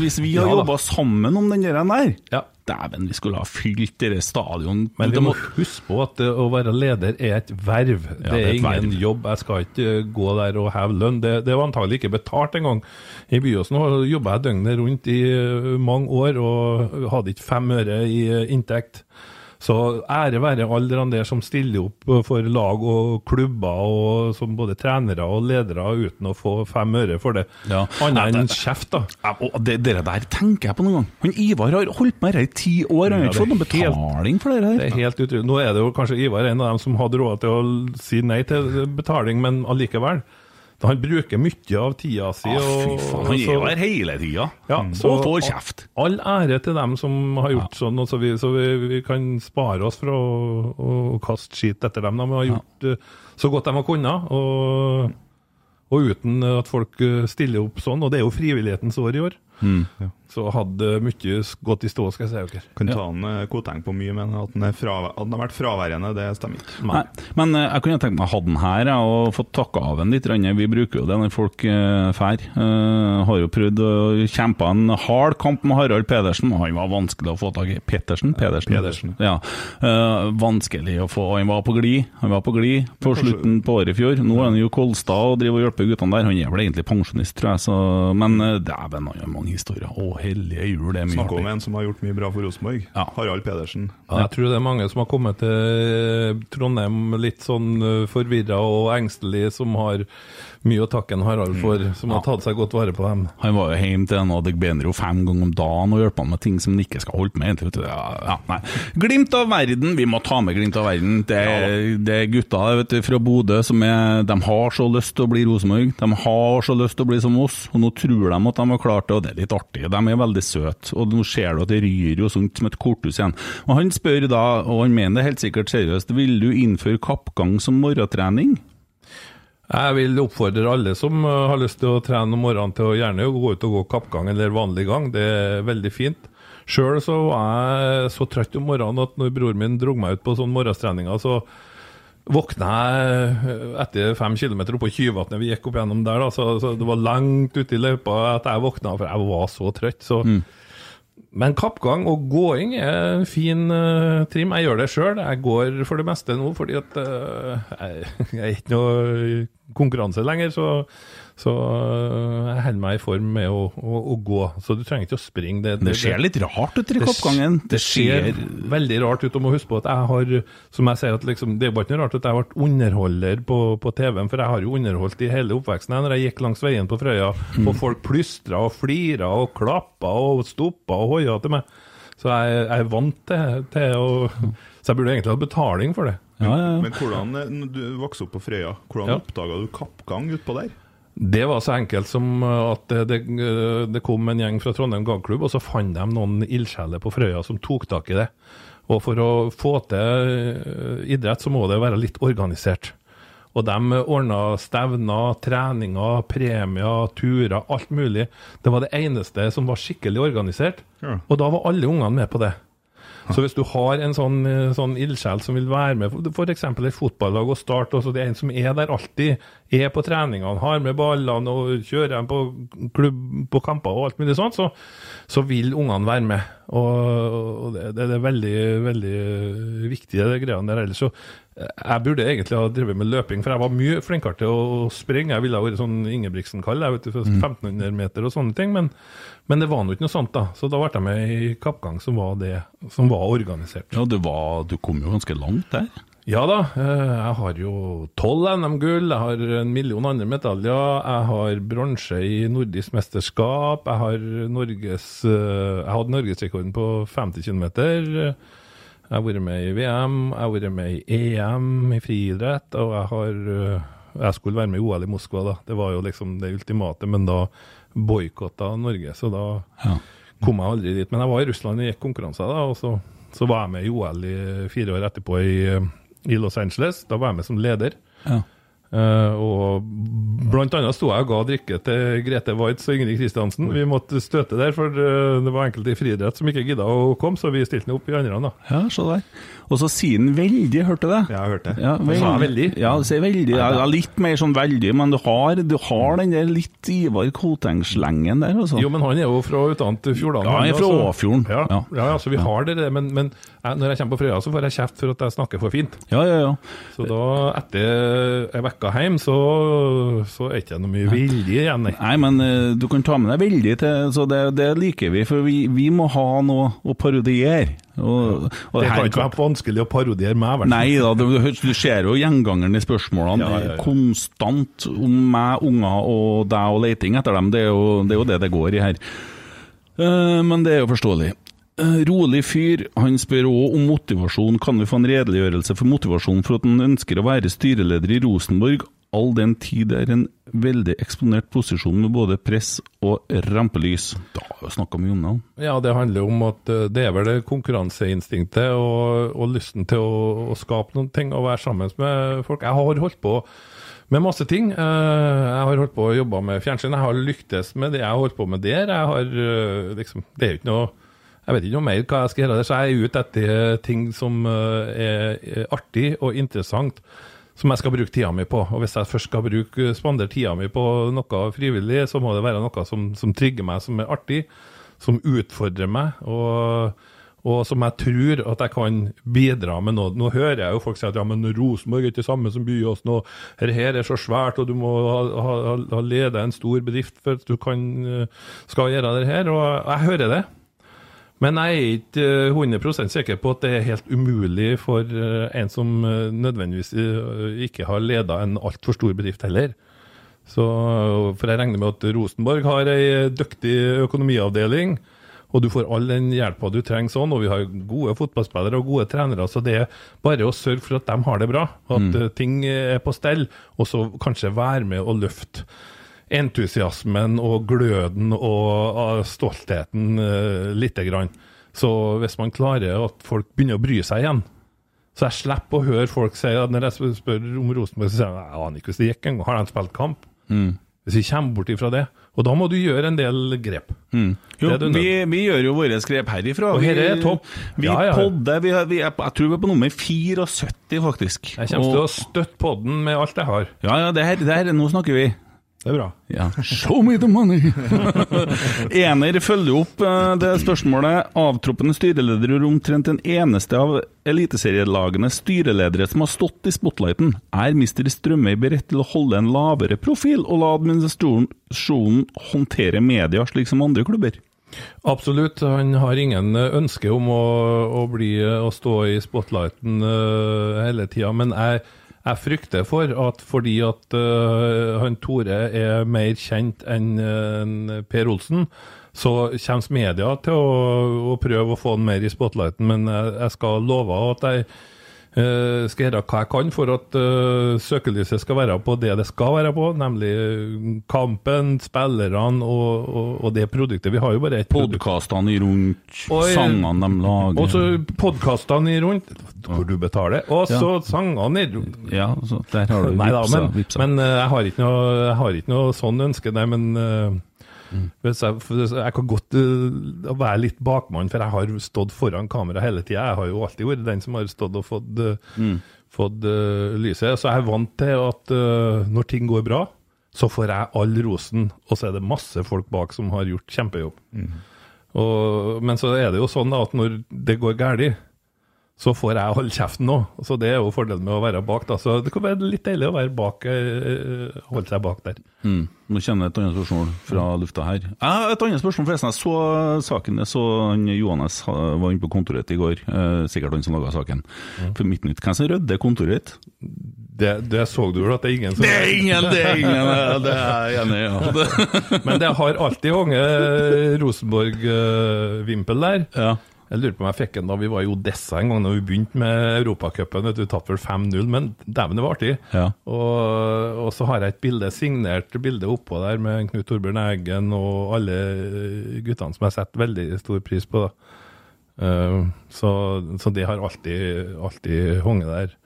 Hvis vi har Ja jobba sammen om den der, der Ja. Dæven, vi skulle ha fylt dere stadion. Men vi må huske på at å være leder er et verv. det, det er er ingen verv. jobb. Jeg skal ikke eh, gå der og heve lønn. Det, det var antagelig ikke betalt engang. I Byåsen jobba jeg døgnet rundt i eh, mange år og hadde ikke fem øre i eh, inntekt. Så ære være alle de der som stiller opp eh, for lag og klubber, og som både trenere og ledere, uten å få fem øre for det. Ja. Annet enn kjeft, da. Ja, og det, dere der tenker jeg på noen gang. Han Ivar har holdt med dette i ti år, han har ikke fått noen betaling for det Det er helt utrolig. Nå er det jo kanskje Ivar en av dem som hadde råd til å si nei til betaling, men allikevel. Han bruker mye av tida si. Ah, fy og- faen, han er her hele tida. Ja, Mm. så- og får kjeft. All ære til dem som har gjort sånn, og så, vi, så vi, vi kan spare oss fra å, å kaste skit etter dem. De har gjort eh, så godt de har kunnet, og, og uten at folk eh, stiller opp sånn. Og det er jo frivillighetens år i år. Så hadde mye gått i stå, skal jeg si dere. Kan ta han eh, Koteng på mye, men at han, er frave- at han har vært fraværende, det stemmer ikke. Nei, men eh, jeg kunne tenkt meg å ha den her og fått takka av den litt. Vi bruker jo det når folk uh, fær. Eh, har jo prøvd å kjempe en hard kamp med Harald Pedersen. Han var vanskelig å få tak i. Pettersen? Pedersen. Pedersen. Ja. Uh, vanskelig å få Han var på glid. Han var på glid på slutten på året i fjor. Nå er han jo Kolstad og driver og hjelper guttene der. Han er vel egentlig pensjonist, tror jeg. Så, men uh, dæven, han har mange historier. Å, hellige jul, det er mye Snakk om en som har gjort mye bra for Rosenborg. Ja. Harald Pedersen. Ja, jeg tror det er mange som har kommet til Trondheim litt sånn forvirra og engstelig, som har mye å takke en Harald for, som har tatt seg godt vare på dem. Han var jo hjemme til en Adegbenro fem ganger om dagen og hjalp han med ting som han ikke skal holde med. Ja, ja. Glimt av verden, vi må ta med Glimt av verden. Det, er- det er gutta vet du, fra Bodø som er, de har så lyst til å bli Rosenborg. De har så lyst til å bli som oss, og nå tror de at de har klart det, og det er litt artig. De er veldig søte, og nå ser du at det ryr jo sånt som et korthus igjen. Og Han spør da, og han mener det helt sikkert seriøst, vil du innføre kappgang som morgentrening? Jeg vil oppfordre alle som uh, har lyst til å trene om morgenen, til å gjerne gå ut og gå kappgang eller vanlig gang. Det er veldig fint. Sjøl så var jeg så trøtt om morgenen at når broren min dro meg ut på sånn morgentreninger, så våkna jeg uh, etter fem kilometer oppå Kyvatnet vi gikk opp gjennom der, da, så, så det var langt ute i løypa at jeg våkna, for jeg var så trøtt. så Men kappgang og gåing er en fin uh, trim. Jeg gjør det sjøl. Jeg går for det meste nå fordi at uh, jeg, jeg er ikke noe konkurranse lenger, så, så eh, jeg holder meg i form med å, å, å gå. Så du trenger ikke å springe. Det, Det ser litt rart ut i det- Det ser veldig rart ut. Du må huske på at jeg har som jeg sier, at liksom, Det er bare ikke noe rart at jeg har vært underholder på, på TV-en, for jeg har jo underholdt i hele oppveksten. Når jeg gikk langs veien på Frøya, og folk plystra og flira og klappa og stoppa og hoia til meg. Så jeg, jeg er vant til, til å Så jeg burde egentlig hatt betaling for det. Ja, ja, ja. Men hvordan, eh, når du vokste opp på Frøya, hvordan Ja. oppdaga du kappgang utpå der? Det var så enkelt som uh, at det, det, det kom en gjeng fra Trondheim Gangklubb, og så fant de noen ildsjeler på Frøya som tok tak i det. Og for å få til uh, idrett, så må det være litt organisert. Og de ordna stevner, treninger, premier, turer, alt mulig. Det var det eneste som var skikkelig organisert. Ja. Og da var alle ungene med på det. Så hvis du har en sånn, eh, sånn ildsjel som vil være med, f.eks. et fotballag og starte, og så det er en som er der alltid, er på treningene, har med ballene og kjører dem på klubb på kamper og alt mulig sånt, så, så vil ungene være med. Og, og det, det er veldig, veldig viktig, det greiene der. Ellers så eh, jeg burde egentlig ha drevet med løping, for jeg var mye flinkere til å springe. Jeg ville ha vært sånn Ingebrigtsen-kall, jeg vet du, 1500 meter og sånne ting. Men, men det var nå ikke noe sånt, da. Så da ble jeg med i kappgang som var det som var organisert. Ja, var, du kom jo ganske langt der. Ja da, eh, jeg har jo tolv NM-gull, jeg har en million andre medaljer, jeg har bronse i nordisk mesterskap, jeg har Norges eh, Jeg hadde norgesrekorden på 50 km. Jeg har vært med i VM, jeg har vært med i EM i friidrett, og jeg har eh, Jeg skulle være med i OL i Moskva, da. Det var jo liksom det ultimate, men da boikotta Norge, så da Ja. kom jeg aldri dit. Men jeg var i Russland og gikk konkurranser, da, og så, så var jeg med i OL i fire år etterpå i, i Los Angeles. Da var jeg med som leder. Ja. Eh, og blant annet sto jeg og ga drikke til Grete Waitz og Ingrid Kristiansen. Vi måtte støte der, for eh, det var enkelte i friidrett som ikke gidda å komme, så vi stilte den opp i andre. da. Ja, se der. Og så sier han veldig, hørte du det? Jeg hørte det. Ja, Sa jeg veldig? Ja, du sier veldig. Ja, ja, litt mer sånn veldig, men du har, du har den der litt Ivar Koteng-slengen der, altså. Jo, men han er jo fra utenat Fjordane. Ja, han er fra Åfjorden. Ja, Ja. ja. ja, så vi har det, men, men jeg, når jeg kommer på Frøya, så får jeg kjeft for at jeg snakker for fint. Ja, ja, ja. Så da, etter ei uke hjem, så, så er ikke noe mye vilje igjen, nei. Nei, men eh, du kan ta med deg veldig til, så det, det liker vi, for vi, vi må ha noe å parodiere. Og, og Det kan ikke være vanskelig å parodiere meg, i. Nei da, du, du ser jo gjengangeren i spørsmålene. Ja, ja, ja. Konstant om meg, unger og deg og leiting etter dem. Det er jo det er jo det, det går i her. Eh, men det er jo forståelig. Eh, rolig fyr, han spør òg om motivasjon. Kan vi få en redegjørelse for motivasjon for at han ønsker å være styreleder i Rosenborg, all den tid det er en veldig eksponert posisjon med både press og rampelys? Da har vi snakka mye om. Ja, det handler om at eh, det er vel det konkurranseinstinktet og, og lysten til å, å skape noen ting og være sammen med folk. Jeg har holdt på Med masse ting. Eh, Jeg har holdt på å jobbe med fjernsyn. Jeg har lyktes med det jeg har holdt på med der. Jeg har liksom Det er jo ikke noe Jeg vet ikke noe mer hva jeg skal gjøre så jeg er ute etter ting som eh, er artig og interessant. Som jeg skal bruke tida mi på. Og hvis jeg først skal bruke spandere tida mi på noe frivillig, så må det være noe som, som trigger meg, som er artig, som utfordrer meg. og og som jeg tror at jeg kan bidra med noe. Nå hører jeg jo folk si at ja, men Rosenborg er ikke det samme som Byåsen, og her, her er så svært, og du må ha, ha, ha leda en stor bedrift for at du kan, eh, skal gjøre det her. Og jeg hører det. Men jeg er ikke eh, 100 sikker på at det er helt umulig for eh, en som eh, nødvendigvis eh, ikke har leda en altfor stor bedrift heller. Så, for jeg regner med at Rosenborg har ei dyktig økonomiavdeling, og du får all den hjelpa du trenger sånn, og vi har gode fotballspillere og gode trenere, så det er bare å sørge for at de har det bra, at mm. ting er på stell, og så kanskje være med og løfte entusiasmen og gløden og ah, stoltheten uh, lite grann. Så hvis man klarer at folk begynner å bry seg igjen, så jeg slipper å høre folk si at når jeg spør om Rosenborg, så sier de jeg aner ikke hvordan det gikk engang, har de spilt kamp? Hvis vi kommer bort ifra det. Og da må du gjøre en del grep. Jo, er det vi, vi gjør jo våre grep herifra. Og her er topp. Vi Ja, ja. podder, vi, vi er, jeg tror vi er på nummer 74, faktisk. Jeg kommer til å støtte podden med alt jeg har. Ja, ja, det her, det her, nå snakker vi. Det er bra. Ja. Show me the money! Ener følger opp eh, det spørsmålet. Avtroppende styreleder er omtrent den eneste av eliteserielagenes styreledere som har stått i spotlighten. Er Mr. Strømøy beredt til å holde en lavere profil og la administrasjonen håndtere media slik som andre klubber? Absolutt. Han har ingen ønske om å, å, bli, å stå i spotlighten uh, hele tida, men jeg, jeg frykter for at fordi at uh, han Tore er mer kjent enn uh, Per Olsen, så kommer media til å, å prøve å få han mer i spotlighten, men jeg, jeg skal love at jeg eh, skal gjøre hva jeg kan for at uh, søkelyset skal være på det det skal være på, nemlig eh, kampen, spillerne og, og, og det produktet. Vi har jo bare ett produkt. Podkastene rundt, Og, sangene de lager Og så podkastene i rundt, hvor du betaler. Og så sangene i rundt. Ja, så der har du Nei da, vipsa. men, vipsa. men uh, jeg, har noe, jeg har ikke noe sånn ønske, nei, men Mm. hvis jeg, jeg kan godt uh, være litt bakmann, for jeg har stått foran kamera hele tida. Jeg har jo alltid vært den som har stått og fått, uh, Mm. fått uh, lyset. Så jeg er vant til at når ting går bra, så får jeg all rosen, og så er det masse folk bak som har gjort kjempejobb. Og, men så er det jo sånn da, at når det går galt, så får jeg holde kjeften nå. Så det er jo fordelen med å være bak. da. Så det kan være litt deilig å være bak, eh, holde seg bak der. Mm. Nå kjenner jeg et annet spørsmål fra lufta her. Jeg har et annet spørsmål, forresten. Jeg så saken. Jeg så han Johannes var inne på kontoret i går. Eh, sikkert han som laga saken. For mitt nytt, Hvem som rydder kontoret ditt? Det, det så du vel at det er ingen som Det er ingen, det er ingen! Det er jeg enig i. Ja. Men det har alltid hanget Rosenborg-vimpel der. Ja. Jeg lurer på om jeg fikk den da vi var i Odessa en gang da vi begynte med Europacupen. Vi tapte vel 5-0, men dæven, det var artig. Ja. Og, og så har jeg et bilde, signert bilde oppå der med Knut Torbjørn Eggen og alle guttene som jeg setter veldig stor pris på. Eh, så, så det har alltid, alltid hanget der.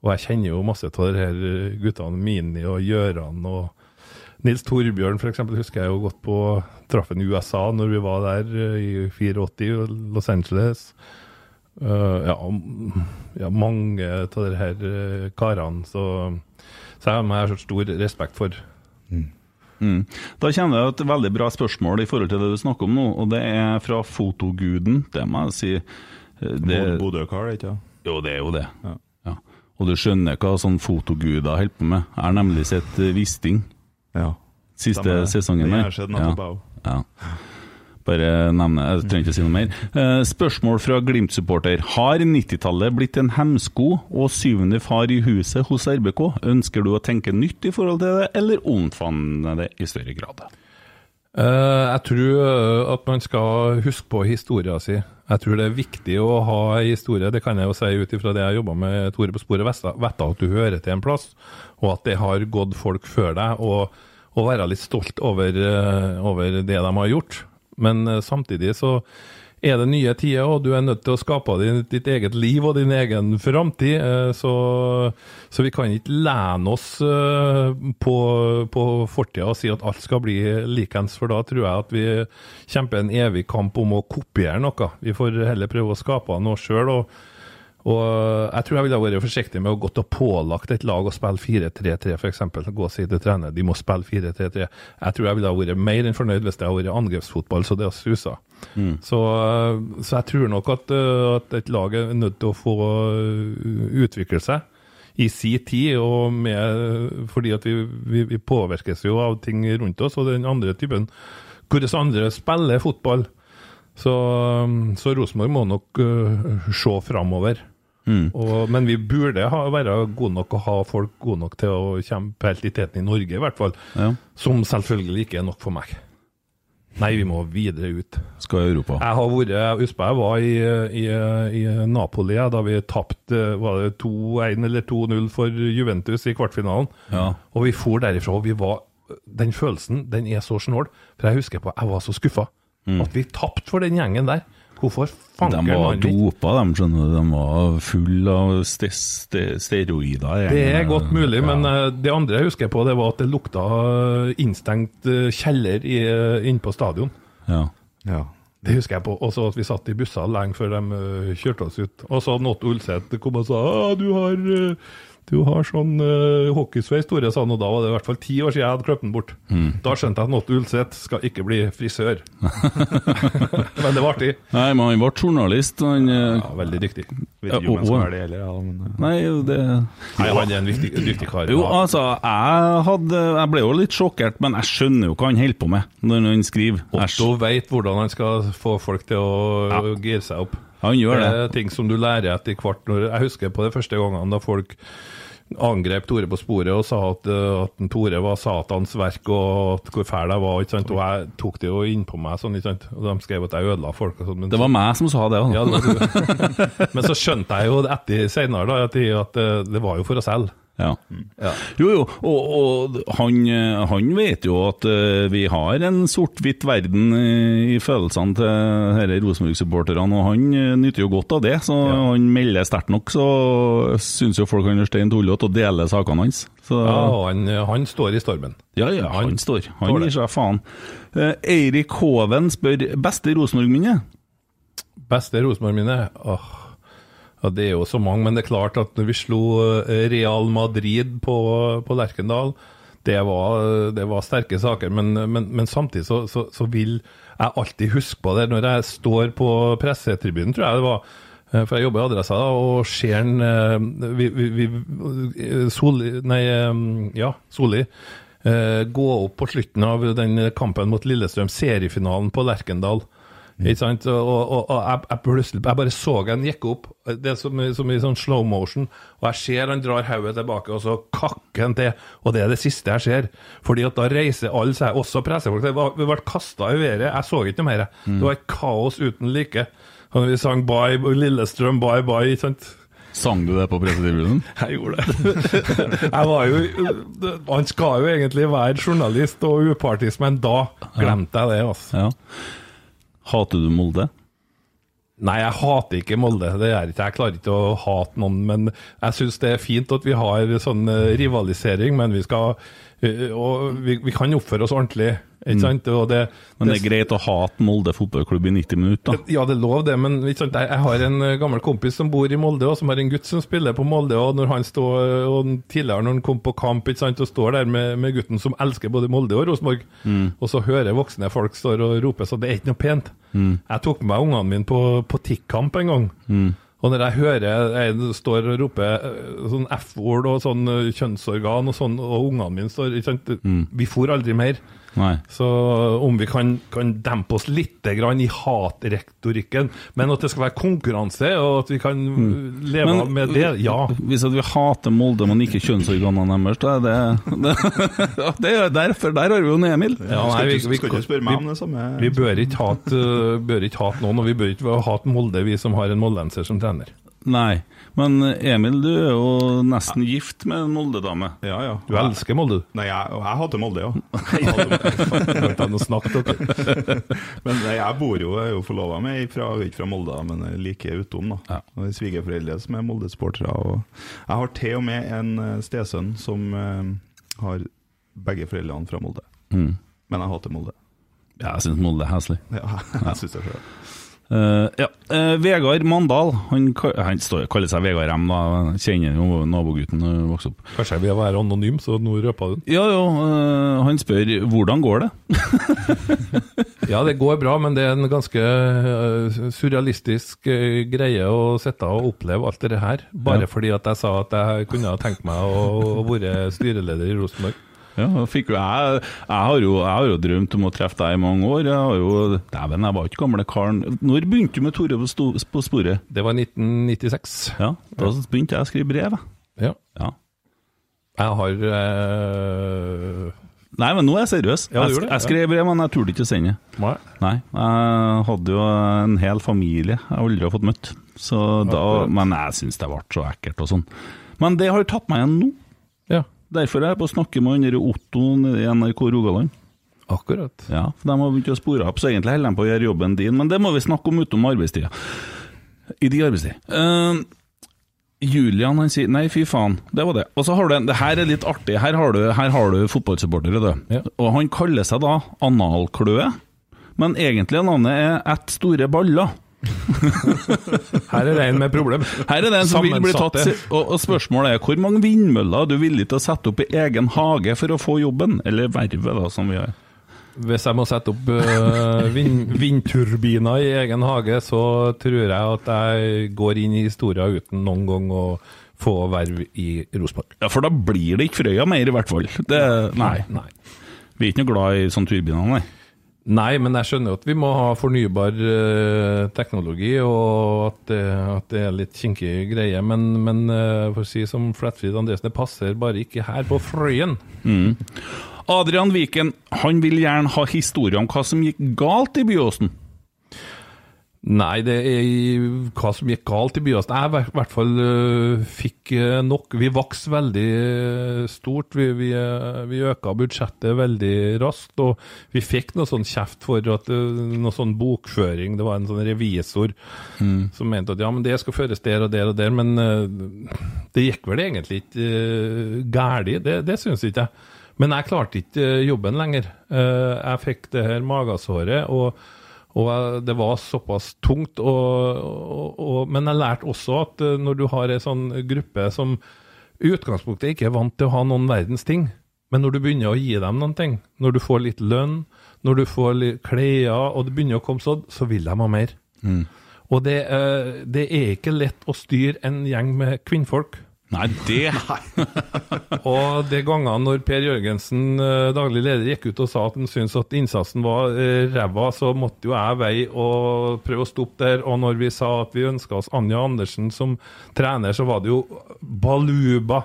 Og jeg kjenner jo masse av de her guttene, Mini og Gjøran og Nils Torbjørn for eksempel, husker jeg jo godt på traffen i USA når vi var der eh, i 84 Los Angeles. Uh, ja, ja, mange av de her uh, karene. Så, så jeg har så stor respekt for. Mm. Da kommer det et veldig bra spørsmål i forhold til det du snakker om nå, og det er fra fotoguden. Det må jeg si. Det, Bodø Car, ikke sant? jo, det er jo det. Ja. Ja. Og du skjønner hva sånn fotoguder holder på med. Jeg har nemlig sett Wisting. Wisting Ja. siste Stemmer sesongen. Der. har skjedd nettopp, jeg. Ja. Bare nevne, jeg trenger ikke si noe mer. Eh, spørsmål fra Glimt-supporter. Har 90-tallet blitt en hemsko og syvende far i huset hos RBK? Ønsker du å tenke nytt i forhold til det, eller omfavne det i større grad? Eh, jeg tror eh, at man skal huske på historien sin. Jeg tror det er viktig å ha en historie. Det kan jeg jo si ut ifra det jeg jobba med Tore på sporet, vite at du hører til en plass, og at det har gått folk før deg, og, og være litt stolt over, eh, over det de har gjort. Men samtidig så er det nye tider, og du er nødt til å skape din, ditt eget liv og din egen framtid. eh, Så, så vi kan ikke lene oss eh, på, på fortida og si at alt skal bli likens, for da tror jeg at vi kjemper en evig kamp om å kopiere noe. Vi får heller prøve å skape noe sjøl. Og jeg tror jeg ville vært forsiktig med å gått og pålagt et lag å spille 4-3-3, f.eks. Gå og si til trener de må spille 4-3-3. Jeg tror jeg ville vært mer enn fornøyd hvis det hadde vært angrepsfotball, så det har susa. Så, så jeg tror nok at, eh, at et lag er nødt til å få eh, utvikle seg i si tid, og med, fordi at vi, vi, vi påvirkes jo av ting rundt oss, og den andre typen Hvordan andre spiller fotball. Så, så Rosenborg må nok uh, se framover. Og, men vi burde ha, være gode nok og ha folk gode nok til å kjempe helt i teten i Norge, i hvert fall. Ja. Som selvfølgelig ikke er nok for meg. Nei, vi må videre ut. Skal Europa. Jeg har vært, jeg husker jeg var i, i, i Napoli da vi tapte var det 2-1 eller 2-0 for Juventus i kvartfinalen. Ja. Og vi for derifra, og vi var Den følelsen, den er så snål. For jeg husker på, jeg var så skuffa. At vi tapte for den gjengen der. Hvorfor De fankeren var dopa, de, skjønner dopa, De var full av ste ste steroider. Det er godt mulig, Ja. men eh, det andre jeg husker på, det var at det lukta eh, innstengt eh, kjeller inne på stadion. Ja. Ja. Det husker jeg på. Og så at vi satt i busser lenge før de kjørte oss ut. Og så Nått Ulseth kom og sa «Ah, du har, du har sånn uh, hockeysveis, Tore, sa han, og da var det i hvert fall ti år siden jeg hadde klippet den bort. Mm. Da skjønte jeg at Nått Ulseth skal ikke bli frisør. men det var artig. Nei, men han ble journalist. Han, eh, Ja, veldig dyktig. Vet ikke om han skal være det heller, ja, men eh, Nei, det Nei, han er en viktig, dyktig kar. Jo, Ja. altså, jeg, hadde, jeg ble jo litt sjokkert, men jeg skjønner jo hva han holder på med når han skriver. Otto vet hvordan han skal få folk til å gire seg opp. han gjør Det det. er ting som du lærer etter hvert. Når, jeg husker på de første gangene da folk angrep Tore på sporet og sa at, uh, at Tore var Satans verk og at hvor fæl jeg var. ikke sant? Og jeg tok det jo innpå meg sånn, ikke sant? Og de skrev at jeg ødela folk og sånn. men Det var meg som sa det. ja, det. Men så skjønte jeg jo etter senere da, at, uh, det var jo for å selge. Ja. Ja. Jo, jo, og, og han, eh, han vet jo at eh, vi har en sort-hvitt verden i, i følelsene til disse Rosenborg-supporterne, og han eh, nyter jo godt av det. Så Ja. han melder sterkt nok, så syns jo folk han er stein tullete og deler sakene hans. Så, Ja, han, han står i stormen. ja, ja, han, han står. Han gir seg faen. Eh, Eirik Hoven spør beste Rosenborg-minne. Beste Rosenborg-minne? Åh, ja, det er jo så mange, men det er klart at når vi slo eh, Real Madrid på, på Lerkendal, det var, det var sterke saker. Men, men, men samtidig så, så, så vil jeg alltid huske på det når jeg står på pressetribunen, tror jeg det var. eh, For jeg jobber i Adressa da, og ser en eh, Soli, Nei, ja, Soli. Gå opp på slutten av den kampen mot Lillestrøm, seriefinalen på Lerkendal. Ikke sant? Og, og, og jeg, jeg, plutselig, jeg bare så han gikk opp, det er som, som i sånn slow motion, og jeg ser han drar hodet tilbake, og så kakker han til. Og det er det siste jeg ser. Fordi at da reiser alle seg, også pressefolk. Det var, vi ble kasta i været. Jeg så ikke noe mer. Det var et kaos uten like. Og vi sang Bye, Lillestrøm, bye, bye, ikke sant? Sang du det på pressetribunen? Jeg gjorde det. jeg var jo Han skal jo egentlig være journalist og upartisk, men da glemte jeg det, altså. Ja. Hater du Molde? Nei, jeg hater ikke Molde. Det gjør ikke. Jeg klarer ikke å hate noen. Men jeg syns det er fint at vi har sånn eh, rivalisering, men vi skal eh, Og vi, vi kan oppføre oss ordentlig, ikke sant? Det, Men det er greit å hate Molde fotballklubb i 90 minutter, da. Ja, det er lov det, men ikke sant? Jeg, jeg har en eh, gammel kompis som bor i Molde, og som har en gutt som spiller på Molde. og når han står, og Tidligere når han kom på kamp ikke sant, og står der med, med gutten som elsker både Molde og Rosenborg, og så hører voksne folk står og roper, så det er ikke noe pent. Jeg tok med meg ungene mine på, på TIK-kamp en gang. Og når jeg hører en står og roper eh, sånn F-ord og sånn eh, kjønnsorgan og sånn, og ungene mine står ikke sant? Vi for aldri mer. Nei. Så om vi kan, kan dempe oss litt grann i hatretorikken, men at det skal være konkurranse, og at vi kan leve Men- med det, ja. Hvis at vi hater Molde, men ikke kjønnsorganene deres, da er det, det, det er derfor, Der har vi jo Emil. ja nei, skal, vi, vi, vi, det samme. vi bør ikke hate, uh, bør ikke hate noen, og vi bør ikke hate Molde, vi som har en moldenser som trener. Nei. Men Emil, du er jo nesten gift med en Molde-dame. Ja, ja. Du elsker Molde. Nei, jeg, og jeg hater Molde, ja. Men jeg bor jo, jeg er jo forlova med ei fra, ikke fra Molde, men like utom. da. Ja. Og Svigerforeldre som er Molde-sportere. Jeg har til og med en eh, stesønn som eh, har begge foreldrene fra Molde. Mm. Men jeg hater Molde. Ja, jeg syns Molde er heslig. Ja, jeg synes det selv. Eh, ja. Uh, Vegard Mandal, han, han står, kaller seg Vegard M, da. Kjenner jo nabogutten uh, vokste opp. Kanskje jeg vil være anonym, så nå røpa du den. Ja, jo, uh, han spør hvordan går det? Ja, det går bra, men det er en ganske surrealistisk greie å sitte og oppleve alt det her. Bare Ja. fordi at jeg sa at jeg kunne tenkt meg å, å være styreleder i Rosenborg. Ja, jeg, jeg, har jo, jeg har jo drømt om å treffe deg i mange år. Jeg har jo, Dæven, jeg var ikke gamle karen. Når begynte du med Tore på, sto, på sporet? Det var 1996. Ja, Da begynte jeg å skrive brev. jeg. Ja. Ja. Jeg har øh... Nei, men nå er jeg seriøs. Ja, jeg, jeg skrev brev, men jeg turte ikke å sende. Nei. Nei, jeg hadde jo en hel familie jeg aldri har fått møtt. Så da, men jeg syns det ble så ekkelt og sånn. Men det har jo tatt meg igjen nå. Ja, Derfor er jeg på å snakke med han Otto i NRK Rogaland. akkurat. Ja, for De har begynt å spore opp, så egentlig holder de på å gjøre jobben din. Men det må vi snakke om utom arbeidstida. I de arbeidstid. Uh, Julian han sier nei, fy faen. Det var det. Og så har du en, det her er litt artig. Her har du, her har du fotballsupportere, du. Ja. Og han kaller seg da Analkløe, men egentlig navnet er Ett store baller. Her er det en med problem. Her er det en som vil bli tatt og, og spørsmålet er hvor mange vindmøller er du villig til å sette opp i egen hage for å få jobben? Eller vervet, da, som vi har. Hvis jeg må sette opp øh, vind, vindturbiner i egen hage, så tror jeg at jeg går inn i historien uten noen gang å få verv i Rosenborg. Ja, for da blir det ikke Frøya mer, i hvert fall. Det, nei. Nei. Vi er ikke noe glad i sånne turbiner, nei. Nei, men jeg skjønner at vi må ha fornybar øh, teknologi, og at, det- at det er litt kinkig greie. Men, men øh, for å si som Flatfrid Andresen, det passer bare ikke her på Frøyen. Adrian Viken han vil gjerne ha historie om hva som gikk galt i Byåsen. Nei, det er hva som gikk galt i Byåsen. Jeg i hvert- fall øh, fikk øh, nok. Vi vokste veldig øh, stort. Vi, vi, vi øka budsjettet veldig raskt. Og vi fikk noe sånn kjeft for at noe sånn bokføring. Det var en sånn revisor som mente at ja, men det skal føres der og der og der. Men det gikk vel egentlig ikke galt. Det, det syns ikke jeg. Men jeg klarte ikke jobben lenger. Jeg fikk det her magesåret. og og det var såpass tungt, og, og, og, men jeg lærte også at eh, når du har en sånn gruppe som i utgangspunktet ikke er vant til å ha noen verdens ting, men når du begynner å gi dem noen ting, når du får litt lønn, når du får litt klær, og det begynner å komme sånn, så vil de ha mer. Og det, eh, det er ikke lett å styre en gjeng med kvinnfolk. Nei, det Og de gangene når Per Jørgensen, eh, daglig leder, gikk ut og sa at han syntes at innsatsen var eh, ræva, så måtte jo jeg veie og prøve å stoppe der. Og når vi sa at vi ønska oss Anja Andersen som trener, så var det jo baluba.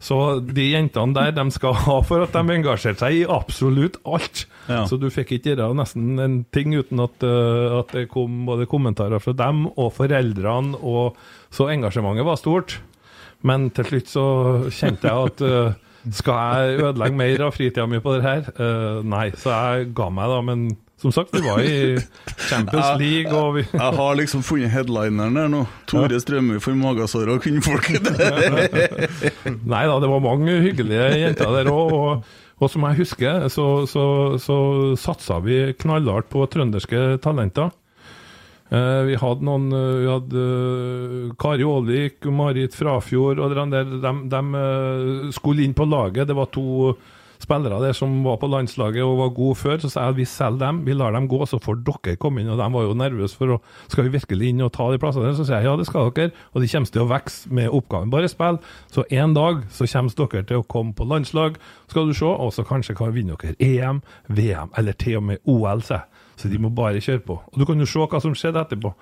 Så de jentene der, de skal ha for at de engasjerte seg i absolutt alt. Ja. Så du fikk ikke gjøre nesten en ting uten at, eh, at det kom både kommentarer fra dem og foreldrene, og så engasjementet var stort. Men til slutt så kjente jeg at uh, skal jeg ødelegge mer av fritida mi på det her? Uh, nei, så jeg ga meg da. Men som sagt, vi var i Champions League, og vi Jeg har liksom funnet headlineren der nå. Tore Strømøy for magesår og kvinnfolk. Nei da, det var mange hyggelige jenter der òg. Og, og som jeg husker, så, så, så satsa vi knallhardt på trønderske talenter. Eh, vi hadde noen eh, Vi hadde eh, Kari Aavik, Marit Frafjord og de der. De, de skulle inn på laget. Det var to spillere der som var på landslaget og var gode før. Så sa jeg at vi selger dem, vi lar dem gå, så får dere komme inn. Og de var jo nervøse for å Skal vi virkelig inn og ta de plassene der? Så sier jeg ja, det skal dere. Og de kommer til å vokse med oppgaven. Bare spill. Så en dag så kommer dere til å komme på landslag, skal du se, og så kanskje kan vi vinne dere EM, VM eller til og med OL, sier jeg. Så de må bare kjøre på. Og du kan jo se hva som skjedde etterpå.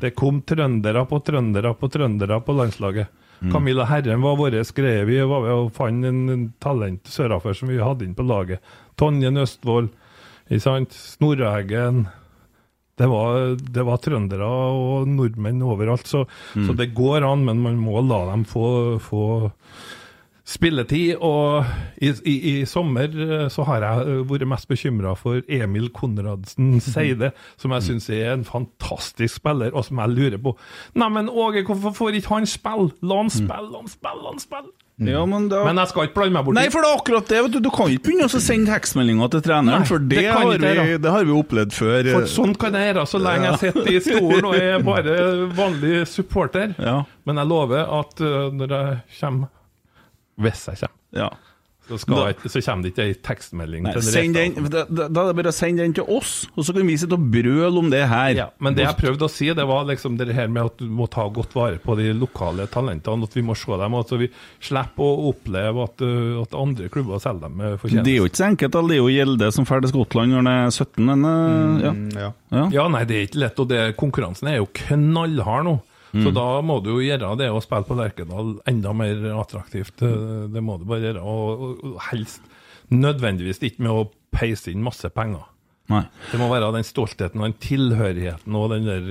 Det kom trøndere på trøndere på trøndere på landslaget. Camilla Herren var vår greie. Vi var ved og fant en en talent sørafor som vi hadde inn på laget. Tonje Nøstvold, ikke sant? Snorre Det var, det var trøndere og nordmenn overalt, så, så det går an, men man må la dem få, få spilletid. Og i, i, i sommer eh, så har jeg eh, vært mest bekymra for Emil Konradsen Seide, som jeg syns er en fantastisk spiller, og som jeg lurer på Neimen, Åge, hvorfor får ikke han spille? La han spille, la han spille, la han spille! Ja, men da Men jeg skal ikke blande meg borti Nei, for det er akkurat det. Du Du kan ikke begynne å sende tekstmeldinger til treneren, Nei, for det, det har vi, det har vi opplevd før. For sånn kan jeg gjøre så lenge jeg sitter i stolen og er bare vanlig supporter. Ja. Men jeg lover at når jeg kommer Hvis jeg kommer, Ja. så, skal Da- jeg, så kommer det ikke ei tekstmelding Nei, til send den, da, da da er det bare å sende den til oss, og så kan vi sitte og brøle om det her. Ja, men det jeg prøvde å si, det var liksom det her med at du må ta godt vare på de lokale talentene. At vi må se dem, at vi slipper å oppleve at, uh, at andre klubber selger dem med Det er jo ikke så enkelt. Det er jo Gjelde som drar til Skottland når han er 17. Denne, eh, ja. Mm, ja. Ja. Ja, nei, det er ikke lett, og det, konkurransen er jo knallhard nå. Mm. Så da må du jo gjøre det å spille på Lerkendal enda mer attraktivt. Det, det må du bare gjøre. Og, helst nødvendigvis ikke med å peise inn masse penger. Nei. Det må være den stoltheten og den tilhørigheten og den der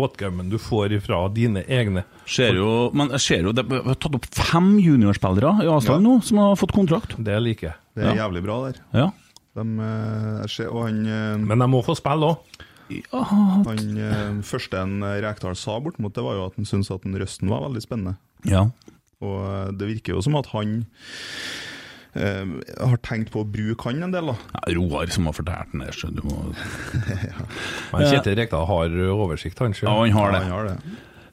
åtgaumen du får ifra dine egne. Ser jo, men jeg ser jo, det vi har tatt opp fem juniorspillere i Asdal nå som har fått kontrakt. Det liker jeg. Det er jævlig bra der. Ja. De, eh, jeg ser, og han, eh, Men de må få spille òg. Han eh, første en Rekdal sa bort mot det, var jo at han syntes at den Røsten var veldig spennende. ja. Og eh, det virker jo som at han eh, har tenkt på å bruke han en del, da. ja Roar som har fortalt den der, så du må Men Kjetil Rekdal har oversikt, han Ja, han har Ja, det. han har det.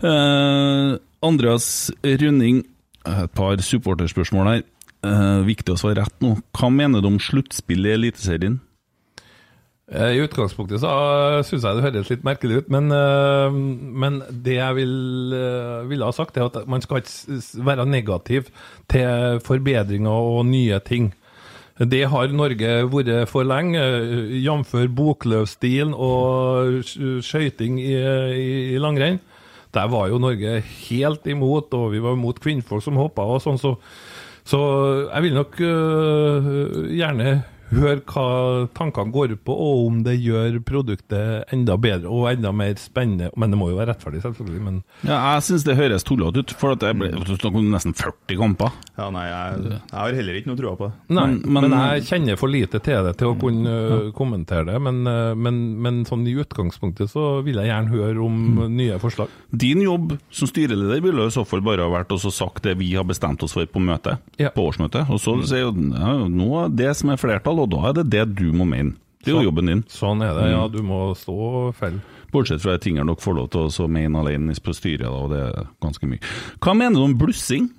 Uh, Andreas Rønning, et par supporterspørsmål her. Uh, viktig å svare rett nå. Hva mener du om sluttspill i Eliteserien? Eh, I utgangspunktet så syns jeg det høres litt merkelig ut, men, eh, men det jeg vil, eh, ville ha sagt, er at man skal ikke være negativ til forbedringer og nye ting. Det har Norge vært for lenge, jf. bokløvstilen og sk- skøyting i, i, i langrenn. Der var jo Norge helt imot, og vi var imot kvinnfolk som hoppa og sånn, så, så jeg vil nok øh, gjerne høre hva tankene går ut på, og om det gjør produktet enda bedre og enda mer spennende. Men det må jo være rettferdig, selvfølgelig. Men Ja, jeg syns det høres tullete ut, for at det ble nesten 40 kamper. Ja, nei, jeg, jeg har heller ikke noe trua på det. Nei, Men- men, men- jeg kjenner for lite til det til å kunne ja. kommentere det. Men, øh, men, men sånn i utgangspunktet så vil jeg gjerne høre om nye forslag. Din jobb som styreleder ville i så fall bare ha vært å sagt det vi har bestemt oss for på møtet, Ja. på årsmøtet. Og så sier jo ja, nå det som er flertall, og da er det det du må mene. Det er jo jobben din. Sånn er det, ja. Du må stå og felle. Bortsett fra de tingene dere får lov til å så mene alene på styret, og det er ganske mye. Hva mener du om blussing?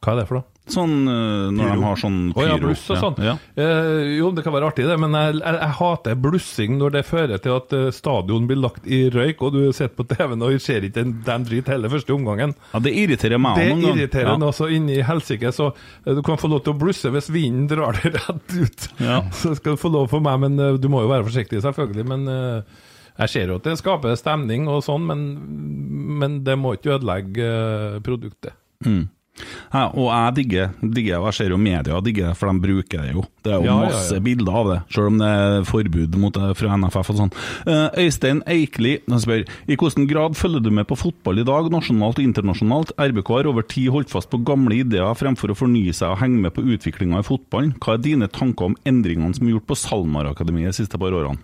Hva er det for noe? Sånn når når de har sånn Å ja, bluss og sånn. Ja, Eh, jo, det kan være artig, det, men jeg, jeg, jeg hater blussing når det fører til at eh, stadion blir lagt i røyk, og du sitter på TV-en og ser ikke en damn drit hele første omgangen. ja, det irriterer meg Det noen ganger. irriterer Ja. også inni helsike, så eh, du kan få lov til å blusse hvis vinden drar deg rett ut. Ja. Så skal du få lov for meg, men eh, du må jo være forsiktig, selvfølgelig. Men eh, jeg ser jo at det skaper stemning og sånn, men, men det må ikke ødelegge produktet. produktet. Ja, og jeg digger, digger og jeg ser jo media digger det, for de bruker det jo. Det er jo Ja, masse ja. bilder av det, selv om det er forbud mot det fra NFF og sånn. Eh, Øystein Eikli spør i hvilken grad følger du med på fotball i dag, nasjonalt og internasjonalt? RBK har over tid holdt fast på gamle ideer fremfor å fornye seg og henge med på utviklinga i fotballen. Hva er dine tanker om endringene som er gjort på SalMar Akademiet de siste par årene?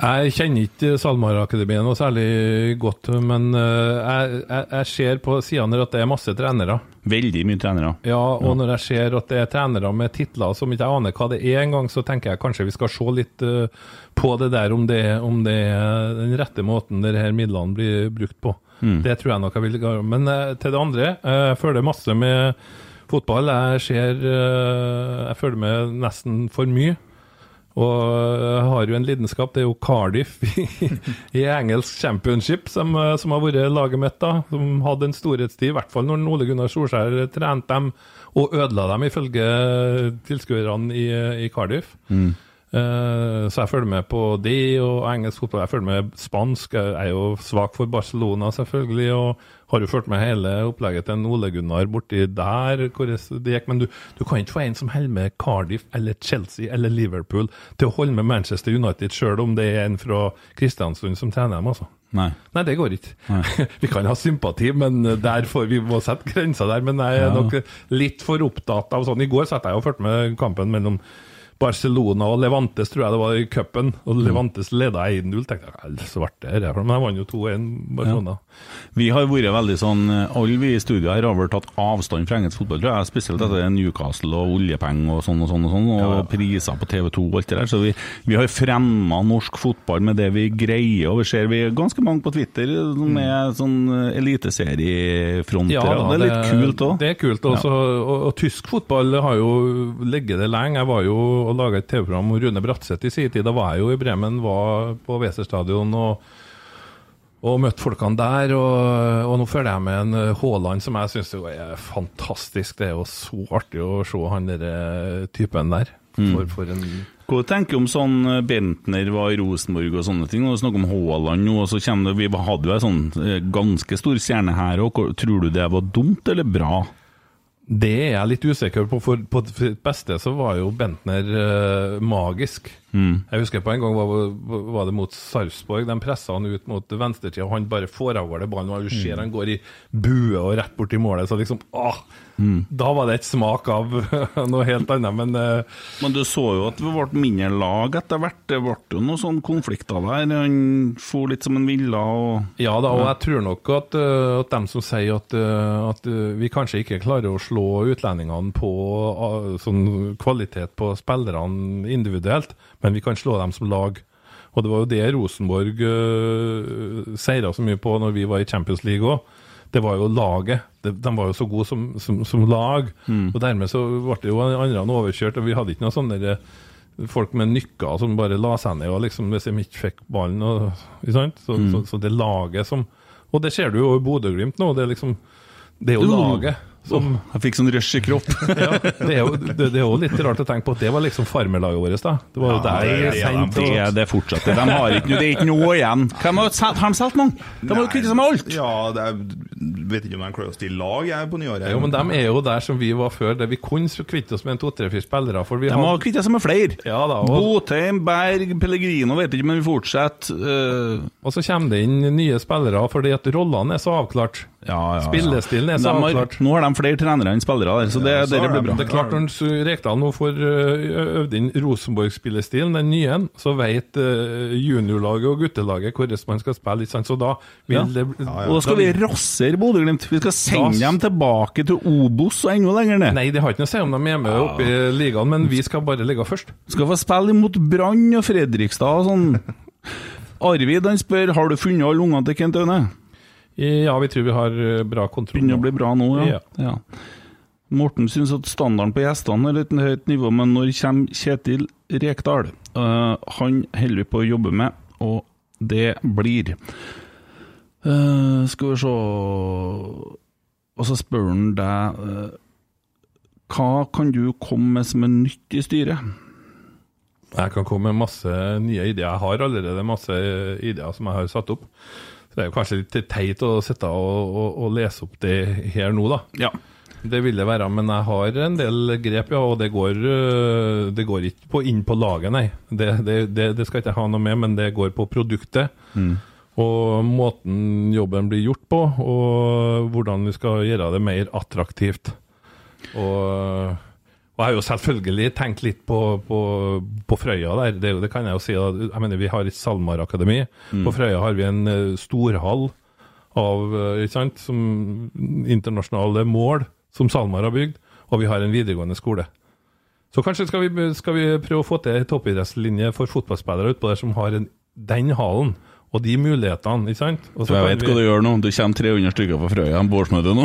Jeg kjenner ikke SalMar-akademiet noe særlig godt, men eh, jeg, jeg, jeg ser på sidene at det er masse trenere. Veldig mye trenere. Ja, og når jeg ser at det er trenere med titler som ikke jeg aner hva det er engang, så tenker jeg kanskje vi skal se litt eh, på det der, om det, om det er den rette måten de her midlene blir brukt på. Det tror jeg nok jeg vil gjøre. Men eh, til det andre, jeg følger masse med fotball. Jeg ser Jeg følger med nesten for mye. Og jeg har jo en lidenskap, det er jo Cardiff i, i engelsk championship, som, eh, som har vært laget mitt, da. Som hadde en storhetstid, i hvert fall når Ole Gunnar Solskjær trente dem og ødela dem, ifølge tilskuerne i, i Cardiff. Eh, så jeg følger med på det og engelsk fotball. Jeg følger med spansk. Jeg er jo svak for Barcelona, selvfølgelig. Og har jo fulgt med hele opplegget til en Ole Gunnar borti der. hvor det gikk, Men du, du kan ikke få en som holder med Cardiff eller Chelsea eller Liverpool til å holde med Manchester United, sjøl om det er en fra Kristiansund som trener dem, altså. Nei. Nei, det går ikke. vi kan ha sympati, men der får vi må sette grenser der. Men jeg er nok litt for opptatt av sånn. I går satt jeg og fulgte med kampen mellom Barcelona og Levantes, tror jeg det var i cupen. Og Levantes leda 1-0. Tenkte jeg, "Vel, svarte her, det, men de vant jo 2-1 Barcelona. Vi har vært veldig sånn Alle vi i studio her har vel tatt avstand fra engelsk fotball, tror jeg. Spesielt etter Newcastle og oljepenger og sånn og sånn, og sånn, og priser på TV2 og alt det der. Så vi, vi har fremma norsk fotball med det vi greier, og vi ser vi ganske mange på Twitter som er sånn eliteseriefronter. og det er litt kult òg. Det er kult også. Og, og, tysk fotball har jo ligget det lenge. Jeg var jo og laga et TV-program om Rune Bratseth i sin tid. Da var jeg jo i Bremen, var på Weser-stadion og, og møtte folkene der. Og, og nå følger jeg med en Haaland som jeg syns er fantastisk. Det er jo så artig å se han der eh, typen der. For, for en Hva tenker du om sånn eh, Bentner var i Rosenborg og sånne ting? og snakker om Haaland nå, og så kommer det, Vi hadde jo en sånn eh, ganske stor stjerne her òg. Tror du det var dumt eller bra? Det er jeg litt usikker på. For på sitt beste så var jo Bentner uh, magisk. Jeg husker på en gang var, var det mot Sarpsborg. De pressa han ut mot venstresida, og han bare får av gårde ballen. og Du ser han går i bue og rett bort i målet. Så liksom, åh, Da var det et smak av noe helt annet, men uh, Men du så jo at det ble mindre lag etter hvert. Det ble jo noen sånne konflikter der. Han for litt som han ville. og... Ja da, og jeg tror nok at, uh, at dem som sier at, uh, at vi kanskje ikke klarer å slå utlendingene på sånn kvalitet på spillerne individuelt, men vi kan slå dem som lag. Og det var jo det Rosenborg uh, seira så mye på når vi var i Champions League òg. Det var jo laget. De, de var jo så gode som, som, som lag. Og dermed så ble det jo andre overkjørt, og vi hadde ikke noe sånn derre folk med nykker som bare la seg ned og liksom, hvis de ikke fikk ballen. Og, ikke sant? Så, så, så det laget som Og det ser du jo i Bodø-Glimt nå. Det er liksom Det er jo laget som Jeg fikk sånn rush i kropp. ja, det, er jo, det, det er jo litt rart å tenke på at det var liksom farmerlaget vårt, da. Det var jo der det, jeg det, det, det fortsetter. De har ikke, det er ikke noe igjen. Hvem har, har de solgt mange? De har jo kvittet seg med alt! Ja, det er, vet ikke om de klarer å stille lag jeg på nyåret. Jo, men de er jo der som vi var før, der vi kunne kvitte oss med en to-tre-fire spillere. For vi De har kvittet seg med flere. Ja da, og, Botheim, Berg, Pellegrino, vet ikke, men vi fortsetter. Uh... og så kommer det inn nye spillere, fordi at rollene er så avklart. ja, ja, ja. Spillestilen er så De har, avklart. nå har de flere trenere enn spillere der, så det, Ja, så det blir bra. Det er klart Når Rekdal nå får øvd inn Rosenborg-spillestilen, den nye, så vet juniorlaget og guttelaget hvordan man skal spille. Ikke sant? Så da vil Ja. det Og da skal vi rasere Bodø-Glimt. Vi skal sende dem tilbake til Obos og enda lenger ned. Nei, det har ikke noe å si om de er med oppe i ligaen, men vi skal bare ligge først. Skal få spille imot Brann og Fredrikstad og sånn. Arvid han spør har du funnet alle ungene til Kent Aune. Ja, vi tror vi har bra kontroll. Begynner å bli bra nå, ja. Ja. ja. Morten syns at standarden på gjestene er litt høyt nivå, men når kommer Kjetil Rekdal? Uh, han holder vi på å jobbe med, og det blir uh, Skal vi se Og så spør han deg uh, Hva kan du komme med som er nytt i styret? Jeg kan komme med masse nye ideer. Jeg har allerede masse ideer som jeg har satt opp. Det er jo kanskje litt teit å sitte og, og, og lese opp det her nå, da. Ja. Det vil det være, men jeg har en del grep, ja. Og det går, øh, det går ikke på inn på laget, nei. Det, det, det, skal ikke jeg ha noe med, men det går på produktet. Og måten jobben blir gjort på, og hvordan vi skal gjøre det mer attraktivt. Og, og jeg har jo selvfølgelig tenkt litt på, på, på Frøya der. Det, det kan jeg jo si. Jeg mener, Vi har et SalMar-akademi. På Frøya har vi en uh, storhall av eh, ikke sant, som internasjonale mål som SalMar har bygd, og vi har en videregående skole. Så kanskje skal vi, skal vi prøve å få til en toppidrettslinje for fotballspillere utpå der som har en, den hallen og de mulighetene, ikke sant? Og Så jeg vet vi- hva du gjør nå. Du kommer 300 stykker på Frøya på årsmøtet nå.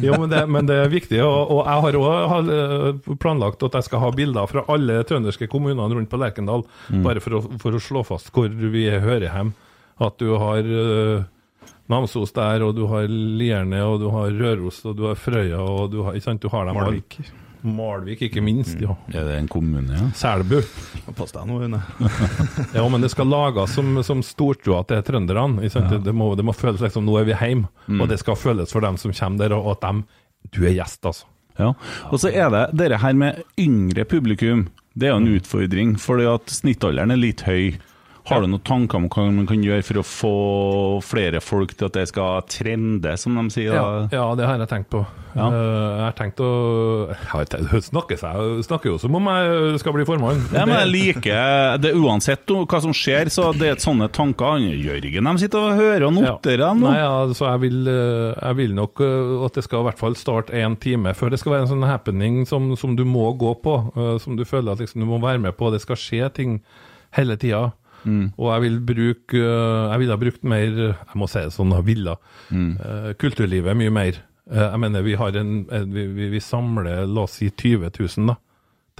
Jo, men det, men det er viktig, og, og jeg har òg planlagt at jeg skal ha bilder fra alle trønderske kommunene rundt på Lerkendal, bare for å, for å slå fast hvor vi hører hjem. At du har uh, Namsos der, og du har Lierne, og du har Røros, og du har Frøya, og du har, ikke sant? Du har dem alle. Malvik. Ikke minst. ja. Er det en kommune, ja? Selbu. Pass deg nå, Une. Ja, men det skal lages som, som stortrua til trønderne. Ja. Det, det, må, det må føles liksom nå er vi hjemme, og det skal føles for dem som kommer der, og at dem Du er gjest, altså. Ja. Og så er det dette her med yngre publikum. Det er jo en utfordring, fordi at snittalderen er litt høy. Har du noen tanker om hva man kan gjøre for å få flere folk til at det skal trende, som de sier? Ja, ja, det har jeg tenkt på. Ja. Eh, jeg har tenkt å jeg snakker, seg, snakker jo som om jeg skal bli formann. Ja, men jeg liker det uansett hva som skjer, så det er sånne tanker. Jørgen de sitter og hører og noterer dem nå. Nei, altså, jeg, vil, eh, jeg vil nok eh, at det skal i hvert fall starte én time før det skal være en sånn happening som, som du må gå på, eh, som du føler at liksom, du må være med på. Det skal skje ting hele tida. Og jeg vil bruke eh, Jeg ville ha brukt mer Jeg må si det sånn, jeg ville. eh, kulturlivet mye mer. Eh, jeg mener, vi har en, vi, vi, vi samler, la oss si 20 000, da.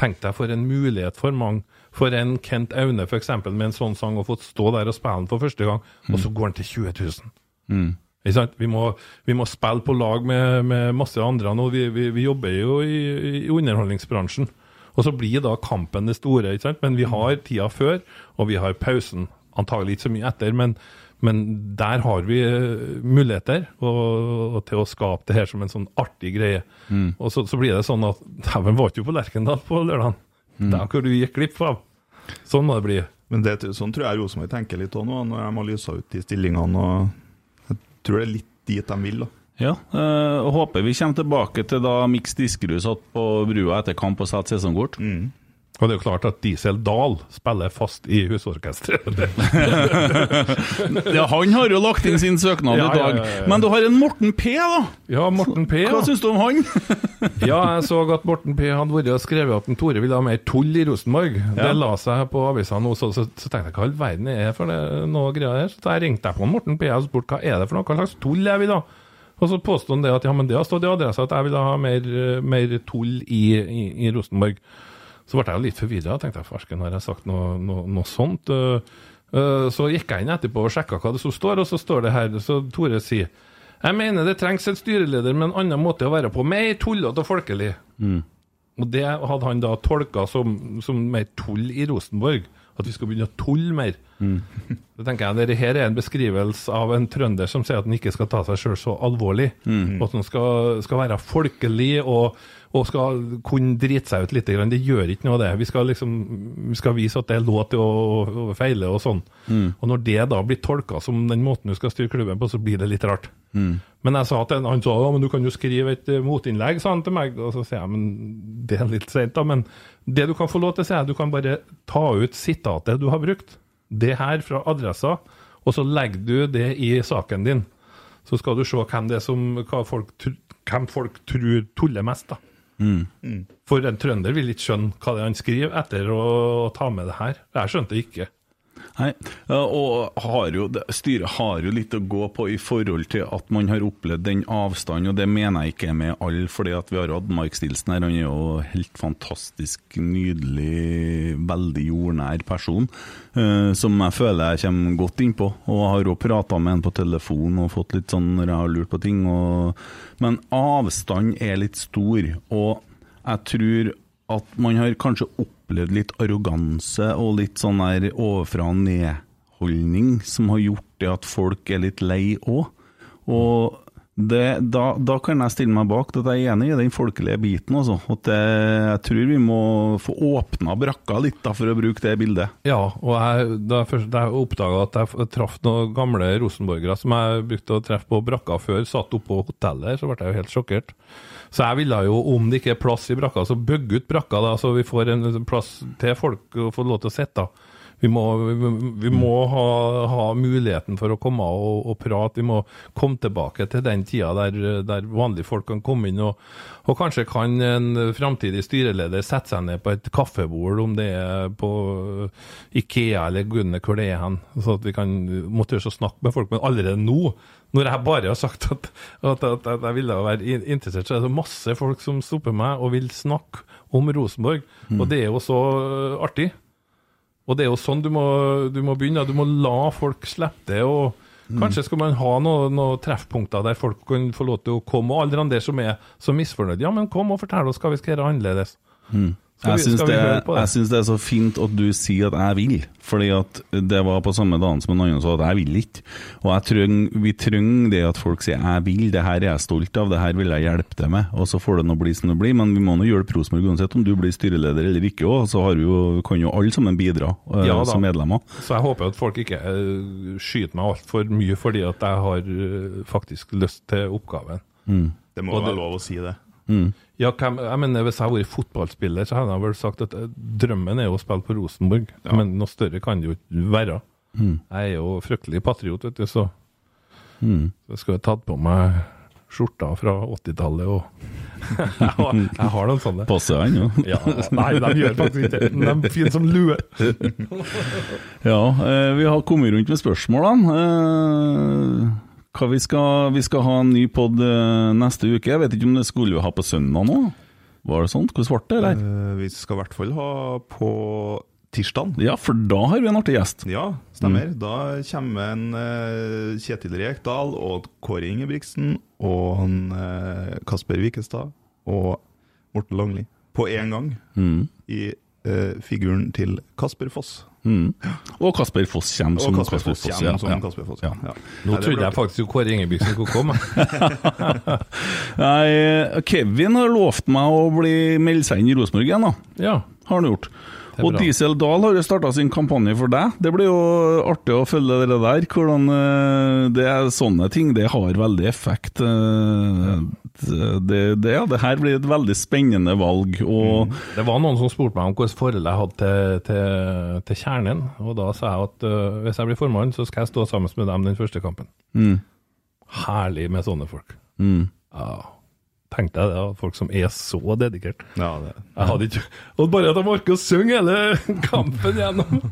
Tenk deg for en mulighet for mange. For en Kent Aune, eksempel, med en sånn sang, å få stå der og spille den for første gang, og så går den til 20 000. Ikke sant? Vi, må, vi må spille på lag med, med masse andre nå. Vi, vi, vi jobber jo i, i underholdningsbransjen. Og så blir da kampen det store. Men vi har tida før, og vi har pausen. Antagelig ikke så mye etter, men, men der har vi eh, muligheter og, og til å skape det her som en sånn artig greie. Og så, så blir det sånn at Dæven, var ikke på Lerkendal på lørdag? Der hvor du gikk glipp av. Sånn må det bli. Men det, sånn tror jeg Rosenborg tenker litt òg nå, når de har lysa ut de stillingene. og Jeg tror det er litt dit de vil. da. Ja, øh, håper vi kommer tilbake til da Mix Diskerud satt på brua etter kamp og satte sesongkort. Og det er jo klart at Diesel Dahl spiller fast i husorkesteret. Ja, han har jo lagt inn sin søknad Ja, i dag. ja, ja, ja. Men du har en Morten P, da. Ja, Morten P. Hva Ja. syns du om han? ja, jeg så at Morten P hadde vært og skrevet at en Tore ville ha mer tull i Rosenborg. Det la seg på avisa nå, så, så, så tenkte jeg hva i all verden er det for det, noe greier her? Så jeg ringte jeg på Morten P og spurte hva er det for noe, hva slags tull jeg vil ha? Og så påstod han det at ja, men det har stått i adressa at jeg ville ha mer, eh, mer tull i, i, i Rosenborg. Så ble jeg litt forvirra. Tenkte jeg, farsken, har jeg sagt noe, noe, noe sånt? Eh, eh, så gikk jeg inn etterpå og sjekka hva det som står, og så står det her Så Tore sier Jeg mener det trengs en styreleder med en annen måte å være på. Mer tullete og folkelig. Og det hadde han da tolka som, som mer tull i Rosenborg. At vi skal begynne å tulle mer. Det tenker jeg, Dette er en beskrivelse av en trønder som sier at han ikke skal ta seg sjøl så alvorlig. Og at han skal, skal være folkelig og, og skal kunne drite seg ut litt. Det gjør ikke noe det. Vi skal liksom, vi skal vise at det er lov til å, feile og sånn. Og når det da blir tolka som den måten du skal styre klubben på, så blir det litt rart. Men jeg sa til han sa ja, men du kan jo skrive et eh, motinnlegg, sa han til meg. Og så sier jeg men det er litt sent, da. Men det du kan få lov til, sier jeg, du kan bare ta ut sitatet du har brukt. Det her fra adressa, og så legger du det i saken din. Så skal du se hvem det som, hva folk, hvem folk tror tuller mest, da. For en trønder vil ikke skjønne hva det er han skriver etter å ta med det her. Jeg skjønte det ikke. Nei, og har jo, styret har jo litt å gå på i forhold til at man har opplevd den avstanden, og det mener jeg ikke med alle, fordi vi har hatt Mark Stilson her, han er jo helt fantastisk, nydelig, veldig jordnær person, eh, som jeg føler jeg kommer godt innpå, og jeg har jo pratet med han på telefon og fått litt sånn når jeg har lurt på ting, og, men avstand er litt stor, og jeg tror at man har kanskje opplevd litt arroganse og litt sånn der ovenfra og ned-holdning som har gjort det at folk er litt lei òg. Og det, da, da kan jeg stille meg bak at jeg er enig i den folkelige biten. Også. At det, jeg tror vi må få åpna brakka litt, da, for å bruke det bildet. Ja, og jeg, da jeg, jeg oppdaga at jeg traff noen gamle rosenborgere som jeg brukte å treffe på brakka før, satt oppe på hotellet, så ble jeg jo helt sjokkert. Så jeg ville jo, om det ikke er plass i brakka, så bygge ut brakka, da, så vi får en plass til folk å få lov til å sitte. Vi må, vi, må ha, ha muligheten for å komme og, og prate. Vi må komme tilbake til den tida der, der vanlige folk kan komme inn. Og, og kanskje kan en framtidig styreleder sette seg ned på et kaffebord, om det er på Ikea eller gudene hvor det er hen. Så at vi kan måtte snakke med folk. Men allerede nå, når jeg bare har sagt at, at, at, at jeg ville være interessert, så er det masse folk som stopper meg og vil snakke om Rosenborg. Og det er jo så artig. Og det er jo sånn du må, du må begynne. Du må la folk slippe det. og Kanskje skal man ha noen noe treffpunkter der folk kan få lov til å komme, og alle andre som er så misfornøyde. Ja, men kom og fortell oss hva vi skal gjøre annerledes. Skal Jeg vi- skal det, vi høre på det? jeg syns det er så fint at du sier at jeg vil, fordi at det var på samme dagen som en annen sa at jeg vil ikke. Og jeg treng, vi trenger det at folk sier 'jeg vil, det her er jeg stolt av, det her vil jeg hjelpe deg med', og så får det nå bli som det blir. Men vi må nå hjelpe Rosenborg uansett om du blir styreleder eller ikke òg, så har vi jo, kan jo alle sammen bidra eh, Ja da. som medlemmer. Så jeg håper at folk ikke uh, skyter meg altfor mye fordi at jeg har uh, faktisk lyst til oppgaven. Det må være lov å si det. Ja, jeg mener Hvis jeg hadde vært fotballspiller, så hadde jeg vel sagt at eh, drømmen er jo å spille på Rosenborg. Men noe større kan det jo ikke være. Jeg er jo fryktelig patriot, vet du, så så jeg skulle tatt på meg skjorta fra 80-tallet og jeg, har, jeg har noen sånne. Passer han, jo. Ja, nei, de gjør faktisk ikke det. De er fine som lue. Ja, eh, vi har kommet rundt med spørsmålene. Eh, hva vi skal, vi skal ha en ny pod neste uke. Jeg vet ikke om det skulle vi ha på søndag nå? Var det sånt? Hvordan ble det? Eller? Eh, vi skal i hvert fall ha på tirsdag. Ja, for da har vi en artig gjest. Ja, stemmer. Da kommer en eh, Kjetil Rekdal og Kåre Ingebrigtsen og han, eh, Kasper Wikestad og Morten Langli på én gang i eh, figuren til Kasper Foss. Mm. Og Kasper Foss kommer som Kasper Foss ja. som Ja. Kasper Foss. Ja. Ja. Nå trodde jeg faktisk Kåre Ingebrigtsen skulle komme. Nei, Kevin har lovt meg å bli melde seg inn i Rosenborg igjen, da. Ja. Har han gjort. Og bra. Diesel Dahl har jo starta sin kampanje for deg. Det blir jo artig å følge det der. Hvordan eh, det er Sånne ting det har veldig effekt. eh, Det, det, ja, det her blir et veldig spennende valg. Og Det var noen som spurte meg om hvilket forhold jeg hadde til, til, til kjernen. Og da sa jeg at uh, hvis jeg blir formann, så skal jeg stå sammen med dem den første kampen. Herlig med sånne folk. Ja, Tenk deg det, folk som er så dedikert. Ja, det, Jeg hadde ikke Og bare at de orker å synge hele kampen gjennom!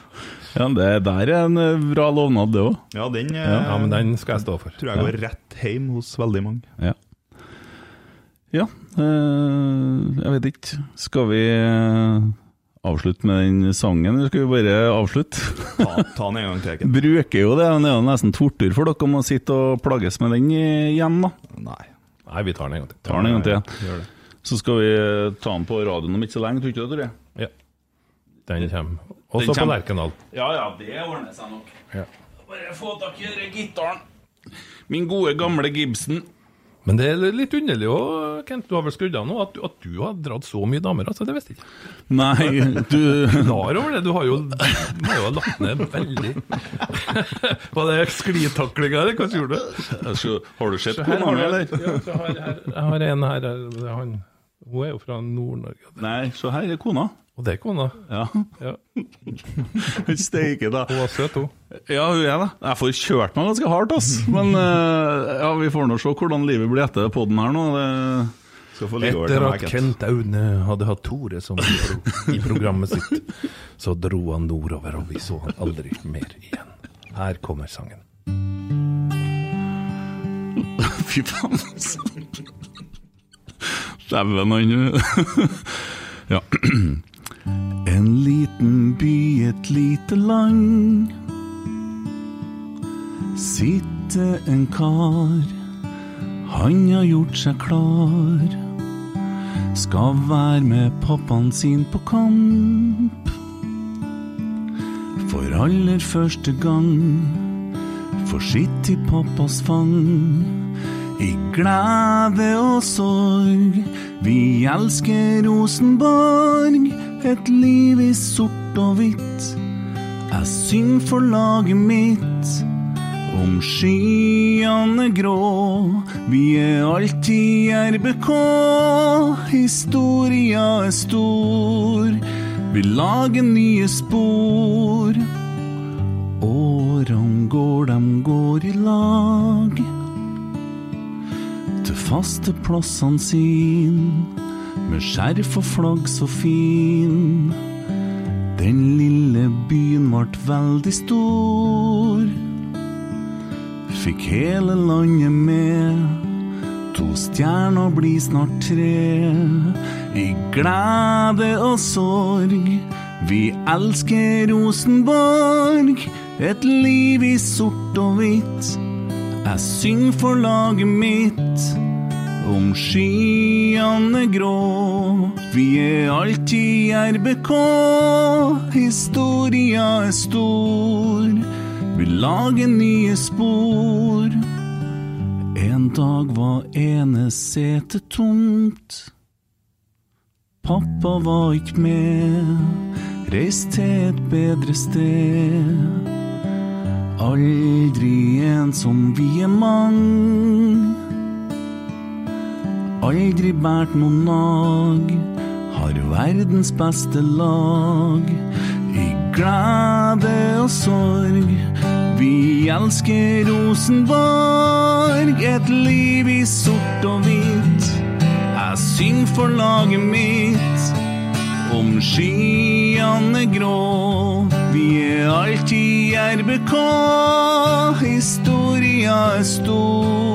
ja, det der er en eh, bra lovnad, det òg. ja, den eh, Ja, men den skal jeg stå for. tror jeg går rett hjem hos veldig mange. Ja. ja øh, jeg vet ikke. Skal vi avslutte med den sangen, eller skal vi bare avslutte? Ta, ta den en gang til. Bruker jo det, det er jo nesten tortur for dere om å sitte og plages med den igjen, da. Nei. Nei, vi tar den en gang til. Tar den en gang til. Ja. Så skal vi ta den på radioen om ikke så lenge, tror du ikke det, Tore? Ja. Den kommer. Også på. Lerkendal. Ja ja, det ordner seg nok. Ja. Bare få tak i den gitaren. Min gode, gamle Gibson. Men det er litt underlig òg, Kent. Du har vel skrudd av nå? At, at du har dratt så mye damer? altså, Det visste jeg ikke. Nei, du Klar over det? Du har jo, du har jo lagt ned veldig Var det sklitaklinga, eller hva gjorde du? Har du sett mi, du- eller? Ja, så her, jeg har en her. er Han, hun er jo fra Nord-Norge. Nei, så her er kona. Og det er kona. Ja. Ja, Steike, da. hun var søt, hun. Ja, hun er det. Jeg får kjørt meg ganske hardt, ass. Men eh, ja, vi får nå se hvordan livet blir etter podden her nå. Det... Skal få ligge over Etter at Kent. Aune hadde hatt Tore som i i programmet sitt, så dro han nordover, og vi så han aldri mer igjen. Her kommer sangen. Fy faen, altså. Dæven, han Ja. En liten by, et lite land. Sitter en kar, han har gjort seg klar. Skal være med pappaen sin på kamp. For aller første gang får sitt i pappas fang. I glede og sorg, vi elsker Rosenborg. Et liv i sort og hvitt. Jeg synger for laget mitt. Om skyene grå, vi er alltid RBK. Historia er stor, vi lager nye spor. Årene går, dem går i lag. Faste plassene sin, med skjerf og flagg så fin. Den lille byen vart veldig stor. Fikk hele landet med. To stjerner blir snart tre. I glede og sorg. Vi elsker Rosenborg. Et liv i sort og hvitt. Jeg synger for laget mitt. Om skyene grå. Vi er alltid RBK. Historia er stor. Vi lager nye spor. En dag var ene setet tomt. Pappa var ikke med, reist til et bedre sted. Aldri en som vi er mange. Aldri båret noen nag. Har verdens beste lag. I glede og sorg. Vi elsker Rosenborg. Et liv i sort og hvitt. Jeg synger for laget mitt. Om skyene grå. Vi er alltid RBK. Historia er stor.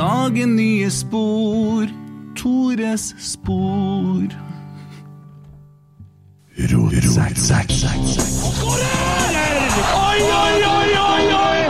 Vi lager nye spor. Tores spor. Oi, oi, oi,